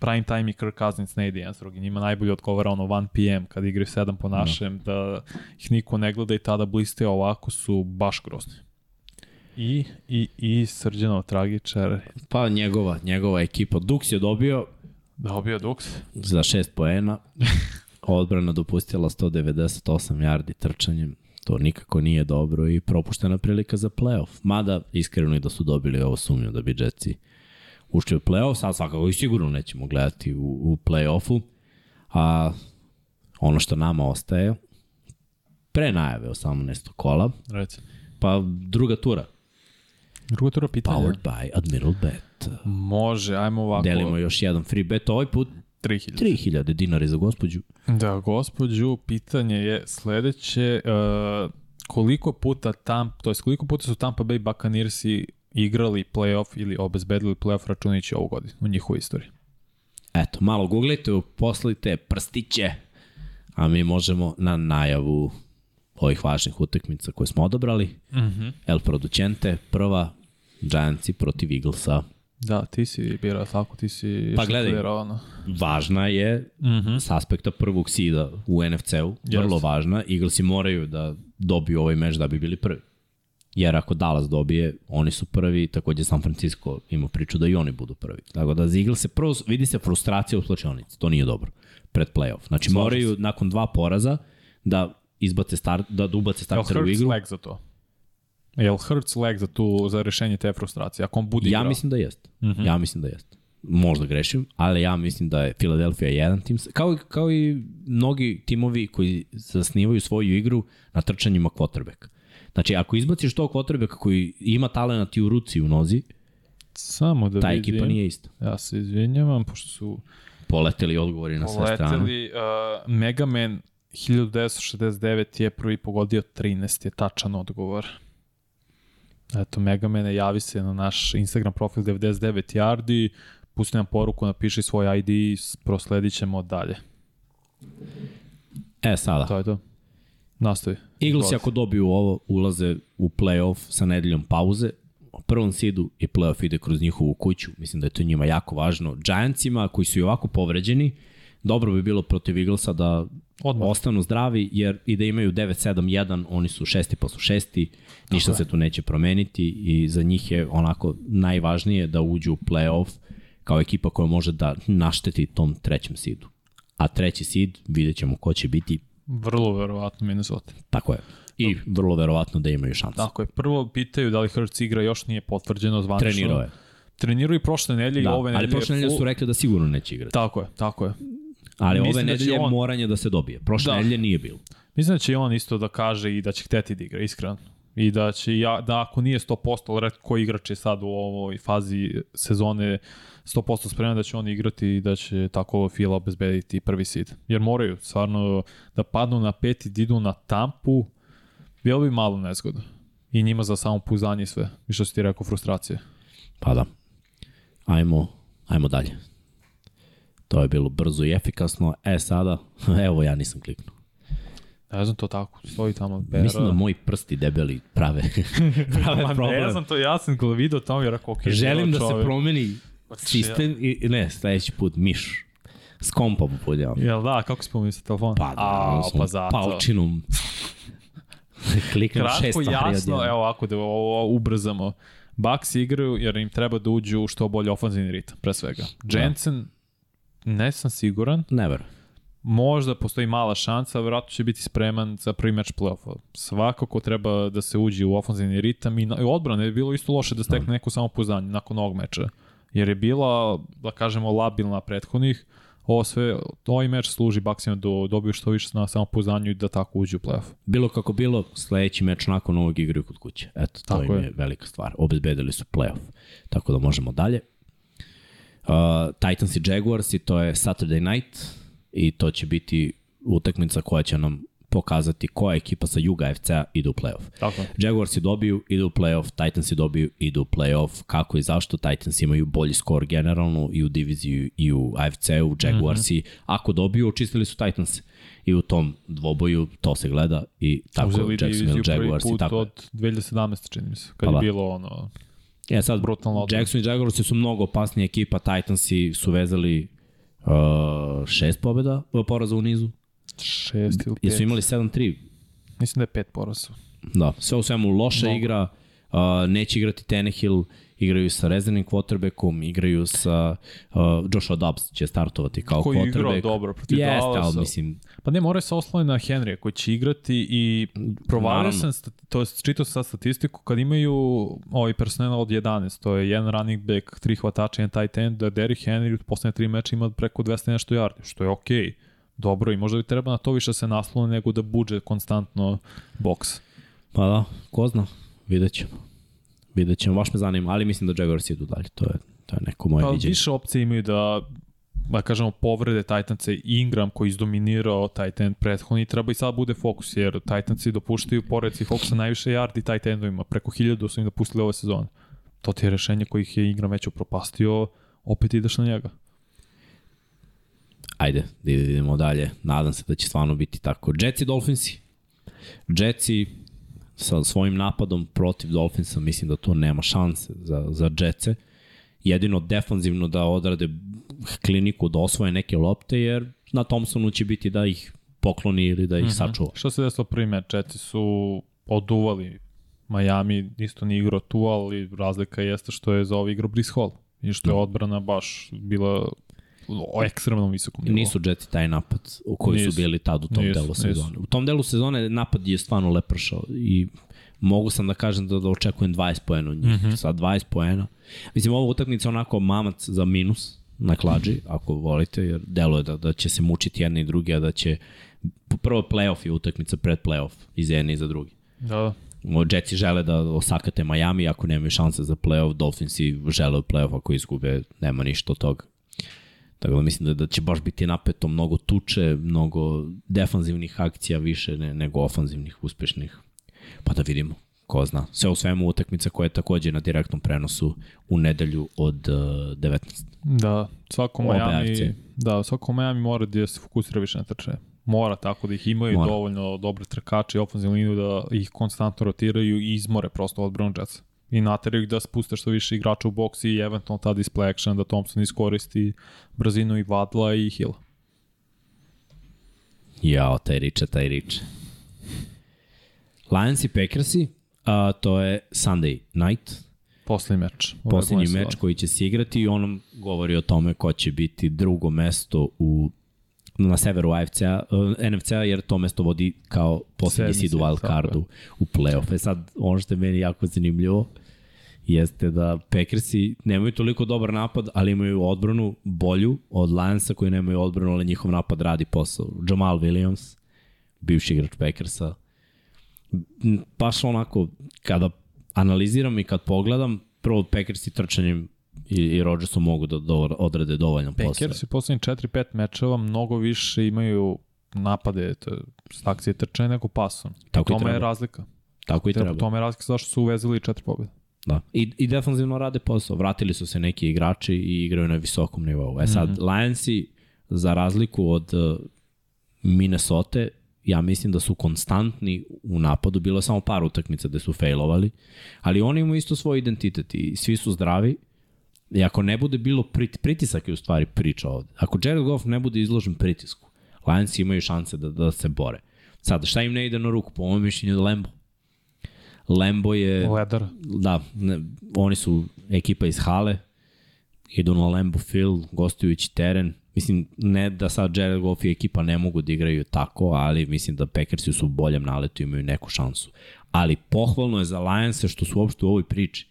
prime time i Kirk Cousins ne ide jedan s drugi. Njima najbolje odgovara ono 1 PM kad igraju 7 po našem, no. da ih niko ne gleda i tada bliste ovako su baš grozni. I, i, i Srđanov tragičar. Pa njegova, njegova ekipa. Dux je dobio Dobio Dux. Za 6 poena. Odbrana dopustila 198 yardi trčanjem to nikako nije dobro i propuštena prilika za playoff. Mada, iskreno i da su dobili ovo sumnju da bi Jetsi ušli u playoff, sad svakako i sigurno nećemo gledati u, u playoffu. A ono što nama ostaje, pre najave 18. kola, Reci. pa druga tura. Druga tura pitanja. Powered by Admiral Bet. Može, ajmo ovako. Delimo još jedan free bet, ovaj put 3000. 3000 dinari za gospođu. Da, gospođu, pitanje je sledeće, uh, koliko puta tam, to jest koliko puta su Tampa Bay Buccaneersi igrali playoff ili obezbedili playoff računajući ovu godinu u njihovoj istoriji? Eto, malo googlite, poslite prstiće, a mi možemo na najavu ovih važnih utakmica koje smo odabrali. Mm -hmm. El Producente, prva, Giantsi protiv Eaglesa. Da, ti si birao tako, ti si pa gledaj, važna je mm -hmm. s aspekta prvog sida u NFC-u, vrlo važna. Eaglesi moraju da dobiju ovaj meč da bi bili prvi. Jer ako Dallas dobije, oni su prvi, takođe San Francisco ima priču da i oni budu prvi. Tako da za Eagles se prvo, vidi se frustracija u slučajnici, to nije dobro, pred playoff. Znači Slažim moraju nakon dva poraza da izbace start, da, da ubace starter u igru. Jel za to? Jel Hurts leg za, tu, za rešenje te frustracije? Ako on bude Ja igrao? mislim da jeste. Mhm. -huh. Ja mislim da jeste. Možda grešim, ali ja mislim da je Philadelphia jedan tim, kao, kao i mnogi timovi koji zasnivaju svoju igru na trčanjima quarterback. Znači, ako izbaciš tog quarterbacka koji ima talent i u ruci i u nozi, Samo da Ta vidim. ekipa nije ista. Ja se izvinjavam, pošto su Poleteli odgovori na sve strane. poleteli. Uh, Mega Man 1969 je prvi pogodio 13, je tačan odgovor. Eto, Mega Man, javi se na naš Instagram profil 99 yardi, pusti nam poruku, napiši svoj ID i prosledit ćemo dalje. E, sada. To je to. Nastavi. Izvoli. ako dobiju ovo, ulaze u playoff sa nedeljom pauze, u prvom seedu i playoff ide kroz njihovu kuću. Mislim da je to njima jako važno. Giantsima, koji su i ovako povređeni, dobro bi bilo protiv Eaglesa da Odmah. ostanu zdravi, jer i da imaju 9-7-1, oni su šesti su šesti, ništa je. se tu neće promeniti i za njih je onako najvažnije da uđu u playoff kao ekipa koja može da našteti tom trećem seedu. A treći seed, vidjet ćemo ko će biti, Vrlo verovatno Minnesota. tako je. I vrlo verovatno da imaju šansu. Tako je. Prvo pitaju da li Hurts igra, još nije potvrđeno zvanično. Trenirao je. Trenirao i prošle nedelje i Da, ove nedelje. ali prošle nedelje su rekli da sigurno neće igrati. Tako je, tako je. Ali Mislim ove da nedelje on- moranje da se dobije. Prošle Da. nedelje nije bilo. Mislim da će on isto da kaže i da će hteti da igra, iskreno. I da će, ja, da ako nije 100%, ali redko koji igrač je sad u ovoj fazi sezone 100% spreman da će on igrati i da će tako Fila obezbediti prvi seed. Jer moraju stvarno da padnu na pet i da idu na tampu, bilo bi malo nezgodno. I njima za samo puzanje sve. I što si ti rekao, frustracije. Pa da. Ajmo, ajmo dalje. To je bilo brzo i efikasno. E sada, evo ja nisam kliknuo. Ne znam to tako, stoji tamo Bera. Mislim da moji prsti debeli prave, prave Ma problem. ne znam to, ja sam ga vidio tamo i rekao, ok, Želim da se čovek. promeni sistem i ne, sledeći put miš. S kompom podijam. Jel da, kako si pomislio telefon? Pa da, A, pa zato. Palčinom. Kliknem šest Kratko, stvari jasno, evo ovako da ovo ubrzamo. Bucks igraju jer im treba da uđu u što bolji ofanzivni ritam, pre svega. Jensen, ne sam siguran, Never. možda postoji mala šansa, vjerojatno će biti spreman za prvi meč play-offa. Svakako treba da se uđe u ofanzivni ritam i, na, i odbrana je bilo isto loše da stekne neko samopouzdanje nakon ovog meča. Jer je bila, da kažemo, labilna prethodnih, ovo sve, ovaj meč služi Bucksima da dobiju što više na samopouzdanju i da tako uđu u play-off. Bilo kako bilo, sledeći meč nakon ovog igraju kod kuće. Eto, to Tako im je. je. velika stvar. Obezbedili su playoff. Tako da možemo dalje. Uh, Titans i Jaguars i to je Saturday night i to će biti utakmica koja će nam pokazati koja ekipa sa Juga FC-a ide u playoff. Tako je. Jaguarsi dobiju, idu u playoff, Titansi dobiju, idu u playoff. Kako i zašto? Titans imaju bolji skor generalno i u diviziji i u AFC-u, Jaguarsi. Mm -hmm. Ako dobiju, očistili su Titans. I u tom dvoboju to se gleda i tako Uzeli Jacksonville diviziju prvi Jaguars i put tako. je. od 2017. čini mi se, kad Pa je da. bilo ono... Ja, sad, brutalna odbrana. Jackson i Jaguarsi su mnogo opasnija ekipa, Titansi su vezali uh, šest pobjeda, poraza u nizu. Šest ili pet. Jesu imali 7-3 Mislim da je pet poraza. Da, sve u svemu loša Mnogo. igra, uh, neće igrati Tenehill, igraju sa rezervnim quarterbackom, igraju sa uh, Joshua Dobbs će startovati kao Koji je igrao quarterback. dobro protiv Jeste, ali Dallasa. mislim, Pa ne, moraju se osloniti na Henrya koji će igrati i provalio sam, to je čitao sad statistiku, kad imaju ovaj personel od 11, to je jedan running back, tri hvatača, jedan tight end, da Derrick Henry u poslednje tri meča ima preko 200 i nešto yardi, što je okej. Okay. Dobro i možda bi treba na to više se naslone nego da buđe konstantno boks. pa da, ko zna, vidjet ćemo. Vidjet ćemo, baš me zanima, ali mislim da Jaguars idu dalje, to je, to je neko moje Pa viđenje. više opcije imaju da da kažemo povrede Titanse Ingram koji je izdominirao Titan prethodni treba i sad bude fokus jer Titansi dopuštaju pored svih fokusa najviše yardi tight endovima preko 1000 su im dopustili ove sezone to ti je rešenje kojih je Ingram već upropastio opet ideš na njega Ajde, da idemo dalje. Nadam se da će stvarno biti tako. Jetsi i Dolphinsi. Jetsi sa svojim napadom protiv Dolphinsa, mislim da to nema šanse za, za Jetse. Jedino defanzivno da odrade kliniku, da osvoje neke lopte, jer na Thompsonu će biti da ih pokloni ili da ih mm -hmm. sačuva. Što se desilo prvi meč? Jeti su oduvali Miami, isto nije igrao tu, ali razlika jeste što je za ovaj igrao Brice Hall i što je odbrana baš bila o ekstremno visokom nivou. Nisu Jetsi taj napad u koji Nisu. su bili tad u tom Nisu, delu nisu. sezone. U tom delu sezone napad je stvarno lepršao i mogu sam da kažem da, da očekujem 20 poena od njih. Mm. -hmm. Sad 20 poena. Mislim, ova utakmica onako mamac za minus na klađi, ako volite, jer delo je da, da će se mučiti jedni i drugi, a da će prvo playoff je utakmica pred playoff i za jedni i za drugi. Da, da. Jetsi žele da osakate Miami ako nemaju šanse za playoff, Dolphinsi žele playoff ako izgube, nema ništa od toga. Tako da mislim da, da će baš biti napeto mnogo tuče, mnogo defanzivnih akcija više ne, nego ofanzivnih, uspešnih. Pa da vidimo, ko zna. Sve u svemu utakmica koja je takođe na direktnom prenosu u nedelju od uh, 19. Da, svako Miami, da, svako Miami mora da se fokusira više na trčanje. Mora tako da ih imaju mora. dovoljno dobre trkače i ofenzivnu liniju da ih konstantno rotiraju i izmore prosto odbranu Jetsa i nateraju ih da spuste što više igrača u boks i eventualno ta display action da Thompson iskoristi brzinu i Vadla i Hill. Jao, taj riče, taj riče. Lions i Packersi, a, to je Sunday night. Poslednji meč. Poslednji meč koji će se igrati i onom govori o tome ko će biti drugo mesto u na severu AFC-a, uh, NFC-a, jer to mesto vodi kao poslednji seed u wild cardu u playoff. E sad, ono što je meni jako zanimljivo, jeste da Packersi nemaju toliko dobar napad, ali imaju odbranu bolju od Lionsa koji nemaju odbranu, ali njihov napad radi posao. Jamal Williams, bivši igrač Packersa, baš onako, kada analiziram i kad pogledam, prvo Packersi trčanjem i, i Rodgersom mogu da do, odrade dovoljan posao. Packers u poslednjih 4-5 mečeva mnogo više imaju napade, to, akcije trčanja nego pasom. Tako I tome je razlika. Tako i treba. Tome je razlika zašto su uvezili četiri pobjede. Da. I, I defanzivno rade posao. Vratili su se neki igrači i igraju na visokom nivou. E sad, mm -hmm. Lionsi, za razliku od uh, Minnesota, ja mislim da su konstantni u napadu. Bilo je samo par utakmica gde su failovali, ali oni imaju isto svoj identitet i svi su zdravi. I ako ne bude bilo prit, pritisak je u stvari priča ovde. Ako Jared Goff ne bude izložen pritisku, Lions imaju šanse da, da se bore. Sada, šta im ne ide na ruku? Po mojom mišljenju Lembo. Lembo je... Ledar. Da, ne, oni su ekipa iz Hale, idu na Lembo Field, gostujući teren. Mislim, ne da sad Jared Goff i ekipa ne mogu da igraju tako, ali mislim da Packersi su u boljem naletu i imaju neku šansu. Ali pohvalno je za Lions što su uopšte u ovoj priči.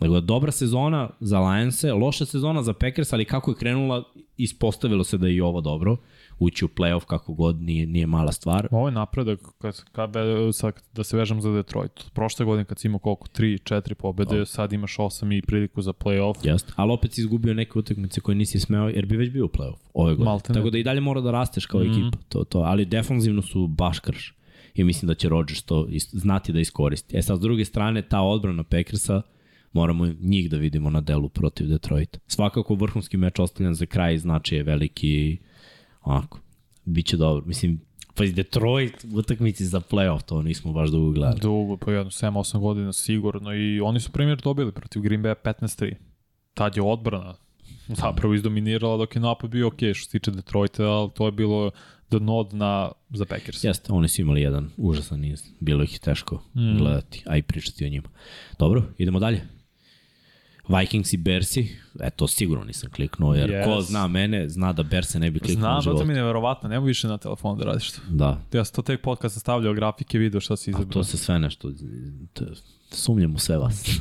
Dakle, dobra sezona za Lions, loša sezona za Packers, ali kako je krenula, ispostavilo se da je i ovo dobro ući u playoff kako god nije, nije mala stvar. Ovo je napredak kad, kad, sad, da se vežem za Detroit. Prošle godine kad si imao koliko? 3, 4 pobede, oh. sad imaš 8 i priliku za playoff. Jeste, ali opet si izgubio neke utakmice koje nisi smeo jer bi već bio u playoff ove godine. Malte Tako da i dalje mora da rasteš kao mm -hmm. ekipa. To, to. Ali defanzivno su baš krš. I mislim da će Rodgers to znati da iskoristi. E sad, s druge strane, ta odbrana Packersa, moramo njih da vidimo na delu protiv Detroita. Svakako vrhunski meč ostavljan za kraj znači je veliki onako, bit će dobro. Mislim, pa iz Detroit utakmici za playoff, to nismo baš dugo gledali. Dugo, pa jedno 7-8 godina sigurno i oni su primjer dobili protiv Green Bay 15-3. Tad je odbrana zapravo izdominirala dok je napad bio ok što se tiče Detroita, ali to je bilo dno na za Packers. Jeste, oni su imali jedan užasan niz. Bilo ih teško mm. gledati, a i pričati o njima. Dobro, idemo dalje. Vikings i Bersi, eto sigurno nisam kliknuo, jer yes. ko zna mene, zna da Berse ne bi kliknuo Znam, Znam, to mi je neverovatno, nema više na telefonu da radiš to. Da. Ja sam to tek podcast stavljao grafike, video šta si izabrao. A to se sve nešto, to, sumnjam u sve vas.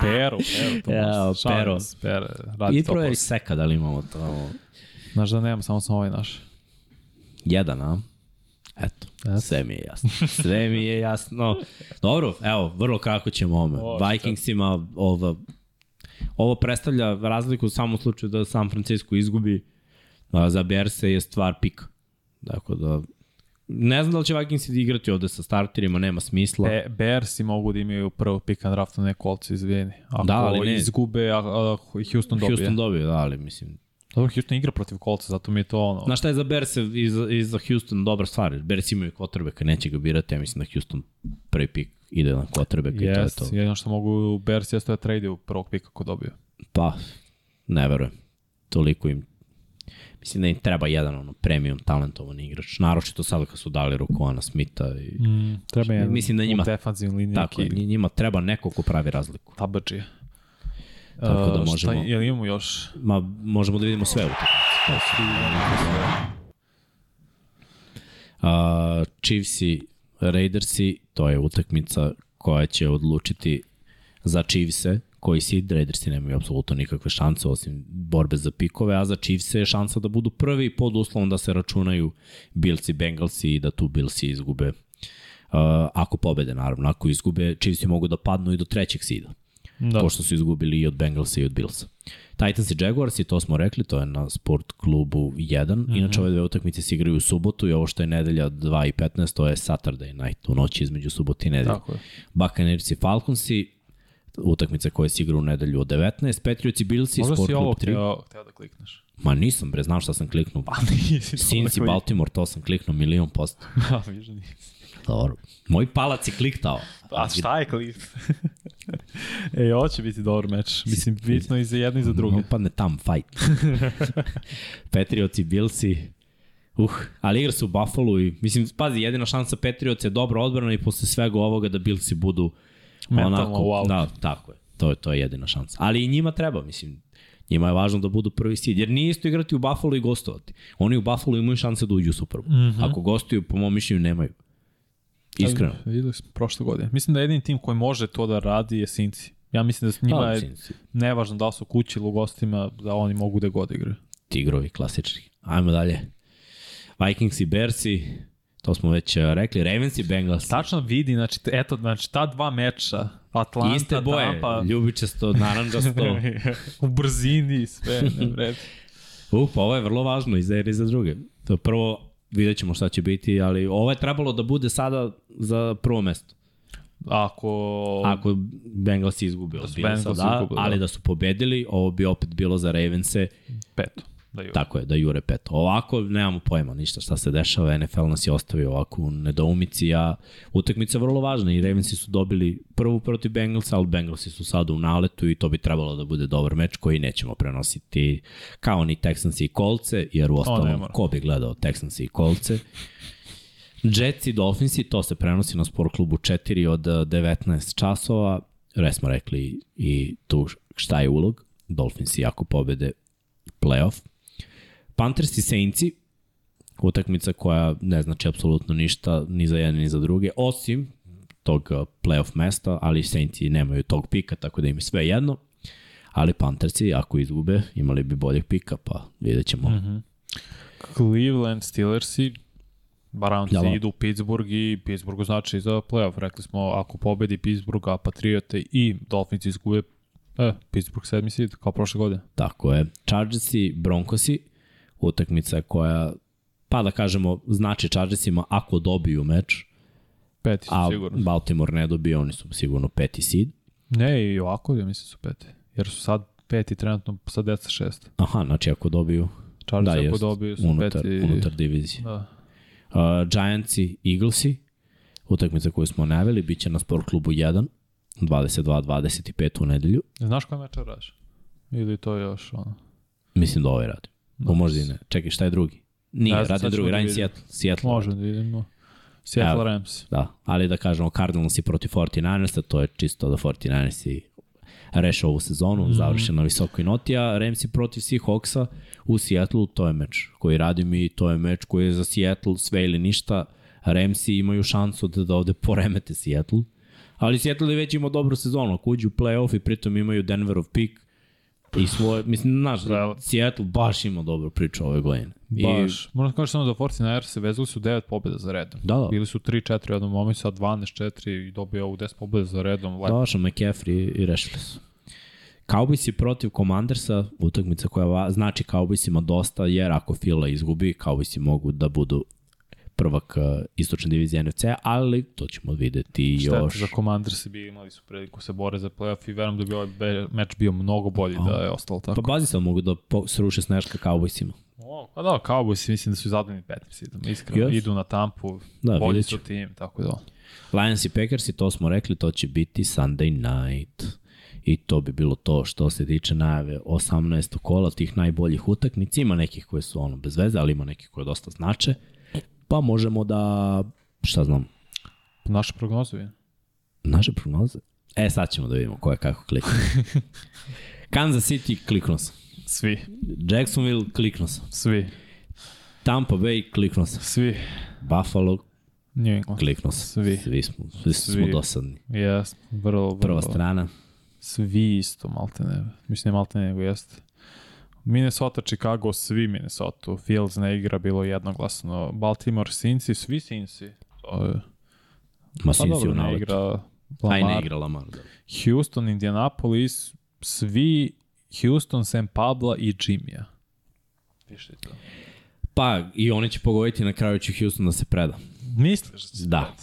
pero, pero, to ja, pero. Pero, radi I pro je seka da li imamo to. Znaš da nemam, samo sam ovaj naš. Jedan, a? Eto, Eto, sve mi je jasno. Sve mi je jasno. Dobro, evo, vrlo kako ćemo ovome. Vikingsima ova Ovo predstavlja razliku u samom slučaju da San Francisco izgubi, a za Berse je stvar pika. Dakle da Ne znam da li će Vikings igrati ovde sa starterima, nema smisla. Be, Bearsi mogu da imaju prvo pick and draft na ne kolce, izvijeni. Ako da, ali ne. izgube, a, a Houston dobije. Houston dobije, da, ali mislim... Dobro, Houston igra protiv kolca, zato mi je to ono... Znaš šta je za Bears i za, i za Houston dobra stvar? Bears imaju kad neće ga birati, ja mislim da Houston prvi pick ide na quarterbacka yes, i to je to. Jedino što mogu Bears jeste da trade u prvog pika ako dobiju. Pa, ne verujem. Toliko im Mislim da im treba jedan ono premium talentovan igrač. Naročito sada kad su dali Rukona Smitha. I, mm, treba jedan mislim da njima, defensivni linija. Tako, njima treba neko ko pravi razliku. Tabađi. Tako da možemo... Šta, jel imamo još? Ma, možemo da vidimo sve utakmice. Uh, Chiefsi Raidersi, to je utakmica koja će odlučiti za Chiefse, koji si Raidersi nemaju apsolutno nikakve šanse osim borbe za pikove, a za Chiefse je šansa da budu prvi pod uslovom da se računaju Billsi, Bengalsi i da tu Billsi izgube ako pobede, naravno. Ako izgube, Chiefs mogu da padnu i do trećeg sida. Da. Pošto su izgubili i od Bengalsa i od Billsa. Titans i Jaguars, i to smo rekli, to je na sport klubu 1. Mm -hmm. Inače, ove dve utakmice se igraju u subotu i ovo što je nedelja 2 i 15, to je Saturday night, u noći između subote i nedelje. Tako je. Buccaneers i Falconsi, utakmice koje se igra u nedelju od 19, Patriots i Bills i Sport Klub 3. Možda si ovo htio da klikneš. Ma nisam, bre, znaš šta sam kliknuo. Pa nisi. I Baltimore, to sam kliknuo milion posto. Da, viže nisam. Dobro. Moj palac je kliktao. A šta je klik? e, ovo će biti dobar meč. Mislim, bitno i za jedno i za drugo. Upadne tam, fight. Patriots i Billsi. Uh, ali igra se u Buffalo i, mislim, pazi, jedina šansa Patriots je dobro odbrana i posle svega ovoga da Billsi budu Mentalno, onako, wow. da, tako je. To je, to je jedina šansa. Ali i njima treba, mislim, Njima je važno da budu prvi seed, jer nije isto igrati u Buffalo i gostovati. Oni u Buffalo imaju šanse da uđu u Super Bowl. Mm -hmm. Ako gostuju, po mom mišljenju, nemaju. Iskreno. Da, videli smo prošle godine. Mislim da jedini tim koji može to da radi je Sinci. Ja mislim da s njima da, je Sinci. nevažno da su kući ili u gostima, da oni mogu da god igraju. Tigrovi, klasični. Ajmo dalje. Vikings i Bersi, to smo već uh, rekli, Ravens i Bengals. Tačno vidi, znači, eto, znači, ta dva meča, Atlanta, Iste boje, Tampa. ljubičasto, naranđasto. u brzini, sve, ne vred. Uh, pa ovo je vrlo važno i za jedne i za druge. To prvo, vidjet ćemo šta će biti, ali ovo je trebalo da bude sada za prvo mesto. Ako... Ako Bengals izgubi da od da, ali da. da su pobedili, ovo bi opet bilo za Ravense. Peto. Da jure. Tako je, da jure pet. Ovako nemamo pojma ništa šta se dešava, NFL nas je ostavio ovako u nedoumici, a utakmica je vrlo važna i Ravensi su dobili prvu protiv Bengalsa, ali Bengalsi su sada u naletu i to bi trebalo da bude dobar meč koji nećemo prenositi kao ni Texans i Kolce, jer u ostalom ko bi gledao Texans i Kolce. Jets i Dolphinsi, to se prenosi na sport klubu 4 od 19 časova, re smo rekli i tu šta je ulog, Dolphinsi ako pobede playoff, Panthers i Saintsi, utakmica koja ne znači apsolutno ništa ni za jedne ni za druge, osim tog uh, playoff mesta, ali Saintsi nemaju tog pika, tako da im je sve jedno. Ali Panthersi, ako izgube, imali bi boljeg pika, pa vidjet ćemo. Mm -hmm. Cleveland Steelersi, Baranci ja, idu u Pittsburgh i Pittsburghu znači za playoff. Rekli smo, ako pobedi Pittsburgh, a Patriote i Dolphins izgube, e, Pittsburgh sedmi seed, kao prošle godine. Tako je. Chargersi, Broncosi, utakmica koja, pa da kažemo, znači Chargersima ako dobiju meč, peti su a sigurno. Baltimore ne dobije, oni su sigurno peti seed. Ne, i ovako ja mislim da su peti. Jer su sad peti trenutno sa 10 6. Aha, znači ako dobiju Chargers da, ako jest, dobiju su unutar, peti. Unutar divizije. Da. Uh, Giantsi, Eaglesi, utakmica koju smo naveli, bit će na sport klubu 1, 22-25 u nedelju. Znaš koja meča radiš? Ili to još ono? Mislim da ovaj radi. No, možda i ne. Čekaj, šta je drugi? Nije, ja, radi drugi, radi Seattle. Seattle. Može da idemo. Seattle Evo, Rams. Da, ali da kažemo Cardinals i protiv 49ersa, to je čisto da 49ersi reše ovu sezonu, mm završen na visokoj noti, a Ramsi protiv Seahawksa u Seattle, to je meč koji radim i to je meč koji je za Seattle sve ili ništa. Ramsi imaju šansu da, da ovde poremete Seattle, ali Seattle je već imao dobru sezonu, ako uđu u playoff i pritom imaju Denverov pik, I svoje, mislim, znaš, da. Seattle baš ima dobru priču ove godine. Baš. I... Moram kažem samo da 49ers se vezali su 9 pobjeda za redom. Da, da. Bili su 3-4 u jednom momentu, sad 12-4 i dobio ovu 10 pobjeda za redom. Lepo. Došao McCaffrey i rešili su. Cowboys i protiv Commandersa, utakmica koja znači Cowboysima dosta, jer ako Fila izgubi, Cowboysi mogu da budu prvak uh, istočne divizije NFC, ali to ćemo videti Šteta još. za Commanders bi imali su priliku se bore za playoff i verujem da bi ovaj meč bio mnogo bolji oh. da je ostalo tako. Pa bazi se mogu da sruše sneška Cowboysima. O, pa da, Cowboys mislim da su zadovoljni petim sidom. Iskreno, yes. idu na tampu, da, bolji su tim, tako da. Lions i Packers i to smo rekli, to će biti Sunday night. I to bi bilo to što se tiče najave 18. kola tih najboljih utakmica. Ima nekih koje su ono bez veze, ali ima nekih koje dosta znače. Pa možemo da, šta znam. Naše prognoze je. Naše prognoze? E, sad ćemo da vidimo ko je kako kliknuo. Kansas City kliknuo sam. Svi. Jacksonville kliknuo sam. Svi. Tampa Bay kliknuo sam. Svi. Buffalo New England. Kliknuo sam. Svi. Svi smo, svi, svi. smo dosadni. Jes, vrlo, vrlo. Prva strana. Svi isto, malte ne. Mislim, malte ne, nego jeste. Minnesota, Chicago, svi Minnesota. Fields ne igra, bilo jednoglasno. Baltimore, Cincy, svi Cincy. To je Ma Pa Cincy dobro, u ne naletu. igra Aj ne Lamar. igra Lamar. Da. Houston, Indianapolis, svi Houston, Sam Pabla i Jimmya. Piše to. Pa, i oni će pogoditi na kraju će Houston da se preda. Misliš da će Da,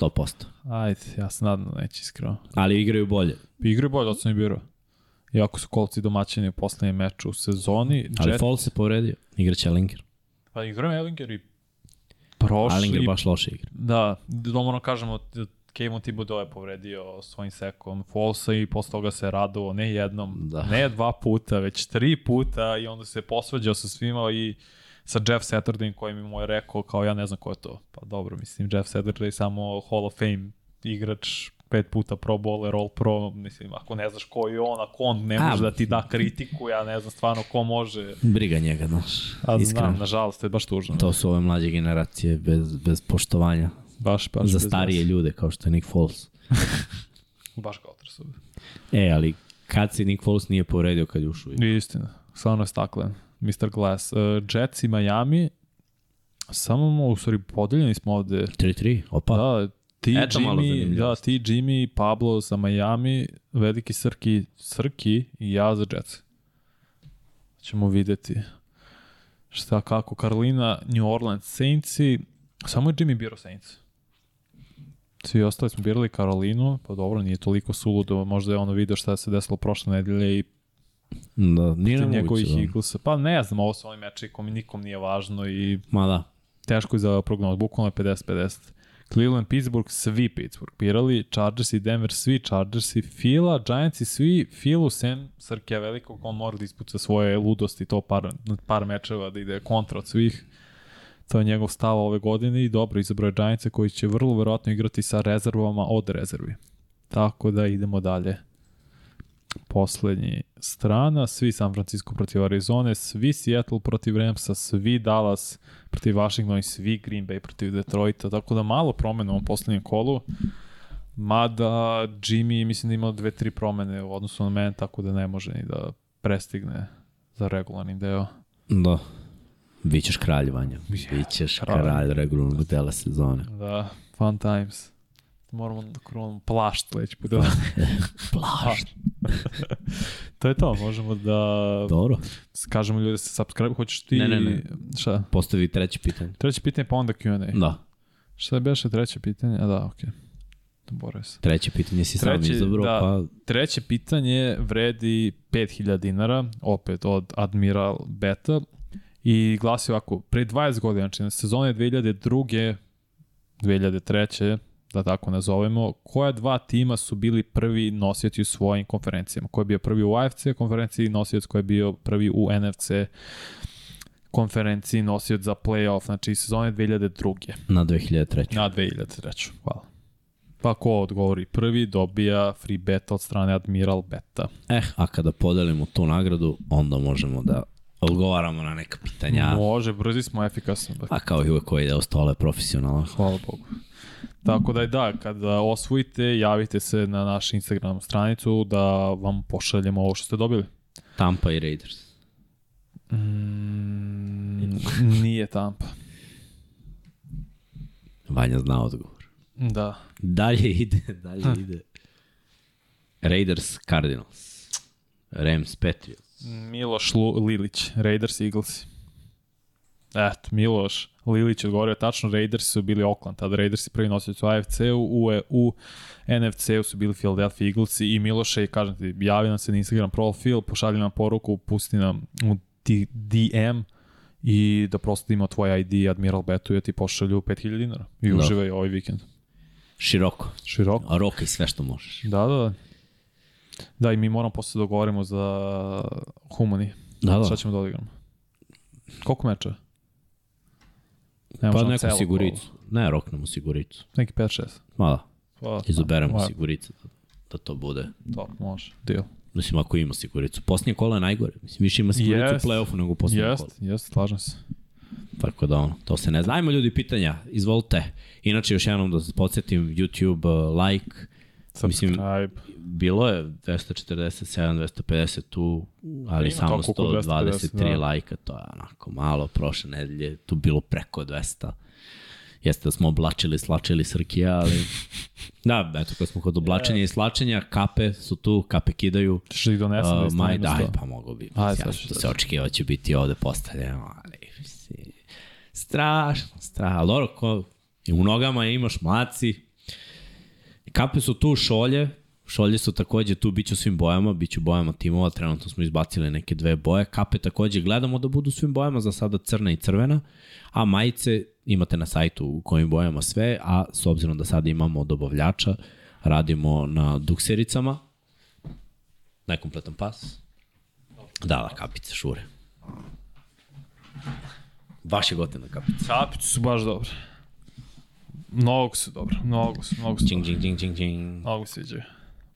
100%. Ajde, ja se nadam da neće iskreno. Ali igraju bolje. Igraju bolje od sam i biro. Iako su kolci domaćini u poslednjem meču u sezoni. Ali Jet- Fall se povredio. Igraće Ellinger. Pa igraju Ellinger i prošli. Ellinger baš loše igra. Da, da moramo kažemo, Kevin Thibodeau je povredio svojim sekom Folsa i posle toga se radovao ne jednom, Da. ne dva puta, već tri puta i onda se posvađao sa svima i sa Jeff Saturday kojim mu je rekao kao ja ne znam ko je to. Pa dobro, mislim Jeff Saturday je samo Hall of Fame igrač pet puta pro bowler, all pro, mislim, ako ne znaš ko je on, ako on ne A, može da ti da kritiku, ja ne znam stvarno ko može. Briga njega, znaš. A Iskreno. znam, nažalost, to je baš tužno. To su ove mlađe generacije bez, bez poštovanja baš, baš za starije ljude kao što je Nick Foles. Baš kao su. E, ali kad se Nick Foles nije povredio kad je ušao? Istina, stvarno je staklen. Mr. Glass. Uh, Jets i Miami, samo u stvari, podeljeni smo ovde. 3-3, opa. Da, ti Eto Jimmy, da, ti Jimmy, Pablo za Miami, veliki Srki, Srki i ja za Jets. Ćemo videti šta kako. Carolina, New Orleans, Saintsi, samo je Jimmy birao Saints. Svi ostali smo birali Karolinu, pa dobro, nije toliko suludo, možda je ono video šta se desilo prošle nedelje i Da, nije nemoguće. njegovih Da. Eaglesa. Pa ne znam, ovo su oni meči koji nikom nije važno i Ma da. teško je za prognoz, bukvalno je 50-50. Cleveland, Pittsburgh, svi Pittsburgh birali, Chargers i Denver, svi Chargers i Fila, Giants i svi Filu, sem Srkija velikog, on mora da ispuca svoje ludosti, to par, par mečeva da ide kontra od svih. To je njegov stav ove godine i dobro izabrao je Giantse koji će vrlo verovatno igrati sa rezervama od rezervi. Tako da idemo dalje. Poslednji strana, svi San Francisco protiv Arizone, svi Seattle protiv Ramsa, svi Dallas protiv Washingtona i svi Green Bay protiv Detroita, tako da malo promena u ovom poslednjem kolu. Mada Jimmy mislim da ima dve, tri promene u odnosu na mene, tako da ne može ni da prestigne za regularni deo. Da. Bićeš kralj, Vanja. Bićeš kralj. kralj regularnog dela sezone. Da, fun times. Moramo da kronamo plašt sledeći put. Da. Plašt. to je to, možemo da Dobro. kažemo ljudi da se subscribe, hoćeš ti... Ne, ne, ne. Šta? Postavi treće pitanje. Treće pitanje pa onda Q&A. Da. Šta je beše treće pitanje? A da, okej. Okay. Borio se. Treće pitanje si sam Treće, izabrao, da. pa Treće pitanje vredi 5000 dinara, opet od Admiral Beta, i glasi ovako, pre 20 godina, znači na sezone 2002. 2003. da tako nazovemo, koja dva tima su bili prvi nosioci u svojim konferencijama? Ko je bio prvi u AFC konferenciji, nosioc ko je bio prvi u NFC konferenciji, nosioc za playoff, znači sezone 2002. na 2003. Na 2003. Hvala. Pa ko odgovori prvi dobija free bet od strane Admiral Beta. Eh, a kada podelimo tu nagradu, onda možemo da odgovaramo na neka pitanja. Može, brzi smo, efikasno. Da. A kao i uvek koji ide ostale profesionalno. Hvala Bogu. Tako da da, kada osvojite, javite se na našu Instagram stranicu da vam pošaljemo ovo što ste dobili. Tampa i Raiders. Mm, nije Tampa. Vanja zna odgovor. Da. Dalje ide, dalje ide. Raiders, Cardinals. Rams, Patriots. Miloš Lilić, Raiders, Eagles. Eto, Miloš Lilić odgovorio tačno, Raiders su bili Oakland, tada Raiders je prvi nosioc u AFC-u, u, u NFC-u su bili Philadelphia Eagles i Miloše, kažem ti, javi nam se na Instagram profil, pošalji nam poruku, pusti nam u DM i da prosledimo tvoj ID Admiral Betu da ti pošalju 5000 dinara i Da. uživaj ovaj vikend. Široko. Široko. A roka i sve što možeš. Da, da, da. Da, i mi moramo posle da dogovorimo za Humani. Da, da. Šta ćemo da odigramo? Koliko meča? Ne Pa neku siguricu. Ne, roknemo siguricu. kolo. Neki 5-6. Ma da, Pa, izaberemo pa, siguricu da, da to bude. Top, može. Deal. Mislim, ako ima siguricu. Posljednje kola je najgore. Mislim, više ima siguricu Jest. u play-offu nego u posljednje Jest, kola. jest, slažem se. Tako da ono, to se ne zna. Ajmo ljudi pitanja, izvolite. Inače, još jednom da se podsjetim, YouTube, uh, like, Mislim, Subscribe. bilo je 247, 250 tu, ali Ima samo toliko oko 123 250, da. lajka, to je onako malo, prošle nedelje tu bilo preko 200. Jeste da smo oblačili, slačili Srkija, ali... Da, eto, kad smo kod oblačenja i slačenja, kape su tu, kape kidaju. Češ da ih donesem uh, da maj, daj, pa mogu bi. Ajde, ja, što se očekivao će biti ovde postavljeno, ali... Strašno, strašno. Ali dobro, ko, i u nogama imaš maci. Kape su tu šolje, Šolje su takođe tu, bit će u svim bojama, bit će bojama timova, trenutno smo izbacili neke dve boje. Kape takođe gledamo da budu svim bojama, za sada crna i crvena, a majice imate na sajtu u kojim bojama sve, a s obzirom da sada imamo dobavljača, radimo na duksericama, nekompletan pas. Da, da, kapice, šure. Baš je gotivna kapica. Kapice su baš dobre. Mnogo su dobro, mnogo su, mnogo su Džing, džing, džing, džing, džing. Mnogo se iđe.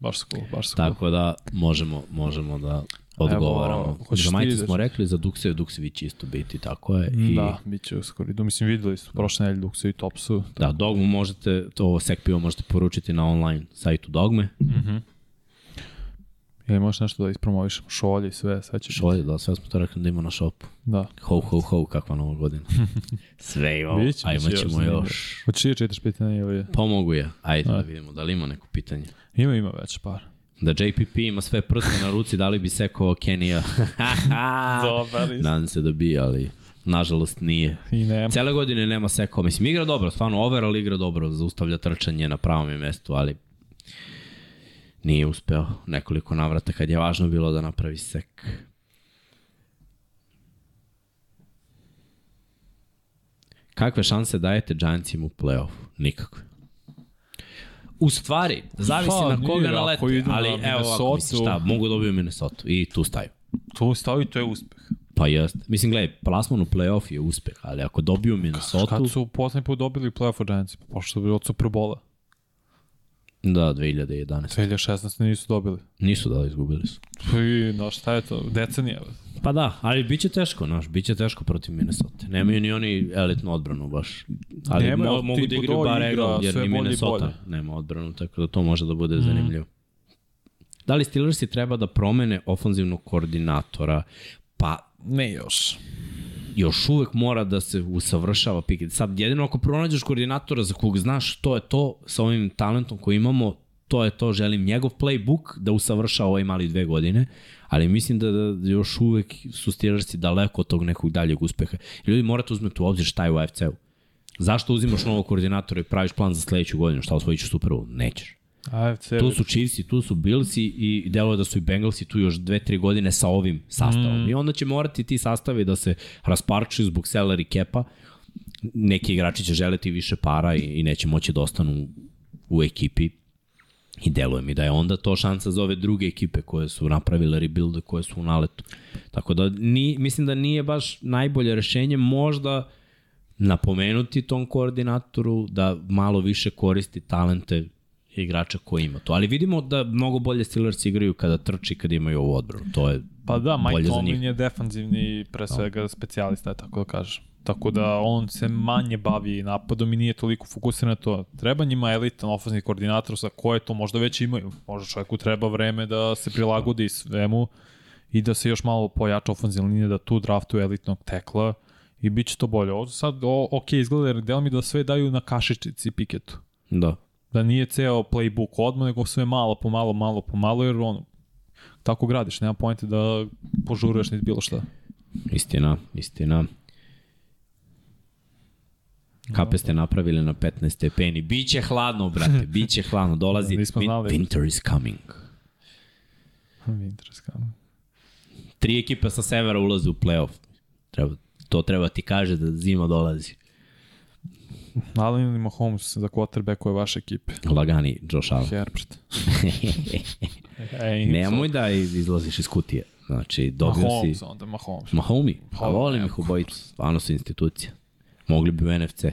Baš su cool, baš su Tako cool. da možemo, možemo da odgovaramo. Evo, za majice smo rekli, za Dukse Duksević isto biti, tako je. I... Da, bit će uskoro. Da, mislim, videli su prošle nedelje Dukse i Topsu. Da, Dogmu možete, to ovo sek pivo možete poručiti na online sajtu Dogme. Mhm. Mm Ili možeš nešto da ispromovišemo, šolje i sve, sve će Šolje, da, sve smo to rekli da ima na šopu. Da. Ho, ho, ho, kakva nova godina. sve imamo, a imat ćemo još. Hoćeš i čitaš pitanje ili? Pomogu je. Ajde da vidimo, da li ima neko pitanje. Ima, ima već par. Da JPP ima sve prste na ruci, da li bi sekao Kenija? Dobar. Nadam se da bi, ali nažalost nije. I nema. Cele godine nema sekao. Mislim, igra dobro, stvarno overall igra dobro, zaustavlja trčanje na pravom mestu, ali nije uspeo nekoliko navrata kad je važno bilo da napravi sek. Kakve šanse dajete Giantsima u play-off? Nikakve. U stvari, zavisi pa, na koga nalete, ali na evo ovako, misliš šta, mogu dobiju Minnesota i tu staju. Tu staju, to je uspeh. Pa jest. Mislim, gledaj, plasman u play-off je uspeh, ali ako dobiju Minnesota... Kad su poslednji put dobili play-off od Giantsi? Pa pošto bi od Superbola. Da, 2011. 2016. nisu dobili. Nisu da, izgubili su. I, no šta je to, decenija. Pa da, ali bit će teško, znaš, bit će teško protiv Minnesota. Nemaju ni oni elitnu odbranu baš. Ali Nema, mo mogu da igraju bar igra, jer ni Minnesota nema odbranu, tako da to može da bude mm. zanimljivo. Da li Steelersi treba da promene ofanzivnog koordinatora? Pa... Ne još još uvek mora da se usavršava Pickett. Sad, jedino ako pronađeš koordinatora za kog znaš to je to, sa ovim talentom koji imamo, to je to, želim njegov playbook da usavršava ovaj mali dve godine, ali mislim da, da još uvek su Steelersi daleko od tog nekog daljeg uspeha. Ljudi morate uzmeti u obzir šta je u AFC-u. Zašto uzimaš novog koordinatora i praviš plan za sledeću godinu? Šta osvojiš u Super Bowl? Nećeš. AFC tu su Chiefs tu su Billsi i deluje da su i Bengalsi tu još dve, tri godine sa ovim sastavom. Mm. I onda će morati ti sastavi da se rasparčuju zbog salary kepa. Neki igrači će želeti više para i, i neće moći da ostanu u ekipi. I deluje mi da je onda to šansa za ove druge ekipe koje su napravile rebuilde, koje su u naletu. Tako da ni, mislim da nije baš najbolje rešenje, možda napomenuti tom koordinatoru da malo više koristi talente igrača koji ima to. Ali vidimo da mnogo bolje Steelers igraju kada trči, kada imaju ovu odbranu. To je Pa da, Mike Tomlin je defanzivni pre svega no. specijalista, tako da kažem. Tako da on se manje bavi napadom i nije toliko fokusiran na to. Treba njima elitan ofensivni koordinator sa koje to možda već imaju. Možda čovjeku treba vreme da se prilagodi svemu i da se još malo pojača ofenzivna linija, da tu draftu elitnog tekla i bit će to bolje. Ovo sad, o, ok, izgleda jer delo mi da sve daju na kašičici piketu. Da. Da nije ceo playbook odmah, nego sve malo po malo, malo po malo, jer ono, tako gradiš, nema pojente da požuruješ niti bilo šta. Istina, istina. Kape ste napravili na 15 stepeni. Biće hladno, brate, biće hladno. Dolazi, znali. winter is coming. Winter is coming. Tri ekipe sa severa ulaze u playoff. Treba, to treba ti kaže da zima dolazi. Allen ili Mahomes za quarterback je vaše ekipe? Lagani, Josh Allen. Herbert. Nemoj da izlaziš iz kutije. Znači, dobio Mahomes, si... onda Mahomes. Mahomi. Pa volim ih obojicu. Stvarno su institucija. Mogli bi u NFC.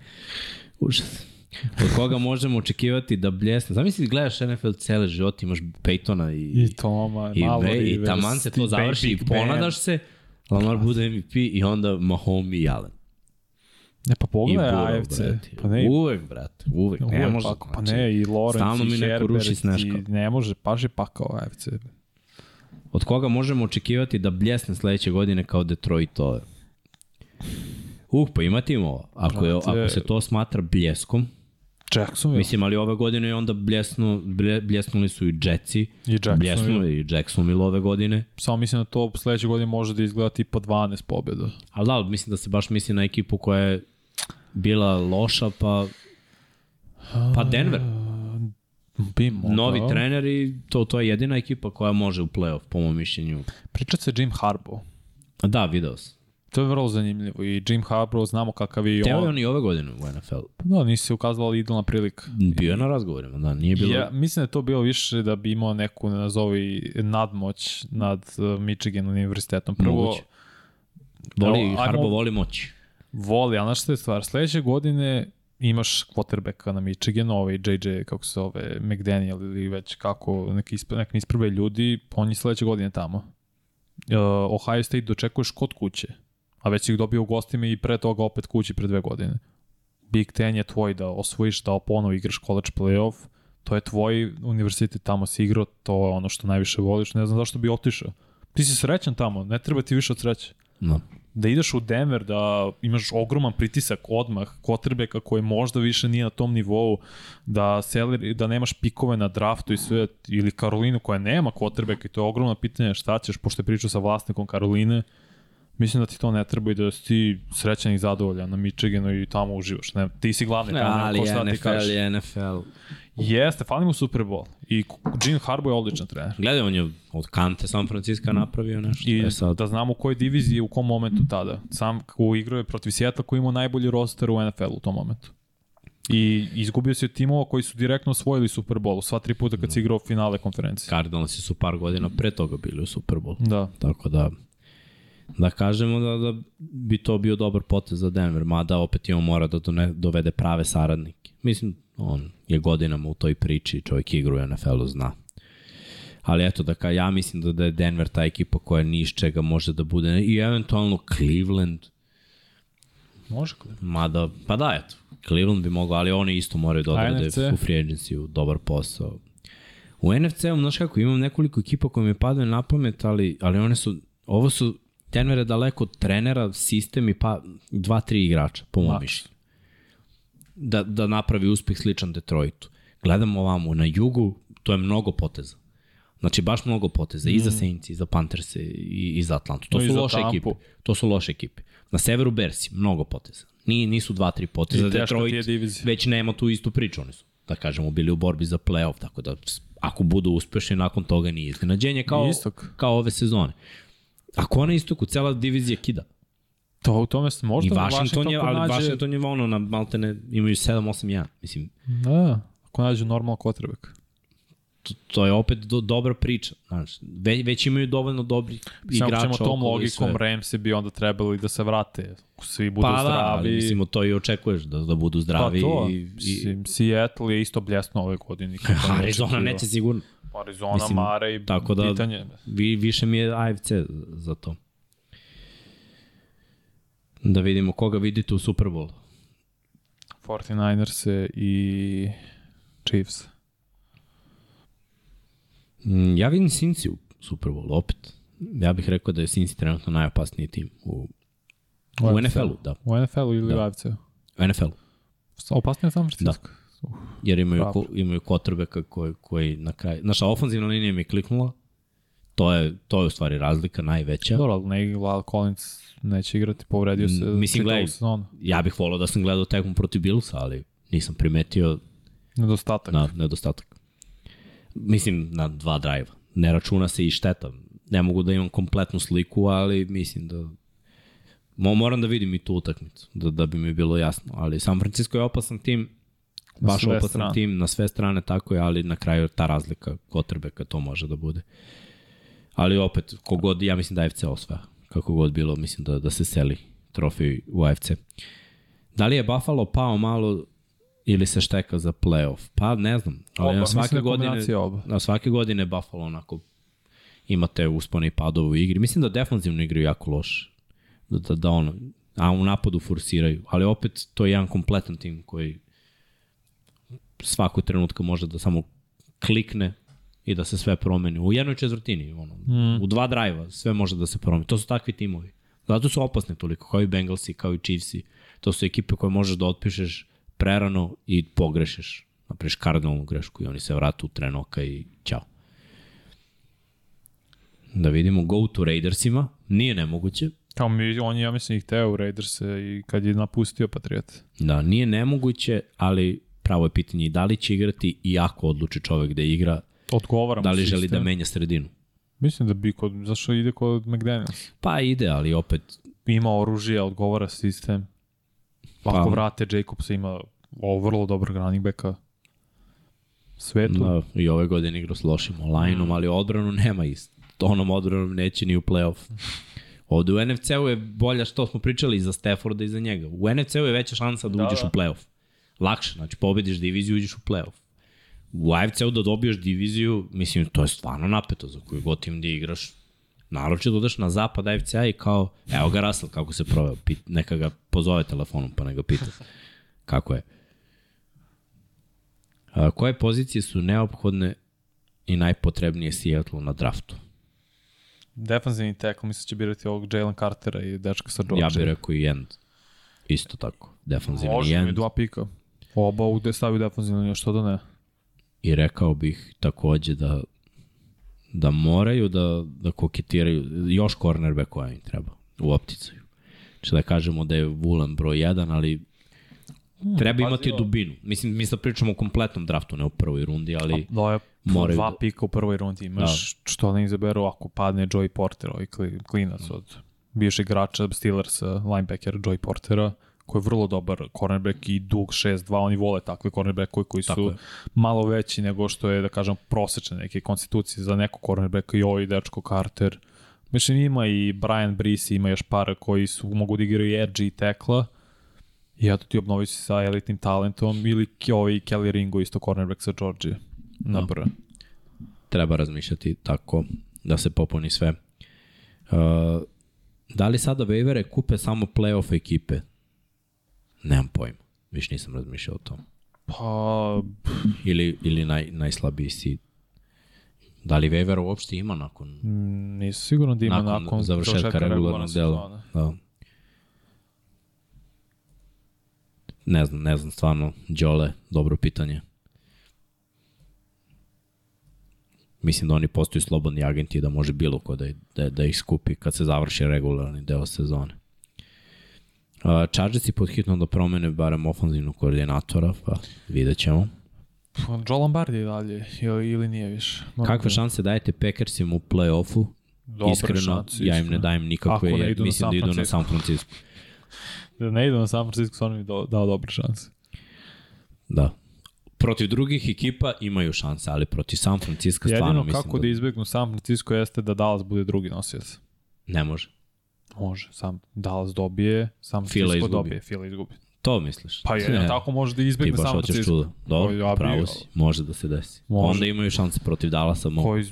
Užas. Od koga možemo očekivati da bljesne. Zamisli, gledaš NFL cele život, imaš Peytona i... I Toma, i, malo i, i taman se to završi i ponadaš se. Lamar bude MVP i onda Mahomes i Allen. Ne, pa pogledaj AFC. Pa ne, uvek, brate, uvek. uvek ne može. Pa, pa ne, i Lawrence, i Herbert, i ne može, paži pa kao AFC. Od koga možemo očekivati da bljesne sledeće godine kao Detroit ove? Uh, pa ima timova. Ako, je, ako se to smatra bljeskom, Jacksonville. Mislim, ali ove godine je onda bljesnu, blje, bljesnuli su i Jetsi. I Jacksonville. Bljesnuli i Jacksonville ove godine. Samo mislim da to sledeće godine može da izgleda tipa 12 pobjeda. Ali da, mislim da se baš misli na ekipu koja je bila loša, pa pa Denver. Bi mogao. Novi trener i to, to je jedina ekipa koja može u playoff, po mom mišljenju. Priča se Jim Harbaugh. A da, video sam. To je vrlo zanimljivo i Jim Harbaugh znamo kakav je i Teo je on. on i ove godine u NFL. Da, nisi se ukazala idealna prilika. Bio je na razgovorima, da, nije bilo... Ja, mislim da je to bilo više da bi imao neku, nazovi, nadmoć nad uh, Michigan univerzitetom. Prvo, Moguće. Voli, Harbo voli moći. Voli, ali znaš šta je stvar? Sledeće godine imaš quarterbacka na Michiganu, ovaj JJ, kako se zove, McDaniel ili već kako, neki, ispre, neki isprve ljudi, on je sledeće godine tamo. Uh, Ohio State dočekuješ kod kuće, a već ih dobio u gostima i pre toga opet kući pre dve godine. Big Ten je tvoj da osvojiš, da oponovo igraš college playoff, to je tvoj univerzitet, tamo si igrao, to je ono što najviše voliš, ne znam zašto bi otišao. Ti si srećan tamo, ne treba ti više od sreće No. Da ideš u Denver, da imaš ogroman pritisak odmah, kvotrbeka koji možda više nije na tom nivou, da, seler, da nemaš pikove na draftu i sve, ili Karolinu koja nema kvotrbeka i to je ogromno pitanje šta ćeš, pošto je pričao sa vlasnikom Karoline, mislim da ti to ne treba i da si ti srećan i zadovoljan na Michiganu i tamo uživaš. Ne, ti si glavni tamo, Ali ko šta ti NFL kažeš. je NFL. Jeste, fali mu Super Bowl. I Jim Harbaugh je odličan trener. Gledaj, on je od Kante San Francisco napravio nešto. I E sad, da znamo u kojoj diviziji, u kom momentu tada. Sam u igrao je protiv Sjetla koji imao najbolji roster u NFL u tom momentu. I izgubio se od timova koji su direktno osvojili Super Bowl sva tri puta kad se igrao finale konferencije. Cardinalsi su par godina pre toga bili u Super Bowl. Da. Tako da, da kažemo da, da bi to bio dobar potez za Denver, mada opet i on mora da done, dovede prave saradnike. Mislim, on je godinama u toj priči, čovjek igra u NFL-u, zna. Ali eto, da ka, ja mislim da, da je Denver ta ekipa koja ni iz čega može da bude, i eventualno Cleveland, Može li? mada, pa da, eto, Cleveland bi mogao, ali oni isto moraju da odrade u free agency dobar posao. U NFC-u, znaš kako, imam nekoliko ekipa koje mi padaju na pamet, ali, ali one su, ovo su, Denver je daleko od trenera, sistem i pa dva, tri igrača, po Max. mišljenju. Da, da napravi uspeh sličan Detroitu. Gledamo ovamo, na jugu, to je mnogo poteza. Znači, baš mnogo poteza. I za Saints, i za Panthers, i, i za Atlantu. To No su loše Tampu. ekipe. To su loše ekipe. Na severu Bersi, mnogo poteza. Ni, nisu dva, tri poteza. I Detroit već nema tu istu priču. Oni su, da kažemo, bili u borbi za playoff, tako da ako budu uspešni, nakon toga nije iznenađenje kao, Istok. kao ove sezone. Ako na istoku, cela divizija kida. To u tome se možda I Washington je, ali pronađe- Washington je ono, na maltene imaju 7-8-1. Mislim, Da, ako nađe normal quarterback. to, to je opet do, dobra priča. Znaš, već, već imaju dovoljno dobrih Samo igrača ćemo tom logikom. Ramsi bi onda trebali da se vrate. Svi budu Pa da, zdravi. ali mislim, to i očekuješ da, da budu pa zdravi. to, i, i, Seattle je isto bljesno ove godine. Arizona neće sigurno. Arizona, Mislim, Mare i tako da- pitanje. Vi, više mi je AFC za to. Da vidimo koga vidite u Super Bowl. 49ers i Chiefs. Mm, Ja vidim Cincy u Super Bowl, opet. Ja bih rekao da je Cincy trenutno najopasniji tim u, u NFL-u, da. U NFL-u ili Da. u AFC-u? U NFL-u. Opasnije San Francisco. Jer imaju, ko, imaju kotrbeka koji, koji na kraju... Naša ofenzivna linija mi je kliknula. To je, to je u stvari razlika najveća. Dobro, ali ne, Lyle Collins neće igrati, povredio se M, mislim, gledaj. Ja bih volao da sam gledao tekmu protiv Billsa, ali nisam primetio Nedostatak. na nedostatak. Mislim, na dva drajva. Ne računa se i šteta. Ne mogu da imam kompletnu sliku, ali mislim da Mo, moram da vidim i tu utakmicu, da, da bi mi bilo jasno. Ali San Francisco je opasan tim, Na baš opasan strane. tim, na sve strane tako je, ali na kraju ta razlika Kotrbeka to može da bude. Ali opet, kogod, ja mislim da AFC osvaja. Kako god bilo, mislim da, da se seli trofej u AFC. Da li je Buffalo pao malo ili se šteka za playoff? Pa ne znam, ali Oba, na da svake godine oba. na svake godine Buffalo onako imate uspone i padove u igri. Mislim da defanzivno igraju jako loše. Da, da, da ono, a u napadu forsiraju. Ali opet to je jedan kompletan tim koji svakog trenutka može da samo klikne i da se sve promeni. U jednoj četvrtini, ono, mm. u dva drajva sve može da se promeni. To su takvi timovi. Zato su opasne toliko, kao i Bengalsi, kao i Chiefsi. To su ekipe koje možeš da otpišeš prerano i pogrešiš. Napriš kardinalnu grešku i oni se vratu u trenoka i ćao. Da vidimo go to Raidersima, nije nemoguće. Kao mi, on je, ja mislim, ih teo u Raiderse i kad je napustio Patriot. Da, nije nemoguće, ali pravo je pitanje i da li će igrati i ako odluči čovek da igra, Odgovaram da li želi da menja sredinu. Mislim da bi kod, zašto ide kod McDaniels? Pa ide, ali opet... Ima oružje, odgovara sistem. Ako pa, vrate Jacobsa ima ovo vrlo dobro running backa svetu. Da, i ove godine igra s lošim online-om, mm. ali odbranu nema isto. Onom odbranom neće ni u playoff. Ovde u NFC-u je bolja što smo pričali i za Stafforda i za njega. U NFC-u je veća šansa da, da uđeš da. u playoff. Lakše, znači pobediš diviziju, uđeš u playoff. U AFC-u da dobiješ diviziju, mislim, to je stvarno napeto za koju god tim da igraš. Naroče da odeš na zapad AFC-a i kao, evo ga Russell, kako se proveo, pit, neka ga pozove telefonom pa neka pita kako je. A, koje pozicije su neophodne i najpotrebnije Seattle na draftu? Defensivni tackle, mislim će birati ovog Jalen Cartera i dečka sa Georgia. Ja bih rekao i end. Isto tako. Defensivni end. Može, mi dva pika. Oba ovde stavio defensivni, što da ne. I rekao bih takođe da da moraju da, da koketiraju još cornerback im treba u opticaju. Znači da kažemo da je Vulan broj 1, ali Treba imati dubinu. Mislim, mi sad pričamo o kompletnom draftu, ne u prvoj rundi, ali... Da je moraju dva da... pika u prvoj rundi. Imaš da. što ne izaberu ako padne Joey Porter, ovaj klinac od bivšeg igrača Steelers, linebacker Joey Portera, koji je vrlo dobar cornerback i dug 6-2, oni vole takve cornerbackovi koji su je. malo veći nego što je, da kažem, prosečne neke konstitucije za neko cornerbacka i ovaj dečko Carter. Mislim, ima i Brian Brice, ima još par koji su, mogu da igraju i edge i tekla, I eto ti obnovi se sa elitnim talentom ili ovaj Kelly Ringo isto cornerback sa Georgia na no. Treba razmišljati tako da se popuni sve. Uh, da li sada waivere kupe samo playoff ekipe? Nemam pojma. Viš nisam razmišljao o tom. Pa... Ili, ili naj, najslabiji si Da li waiver uopšte ima nakon... Nisam siguran da ima nakon, nakon završetka regularnog dela. Da. Ne znam, ne znam stvarno, Đole, dobro pitanje. Mislim da oni postaju slobodni agenti da može bilo ko da, da, da ih skupi kad se završi regularni deo sezone. Uh, Chargersi pod hitno da promene barem ofanzivnog koordinatora, pa vidjet ćemo. Joe Lombardi dalje, ili nije više. Moram Kakve da... šanse dajete Packersima u play-offu? Iskreno, šanse, iskreno, ja im ne dajem nikakve, mislim da idu na San Francisco da ne idu na San Francisco, stvarno mi dao, dao dobre šanse. Da. Protiv drugih ekipa imaju šanse, ali protiv San Francisco stvarno Jedino mislim kako da... da izbegnu San Francisco jeste da Dallas bude drugi nosilac. Ne može. Može, sam Dallas dobije, Francisco Fila dobije, Fila izgubi. To misliš? Pa jedno, tako može da izbegne San Francisco. Ti baš hoćeš čudo. Dobro, ja pravo si. Može da se desi. Može. Onda imaju šanse protiv Dallasa. Mogu. Koji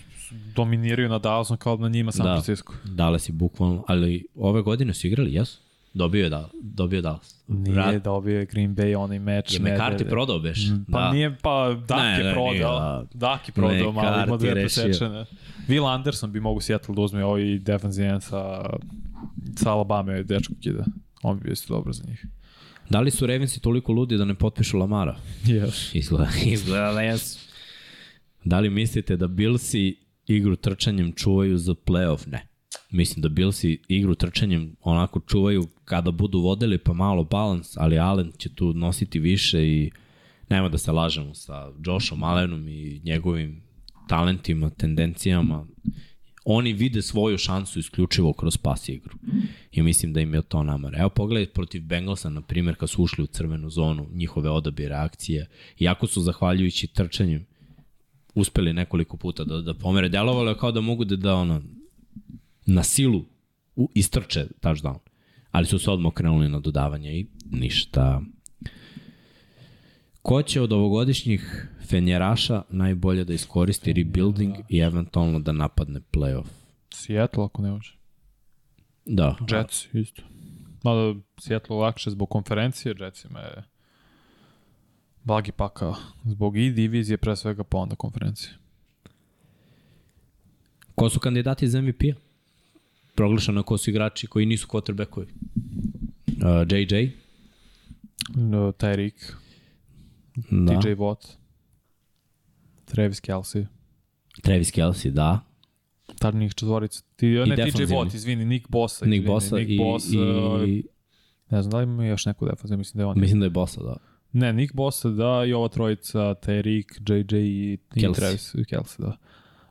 dominiraju na Dallasom kao na njima San da, Francisco. Dallas je bukvalno, ali ove godine su igrali, jesu? Dobio je, da, dobio Dallas. Nije Rad... dobio je Green Bay onaj meč. Je McCarthy prodao beš? Pa da. nije, pa Dak ne, je prodao. Da. Dak je prodao, malo ima dve presečene. Will Anderson bi mogu Seattle da uzme ovaj defensive sa, sa Alabama je dečko kida. On bi bio isto dobro za njih. Da li su Ravensi toliko ludi da ne potpišu Lamara? Yes. Izgleda, izgleda da jesu. Da li mislite da Billsi igru trčanjem čuvaju za playoff? Ne. Mislim da Billsi igru trčanjem onako čuvaju kada budu vodili pa malo balans, ali Allen će tu nositi više i nema da se lažemo sa Joshom Allenom i njegovim talentima, tendencijama. Oni vide svoju šansu isključivo kroz pas igru. I mislim da im je to namar. Evo pogledaj protiv Bengalsa, na primjer, kad su ušli u crvenu zonu, njihove odabije reakcije, iako su zahvaljujući trčanjem uspeli nekoliko puta da, da pomere. Delovalo je kao da mogu da, da ono, na silu u, istrče touchdown. Ali su se odmah krenuli na dodavanje i ništa. Ko će od ovogodišnjih fenjeraša najbolje da iskoristi rebuilding i eventualno da napadne playoff? Seattle ako ne može. Da. Jets isto. Mada Seattle lakše zbog konferencije, Jetsima je blagi pakao. Zbog i divizije pre svega pa onda konferencije. Ko su kandidati za MVP-a? proglašeno ko su igrači koji nisu quarterbackovi. Uh, JJ, No, Tyreek, da. TJ Watt, Travis Kelsey. Travis Kelsey, da. Tar njih četvorica. Ti, ne, TJ defanzivni. Watt, izvini, Nick Bosa. Nick Bosa Nick i, Bosa, i, Ne znam da li ima još neku defaziju, mislim da je on. mislim da je Bosa, da. Ne, Nick Bosa, da, i ova trojica, Tyreek, JJ i, i Kelsey. Travis Kelsey, da.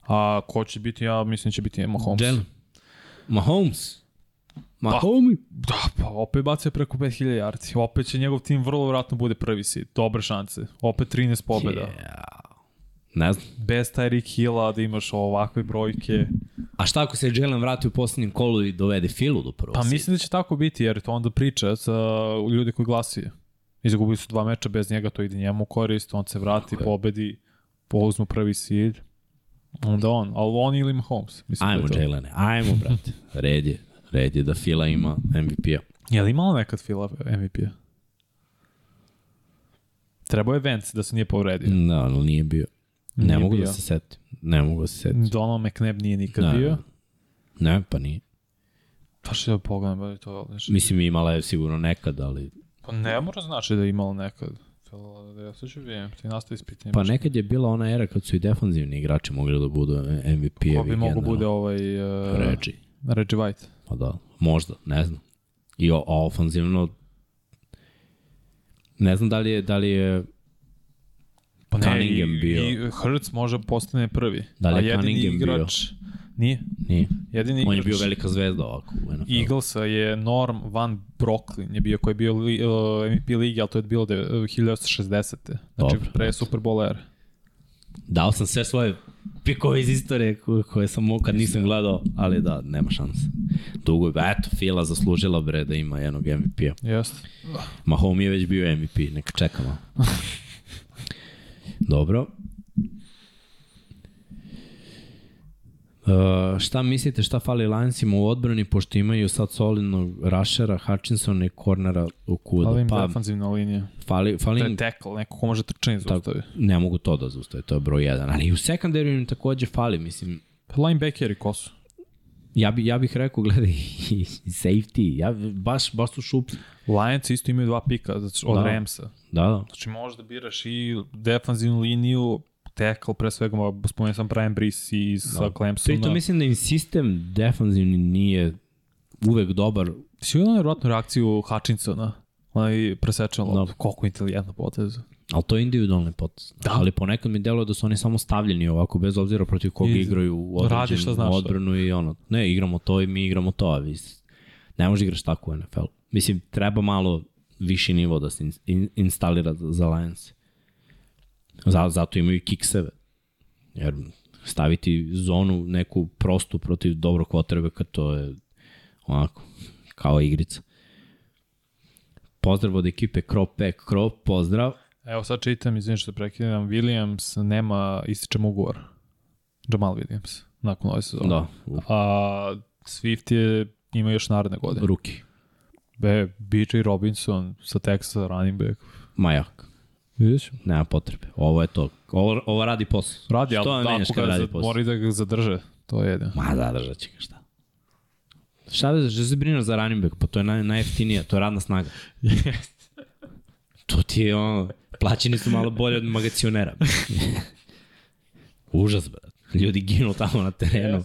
A ko će biti, ja mislim da će biti Mahomes. Jalen. Mahomes. Mahomes. Da, pa opet bacio preko 5000 yardi. Opet će njegov tim vrlo vratno bude prvi seed. Dobre šanse. Opet 13 pobjeda. Yeah. Ne znam. Bez Tyreek Hilla da imaš ovakve brojke. A šta ako se Jalen vrati u poslednjem kolu i dovede Filu do prvog Pa seeda? mislim da će tako biti, jer to onda priča sa ljudi koji glasije. Izgubili su dva meča bez njega, to ide njemu korist, on se vrati, Tako pobedi, pouzmu prvi seed. Onda on, ali on ili Mahomes. Mislim Ajmo, da je to. Jalene, ajmo, brate. Red je. Red je da Fila ima MVP-a. Je li imalo nekad Fila MVP-a? Trebao je Vance da se nije povredio. Da, ali nije bio. Ne Nije mogu bio. da se setim. Ne mogu da se setim. Donald McNabb nije nikad Ne, bio. Ne, pa nije. Pa što da pogledam, ba, to nešto. Mislim, imala je sigurno nekad, ali... Pa ne mora znači da je imalo nekad. Ja sad ću vidim, ti nastavi s pitanjem. Pa nekad je bila ona era kad su i defanzivni igrači mogli da budu MVP-evi. Ko bi mogo bude ovaj... Uh, Reggie. Reggie White. Pa da, možda, ne znam. I o, ne znam da li je, da li je Pa ne, Cunningham i, bio. I Hurts može postane prvi. Da li je Cunningham bio? igrač, Nije. nije. Jedini On je igrač bio velika zvezda ovako u NFL. Eaglesa je Norm Van Brocklin, je bio koji je bio li, uh, MVP ligi, ali to je bilo de, uh, 1960. Znači Dobro, pre Super Bowl ere. Dao sam sve svoje pikove iz istorije koje, sam mogu kad nisam gledao, ali da, nema šanse. Dugo je, eto, Fila zaslužila bre da ima jednog MVP-a. Jeste. Mahomes je već bio MVP, neka čekamo. Dobro. Uh, šta mislite šta fali Lionsima u odbrani pošto imaju sad solidnog rushera, Hutchinsona i cornera u kudu? Ali im Pa defanzivna linija. fali, fali To je im, tackle, neko ko može trčanje zaustavi. ne mogu to da zaustavi, to je broj jedan. Ali i u sekundariju im takođe fali, mislim, Pa linebackeri ko su? Ja, bi, ja bih rekao, gledaj, i safety, ja, baš, baš su šup. Lions isto imaju dva pika znači, od Da. da. Ramsa. Da, da. Znači možeš da biraš i defanzivnu liniju, tackle pre svega, spomenuo sam Brian Brice i sa Da. Clemsona. Pritom mislim da im sistem defanzivni nije uvek dobar. Si vidio nevjerojatnu reakciju Hutchinsona? Onaj presečan Da. loptu. Koliko inteligentno potez. Ali to je individualni potez. Da. Ali ponekad mi deluje da su oni samo stavljeni ovako, bez obzira protiv koga I igraju u šta određenu znaš. odbranu i ono. Ne, igramo to i mi igramo to, a vi ne može igraš tako u NFL. Mislim, treba malo viši nivo da se in, in, instalira za, Lions. Za, zato imaju kikseve. Jer staviti zonu neku prostu protiv dobrog kvotrbeka, to je onako, kao igrica. Pozdrav od ekipe Krop Pack Krop, pozdrav. Evo sad čitam, izvim što prekidam, Williams nema ističem ugovor. Jamal Williams, nakon ove sezone. Da, A Swift je, ima još naredne godine. ruki. Be, BJ Robinson sa Texasa running back. Majak. Vidiš? Nema potrebe. Ovo je to. Ovo, ovo radi posao. Radi, Što ali me menjaš ako kad ga radi posao? mora i da ga zadrže. To je jedino. Ma da, držat će ga šta. Šta što se brinaš za running back? Pa to je naj, najjeftinija, to je radna snaga. to ti je ono, plaćeni su malo bolje od magacionera. Užas, brat. Ljudi ginu tamo na terenu,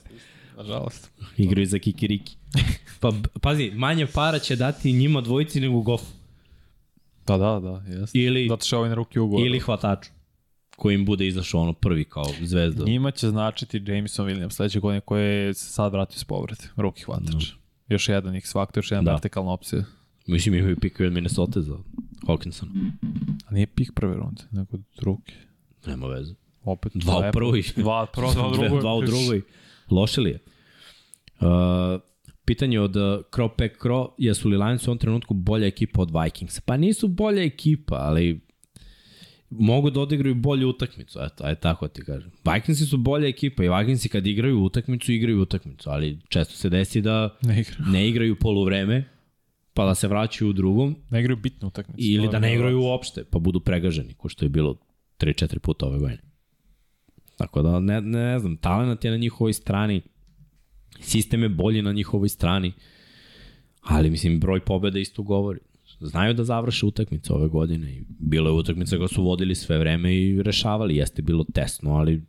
Nažalost. igraju za kikiriki. Pa, pazi, manje para će dati njima dvojici nego gofu. Da, da, da, jeste. Ili, Zato što je ovaj na ruki ugovor. ili hvataču koji im bude izašao ono prvi kao zvezda. Njima će značiti Jameson Williams sledeće godine koji se sad vratio s povrede. Ruki hvatač. Još jedan X faktor, još jedna Da. da. vertikalna opcija. Mislim imaju pikove od Minnesota za Hawkinson. A nije pik prve runde, nego drugi. Nema veze. Opet Dva u prvoj. Dva, prvo, dva drugoj. Dva u drugoj. Loše li je? Uh, pitanje od uh, Crow Pack Crow, jesu li Lions u ovom trenutku bolja ekipa od Vikingsa? Pa nisu bolja ekipa, ali mogu da odigraju bolju utakmicu, eto, aj tako ti kažem. Vikingsi su bolja ekipa i Vikingsi kad igraju utakmicu, igraju utakmicu, ali često se desi da Ne igra. ne igraju poluvreme, pa da se vraćaju u drugom, Ne igraju bitnu utakmicu. ili da ne igraju uopšte, pa budu pregaženi, ko što je bilo 3-4 puta ove godine. Tako da, ne, ne znam, talent je na njihovoj strani, Sistem je bolji na njihovoj strani, ali mislim broj pobeda isto govori. Znaju da završe utakmice ove godine i bilo je utakmica koja su vodili sve vreme i rešavali. Jeste bilo tesno, ali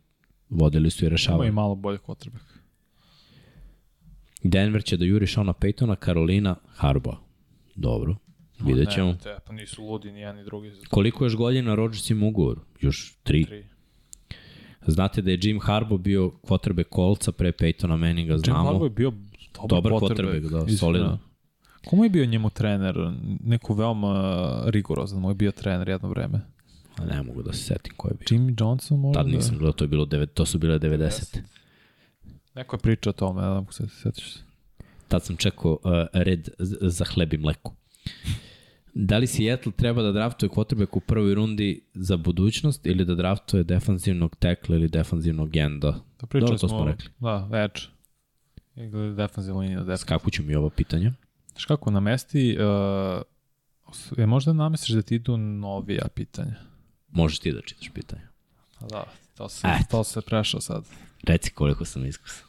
vodili su i rešavali. Ima i malo bolje quarterback. Denver će da juri Shona Paytona, Karolina, Harbaugh. Dobro, vidjet ćemo. Ne, te, pa nisu ludi ni jedan ni drugi. Koliko još godina Rodgers ima ugovor? Još tri. Tri. Znate da je Jim Harbaugh bio quarterback kolca pre Peytona Manninga, znamo. Jim Harbaugh je bio dobar, Dobar quarterback, da, istina. solidan. Komu je bio njemu trener? Neko veoma rigorozan, moj bio trener jedno vreme. A ne mogu da se setim ko je bio. Jimmy Johnson možda? Tad nisam gledao, to, je bilo devet, to su bile 90. Neko je pričao o tome, ne znam se setiš se. Tad sam čekao uh, red za hleb i mleku. Da li Seattle treba da draftuje quarterback u prvoj rundi za budućnost ili da draftuje defanzivnog tekla ili defanzivnog enda? To pričali Dobro, to smo, smo rekli. Da, edge. Ili defensivna linija deska. Skakuću mi ovo pitanje. Znaš kako, namesti, uh, je možda namestiš da ti idu novija pitanja? Možeš ti da čitaš pitanje. Da, to se, to se prešao sad. Reci koliko sam iskusan.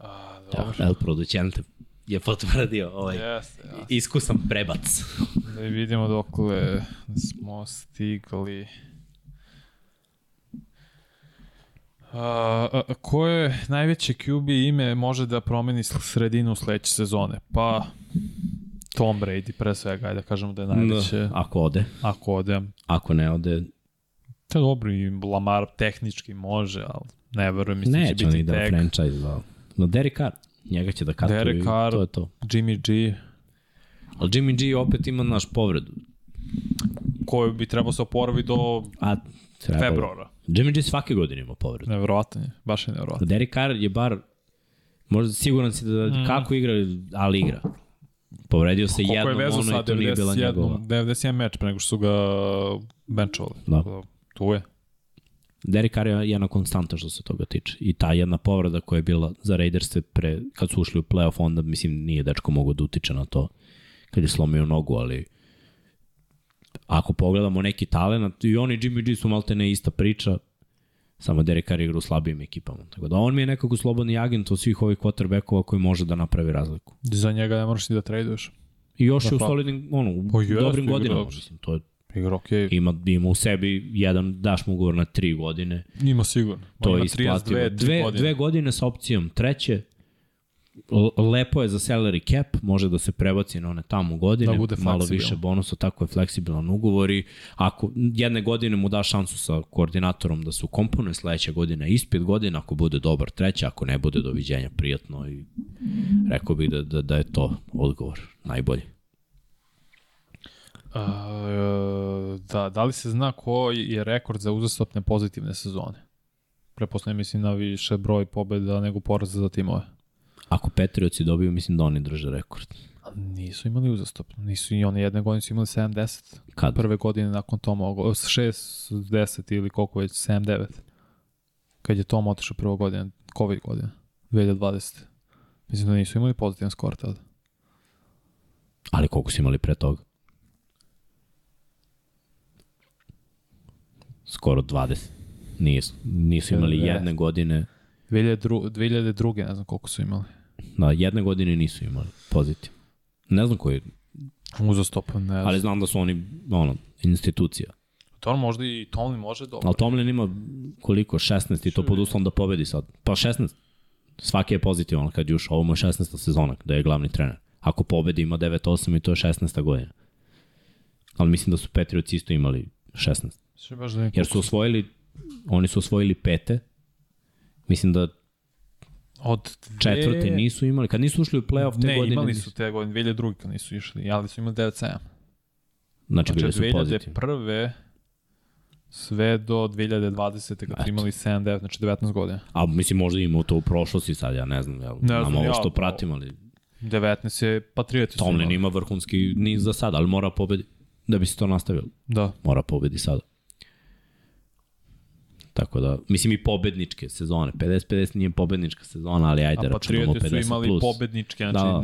A, Dobro. El producente je potvrdio ovaj Jeste, ja. iskusan prebac. Da vidimo dokle smo stigli. A, a, a koje najveće QB ime može da promeni sredinu sledeće sezone? Pa Tom Brady pre svega, ajde da kažemo da je najveće. Da, ako ode. Ako ode, Ako ne ode, to je dobro i Lamar tehnički može, ali ne verujem, mislim da će neće biti ide na tek. franchise. Da. No Derek Carr, njega će da katuju Derek i Carr. to je to. Jimmy G, Ali Jimmy G opet ima naš povredu. koji bi trebao se oporavi do A treba... februara. Jimmy G svake godine ima povredu. Nevjerovatan je, baš je nevjerovatan. Derek Carr je bar, možda siguran si da Mm. kako igra, ali igra. Povredio se Koliko je jednom vezu ono i to nije bila 91, njegova. 91 meč pre nego što su ga benchovali. Da. Tako da, Tu je. Derek Carr je jedna konstanta što se toga tiče. I ta jedna povreda koja je bila za Raiders pre, kad su ušli u playoff, onda mislim nije dečko mogo da utiče na to kad je slomio nogu, ali ako pogledamo neki talent, i oni Jimmy G su malte ne ista priča, samo Derek Carr igra u slabijim ekipama. Tako da on mi je nekako slobodni agent od svih ovih quarterbackova koji može da napravi razliku. Za njega ne moraš ni da traduješ. I još je u pa. solidnim, ono, u Pa dobrim godinama. dobro. Mislim, to je, Igra okej. ima, ima u sebi jedan, daš mu ugovor na tri godine. Ima sigurno. To je isplativo. 32, Dve, godine. dve godine sa opcijom treće, lepo je za salary cap, može da se prebaci na one tamo godine, Da bude malo više bonusa, tako je fleksibilan ugovor i ako jedne godine mu da šansu sa koordinatorom da se ukomponuje, sledeća godina ispit godina, ako bude dobar treća, ako ne bude doviđenja, prijatno i rekao bih da, da, da je to odgovor najbolji. A, da, da li se zna ko je rekord za uzastopne pozitivne sezone? Preposlednje mislim na više broj pobjeda nego poraza za timove. Ako Patriotsi dobiju, mislim da oni drže rekord. Nisu imali uzastopno. Nisu i one jedne godine su imali 70. Kad? Prve godine nakon Toma, 6, 10 ili koliko već, 7, 9. Kad je Tom otišao prvo godine, COVID godine, 2020. Mislim da nisu imali pozitivan skor tada. Ali koliko su imali pre toga? Skoro 20. Nisu, nisu imali Ne. jedne godine, 2002, 2002. ne znam koliko su imali. da, jedne godine nisu imali pozitiv. Ne znam koji, Uzastopno, ne znam. ali znam da su oni, ono, institucija. To možda i Tomlin može dobro. Ali Tomlin ima koliko? 16 i to pod uslovom da pobedi sad. Pa 16. Svaki je pozitivan kad je ušao. Ovo mu je 16. sezona da je glavni trener. Ako pobedi ima 9-8 i to je 16. godina. Ali mislim da su Patriots isto imali 16. Sve baš da Jer su osvojili, oni su osvojili pete. Mislim da Od dve... četvrte nisu imali. Kad nisu ušli u playoff te ne, godine. imali nisu. su te godine, 2002. kad nisu išli, ali su imali 9-7. Znači, Znači, bili su pozitivni. 2001. sve do 2020. kad su imali 7-9, znači 19 godina. A mislim možda imao to u prošlosti sad, ja ne znam. Jel, Ne znam ovo ja, što pratim, ali 19 je Patrioti su Tomlin imali. ima vrhunski niz za sada, ali mora pobedi da bi se to nastavilo. Da. Mora pobedi sada. Tako da, mislim i pobedničke sezone. 50-50 nije pobednička sezona, ali ajde, A računamo 50 Patrioti su imali plus. pobedničke, znači Da.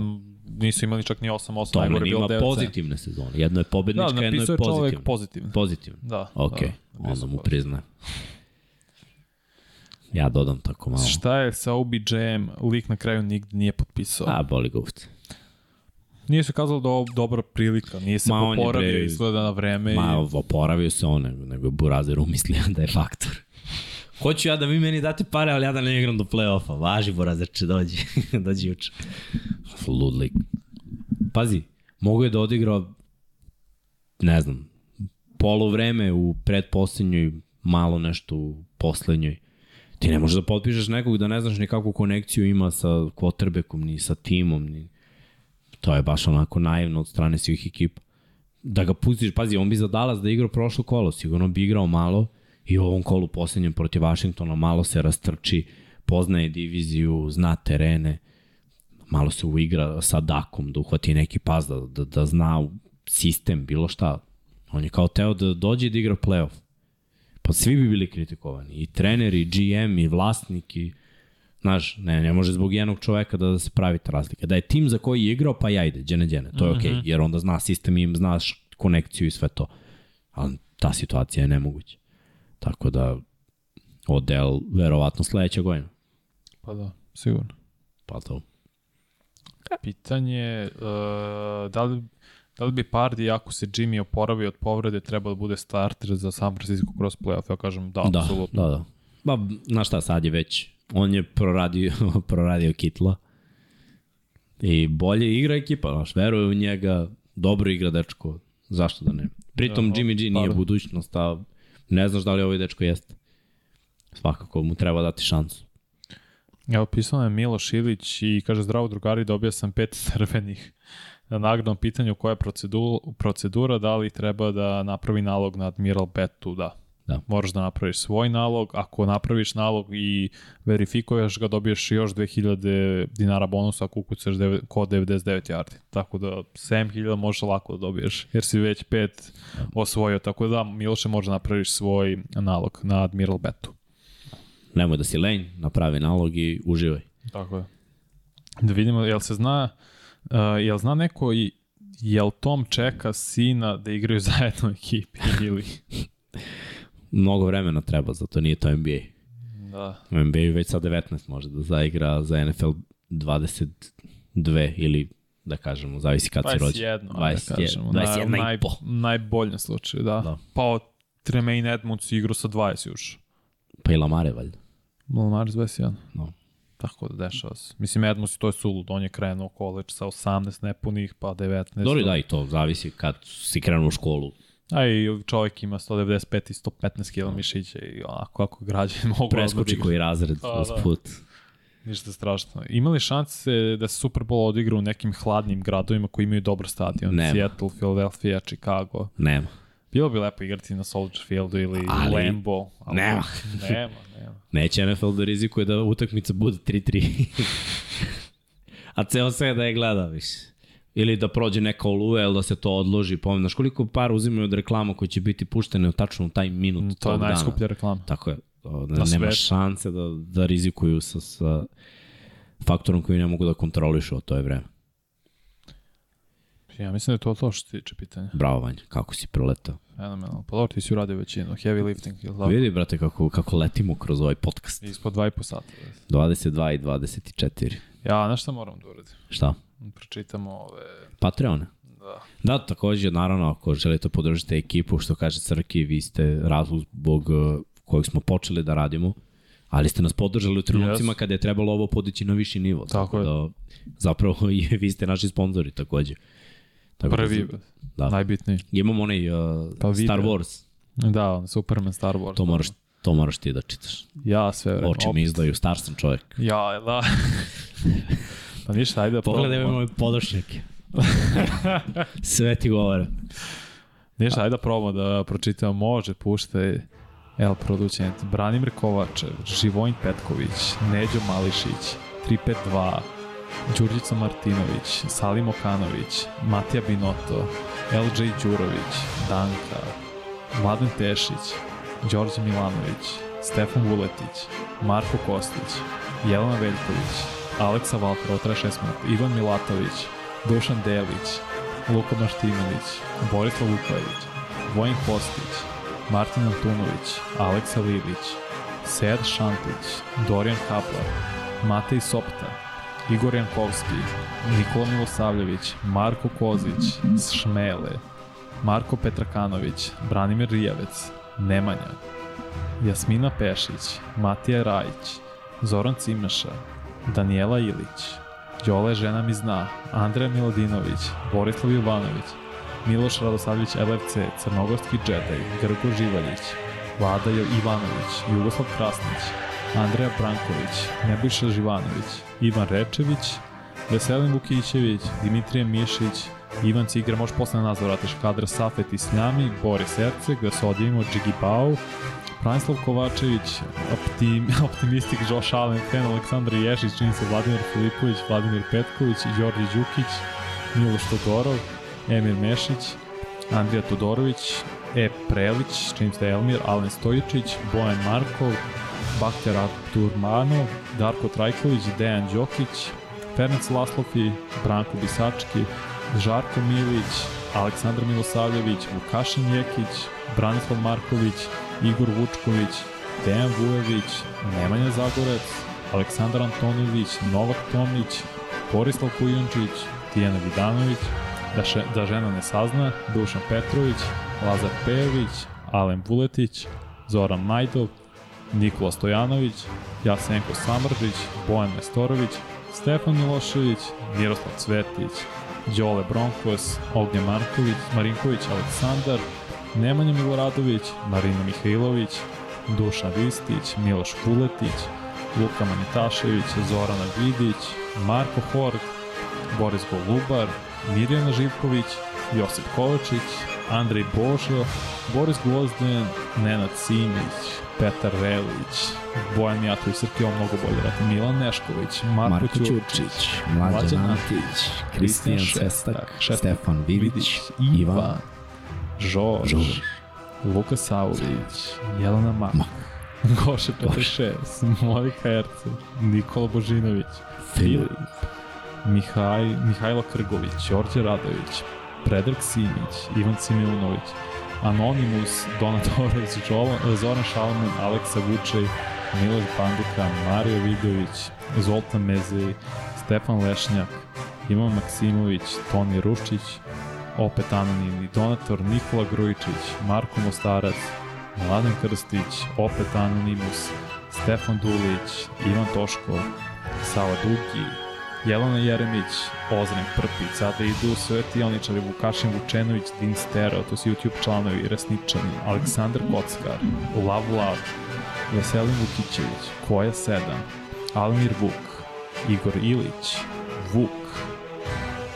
nisu imali čak ni 8-8, Tomlin najgore bilo ima 9 pozitivne sezone. Jedno je Da, pobednička, jedno je napisao je čovek pozitivno. Pozitivno. Da. Ok, da, onda mu pozitivno. priznaje. Ja dodam tako malo. Šta je sa OBJ-em? Lik na kraju nigde nije potpisao. A, boli ga. Nije se kazalo da je ovo dobra prilika, nije se Ma, poporavio, bre- izgleda na vreme. Ma, i... oporavio se on, nego, je Burazer umislio da je faktor. Hoću ja da vi meni date pare, ali ja da ne igram do play-offa. Važi, Burazer će dođi. dođi juče. Ludlik. Pazi, mogu je da odigra, ne znam, polo vreme u predposlednjoj, malo nešto u poslednjoj. Ti ne možeš da potpišeš nekog da ne znaš ni kakvu konekciju ima sa quarterbackom, ni sa timom, ni... To je baš onako naivno od strane svih ekipa. Da ga pustiš, pazi, on bi za Dallas da igra prošlo kolo, sigurno bi igrao malo i u ovom kolu poslednjem protiv Washingtona malo se rastrči, poznaje diviziju, zna terene, malo se uigra sa Dakom, da uhvati neki pas, da, da, da zna sistem, bilo šta. On je kao teo da dođe da igra playoff. Pa svi bi bili kritikovani. I trener, i GM, i vlasnik, i... Znaš, ne, ne može zbog jednog čoveka da, da se pravi ta razlika. Da je tim za koji je igrao, pa ja ide, džene, džene. To je okej, okay, jer onda zna sistem i znaš konekciju i sve to. Ali ta situacija je nemoguća. Tako da, Odell, verovatno sledeća godina. Pa da, sigurno. Pa to. Pitanje, uh, da li Da li bi Pardi, ako se Jimmy oporavi od povrede, trebao da bude starter za San Francisco kroz playoff? Ja kažem da, Da, apsolutno. da, da. Ba, znaš šta, sad je već, on je proradio, proradio Kitla i bolje igra ekipa, znaš, veruje u njega, dobro igra dečko, zašto da ne? Pritom Da, Jimmy G nije budućnost, a ne znaš da li ovaj dečko jeste. Svakako mu treba dati šansu. Evo, pisao je Milo Šilić i kaže zdravo drugari, dobio sam pet crvenih na nagradnom pitanju koja je procedura, procedura, da li treba da napravi nalog na Admiral Betu, da. Da. Moraš da napraviš svoj nalog, ako napraviš nalog i verifikuješ ga, dobiješ još 2000 dinara bonusa ako ukucaš kod 99 yardi. Tako da 7000 možeš lako da dobiješ, jer si već pet osvojio. Tako da, Miloše, može napraviš svoj nalog na Admiral Betu. Nemoj da si lenj, napravi nalog i uživaj. Tako je. Da vidimo, jel se zna, uh, jel zna neko i jel Tom čeka sina da igraju zajedno u ekipi ili... Mnogo vremena treba, zato nije to NBA. Da. U NBA već sa 19 može da zaigra za NFL 22 ili da kažemo, zavisi kad si rođen. 21, 21, da kažemo. 21 na, i po. najboljem slučaju, da. Da. Pa od Tremaine Edmonds igrao sa 20 još. Pa i Lamare, valjda. Malmar 21. No. Tako da dešava se. Mislim, Edmonds to je sulud. On je krenuo koleč sa 18 nepunih, pa 19. Dobro, da, i to zavisi kad si krenuo u školu. A i čovjek ima 195 i 115 kg mišića i onako kako građani mogu Preskoči odmah da koji razred Pa, uz da. put. Ništa strašno. Ima li šanse da se Super Bowl odigra u nekim hladnim gradovima koji imaju dobar stadion? Nema. Seattle, Philadelphia, Chicago. Nema. Bilo bi lepo igrati na Soldier Fieldu ili Ali- Lambo. Ali Nema. nema, nema. Neće NFL da rizikuje da utakmica bude 3-3. A ceo sve da je gleda, više. Ili da prođe neka oluja, ili da se to odloži. Pomnaš koliko para uzimaju od reklama koje će biti puštene u tačno u taj minut To je tog dana. najskuplja reklama. Tako je. Da, nema šanse da, da rizikuju sa, sa faktorom koji ne mogu da kontrolišu, a to je vreme. Ja mislim da je to to što se tiče pitanja. Bravo, Vanja, kako si proletao. Fenomenalno. Pa dobro, ti si uradio većinu. Heavy lifting, ili tako? Vidi, brate, kako, kako letimo kroz ovaj podcast. Ispod 2,5 sata. 22 i 24. Ja, znaš šta moram da uradim? Šta? Pročitamo ove... Patreon? Da. Da, takođe, naravno, ako želite podržati ekipu, što kaže Crki, vi ste razlog zbog uh, kojeg smo počeli da radimo, ali ste nas podržali u trenucima Yes. kada je trebalo ovo podići na viši nivo. Tako je. Da, zapravo i vi ste naši sponzori takođe. Tako Prvi, Da, da. najbitniji. Imamo onaj uh, Pa. Star Wars, Da, Superman, Star Wars. to moraš, to moraš ti da čitaš. Ja sve vreme. Oči mi izdaju, star sam čovjek. Ja, da. pa ništa, ajde da Pogledaj probamo. moje podošnjake. Sve ti govore. Ništa, ajde da probamo da pročitamo. Može, puštaj. El Producent, Branimir Kovačev, Živojn Petković, Neđo Mališić, 352, Đurđica Martinović, Salim Okanović, Matija Binoto, LJ Đurović, Danka, Mladen Tešić, Đorđe Milanović, Stefan Vuletić, Marko Kostić, Jelena Veljković, Aleksa Valtra, od 36 minuta, Ivan Milatović, Dušan Delić, Luka Martinović, Borislav Vuković, Vojin Kostić, Martin Antunović, Aleksa Lilić, Sed Šantić, Dorijan Kaplar, Matej Sopta, Igor Jankovski, Nikola Milosavljević, Marko Kozić, Šmele, Marko Petrakanović, Branimir Rijavec, Nemanja, Jasmina Pešić, Matija Rajić, Zoran Cimeša, Danijela Ilić, Đole žena mi zna, Andreja Miladinović, Borislav Jovanović, Miloš Radosavljević LFC, Crnogorski džedaj, Grgo Živaljić, Vlada Ivanović, Jugoslav Krasnić, Andreja Branković, Nebojša Živanović, Ivan Rečević, Veselin Vukićević, Dimitrije Mišić, Ivan Cigra, možeš posle na nas da vratiš kadra Safet Isljami, Boris Erceg, da se odjevimo Džigi Pau, Branislav Kovačević, optim, optimistik Josh Allen, fan Aleksandar Ješić, čini se Vladimir Filipović, Vladimir Petković, Đorđe Đukić, Miloš Todorov, Emir Mešić, Andrija Todorović, E. Prelić, čini se Elmir, Alen Stojičić, Bojan Markov, Bakter Turmanov, Darko Trajković, Dejan Đokić, Ferenc Laslofi, Branko Bisački, Žarko Milić, Aleksandar Milosavljević, Vukašin Jekić, Branislav Marković, Igor Vučković, Dejan Vujević, Nemanja Zagorec, Aleksandar Antonijević, Novak Tomić, Borislav Kujončić, Tijana Vidanović, da, še, da žena ne sazna, Dušan Petrović, Lazar Pejović, Alen Vuletić, Zoran Majdov, Nikola Stojanović, Jasenko Samržić, Bojan Mestorović, Stefan Milošević, Miroslav Cvetić, Đole Bronkos, Ognje Marković, Marinković Aleksandar, Nemanja Miloradović, Marina Mihajlović, Dušan Ristić, Miloš Kuletić, Luka Manitašević, Zorana Vidić, Marko Horg, Boris Golubar, Mirjana Živković, Josip Kovačić, Andrej Božo, Boris Gvozden, Nenad Simić, Petar Velić, Bojan Mijatović, Srpio mnogo bolje rati, Milan Nešković, Marko, Marko Ćurčić, Mlađan Antić, Kristijan Šestak, Stefan Vidić, Ivan, Žorž, Žorž. Luka Saulić, Jelena Mak, Mak. Goše Petršes, Monika Erce, Nikola Božinović, Filip, Mihaj, Mihajlo Krgović, Đorđe Radović, Predrag Simić, Ivan Similunović, Anonimus, Donatorović, Zoran Šalman, Aleksa Vučej, Miloš Banduka, Mario Vidović, Zoltan Mezej, Stefan Lešnjak, Ivan Maksimović, Toni Ruščić, opet anonimni donator Nikola Grujičić, Marko Mostarac, Mladen Krstić, opet anonimus, Stefan Dulić, Ivan Toško, Sava Duki, Jelena Jeremić, Ozren Prpić, sada idu Oničari, Vukašin Vučenović, Din Stero, to su YouTube članovi, Resničani, Aleksandar Kockar, Lav Lav, Veselin Vukićević, Koja 7, Almir Vuk, Igor Ilić, Vuk,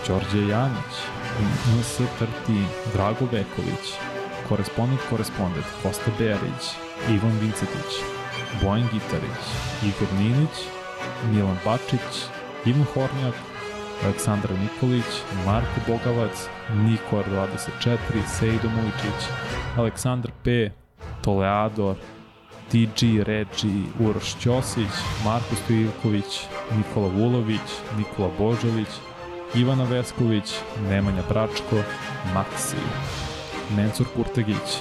Đorđe Janić, NS Tartin, Drago Veković, Korespondent Korespondent, Kosta Berić, Ivan Vincetić, Bojan Gitarić, Igor Ninić, Milan Bačić, Ivan Hornjak, Aleksandar Nikolić, Marko Bogavac, Nikor 24, Sejdo Mujčić, Aleksandar P, Toleador, TG, Regi, Uroš Ćosić, Marko Stojivković, Nikola Vulović, Nikola Božović, Ivana Vesković, Nemanja Bračko, Maksi, Mencur Kurtegić,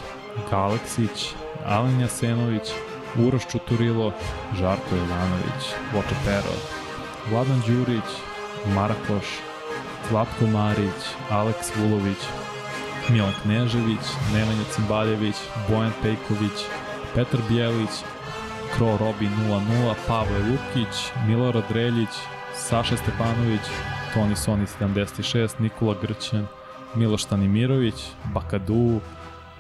Galeksić, Alen Jasenović, Uroš Čuturilo, Žarko Jovanović, Voče Pero, Vladan Đurić, Marakoš, Zlatko Marić, Aleks Vulović, Milan Knežević, Nemanja Cimbaljević, Bojan Pejković, Petar Bijelić, Kro Robi 00, Pavle Lukić, Milorad Reljić, Saša Stepanović, Toni Soni 76, Nikola Grćan, Miloš Tanimirović, Bakadu,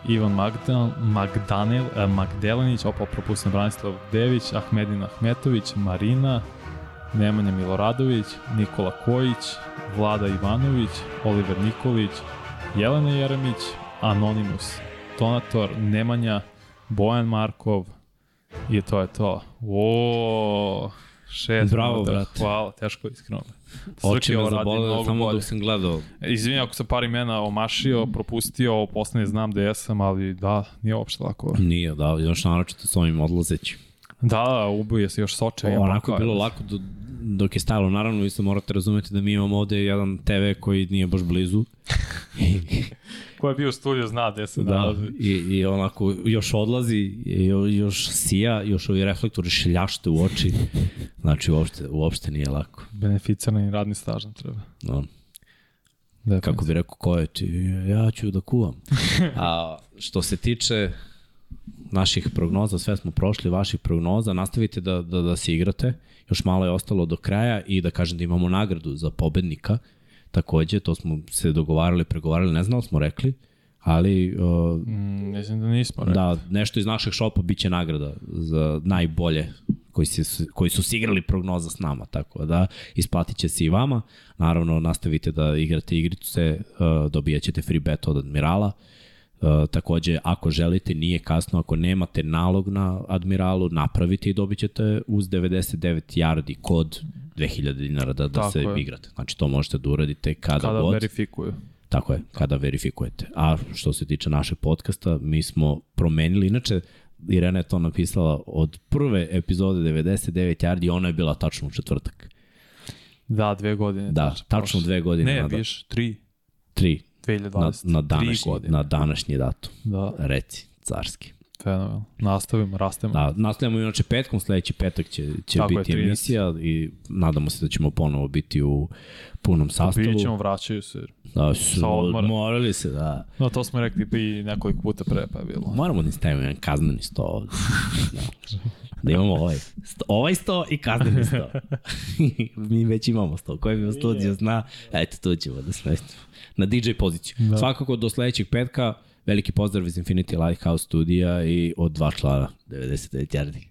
Ivan Magdan, Magdanel, eh, Magdelanić, opa propustim Branislav Dević, Ahmedin Ahmetović, Marina, Nemanja Miloradović, Nikola Kojić, Vlada Ivanović, Oliver Nikolić, Jelena Jeremić, Anonimus, Donator, Nemanja, Bojan Markov i to je to. O, šest. Bravo, brate. Hvala, teško iskreno. Oči me zabolele samo dok sam gledao. Izvini ako sam par imena omašio, propustio, poslednje znam da jesam, ali da, nije uopšte lako. Nije, da, još naročito s ovim odlazećim. Da, da, ubuje se još soče. Onako je bilo lako do, dok je stajalo, naravno vi se morate razumeti da mi imamo ovde jedan TV koji nije baš blizu. Ko je bio u studiju zna gde se da, nalazi. I, I onako još odlazi, i još sija, još ovi reflektori šljašte u oči. Znači uopšte, uopšte nije lako. Beneficirani radni staž nam treba. No. Da, Kako bi rekao, ko je ti? Ja ću da kuvam. A što se tiče naših prognoza, sve smo prošli vaših prognoza, nastavite da, da, da se igrate, još malo je ostalo do kraja i da kažem da imamo nagradu za pobednika, takođe, to smo se dogovarali, pregovarali, ne znam smo rekli, ali... Uh, mm, mislim da nismo rekli. Da, nešto iz našeg šopa biće nagrada za najbolje koji, se, koji su sigrali prognoza s nama, tako da isplatit će se i vama. Naravno, nastavite da igrate igrice, uh, dobijat ćete free bet od Admirala. Uh, Uh, takođe, ako želite, nije kasno, ako nemate nalog na Admiralu, napravite i dobit ćete uz 99 yardi kod 2000 dinara da, da se je. igrate. Znači, to možete da uradite kada, kada god. verifikuju. Tako je, kada verifikujete. A što se tiče našeg podcasta, mi smo promenili, inače, Irena je to napisala od prve epizode 99 yardi, ona je bila tačno u četvrtak. Da, dve godine. Da, tačno dve godine. Ne, viš, tri. Tri, 2020. Na, na, današnji, na današnji datum. Da. Reci, carski. Fenomenal. Nastavimo, rastemo. Da, nastavimo inače petkom, sledeći petak će, će Tako biti je, emisija i nadamo se da ćemo ponovo biti u punom sastavu. Bićemo, ćemo, vraćaju se. Da, su, morali se, da. No, to smo rekli i nekoliko puta pre, pa je bilo. Moramo da stavimo jedan kazneni sto ovde. da. da imamo ovaj, sto, ovaj sto i kazneni sto. Mi već imamo sto. Koji bi studio zna, eto, tu ćemo da smestimo na DJ poziciju. Da. Svakako do sledećeg petka veliki pozdrav iz Infinity Lighthouse studija i od dva člana 99 yardi.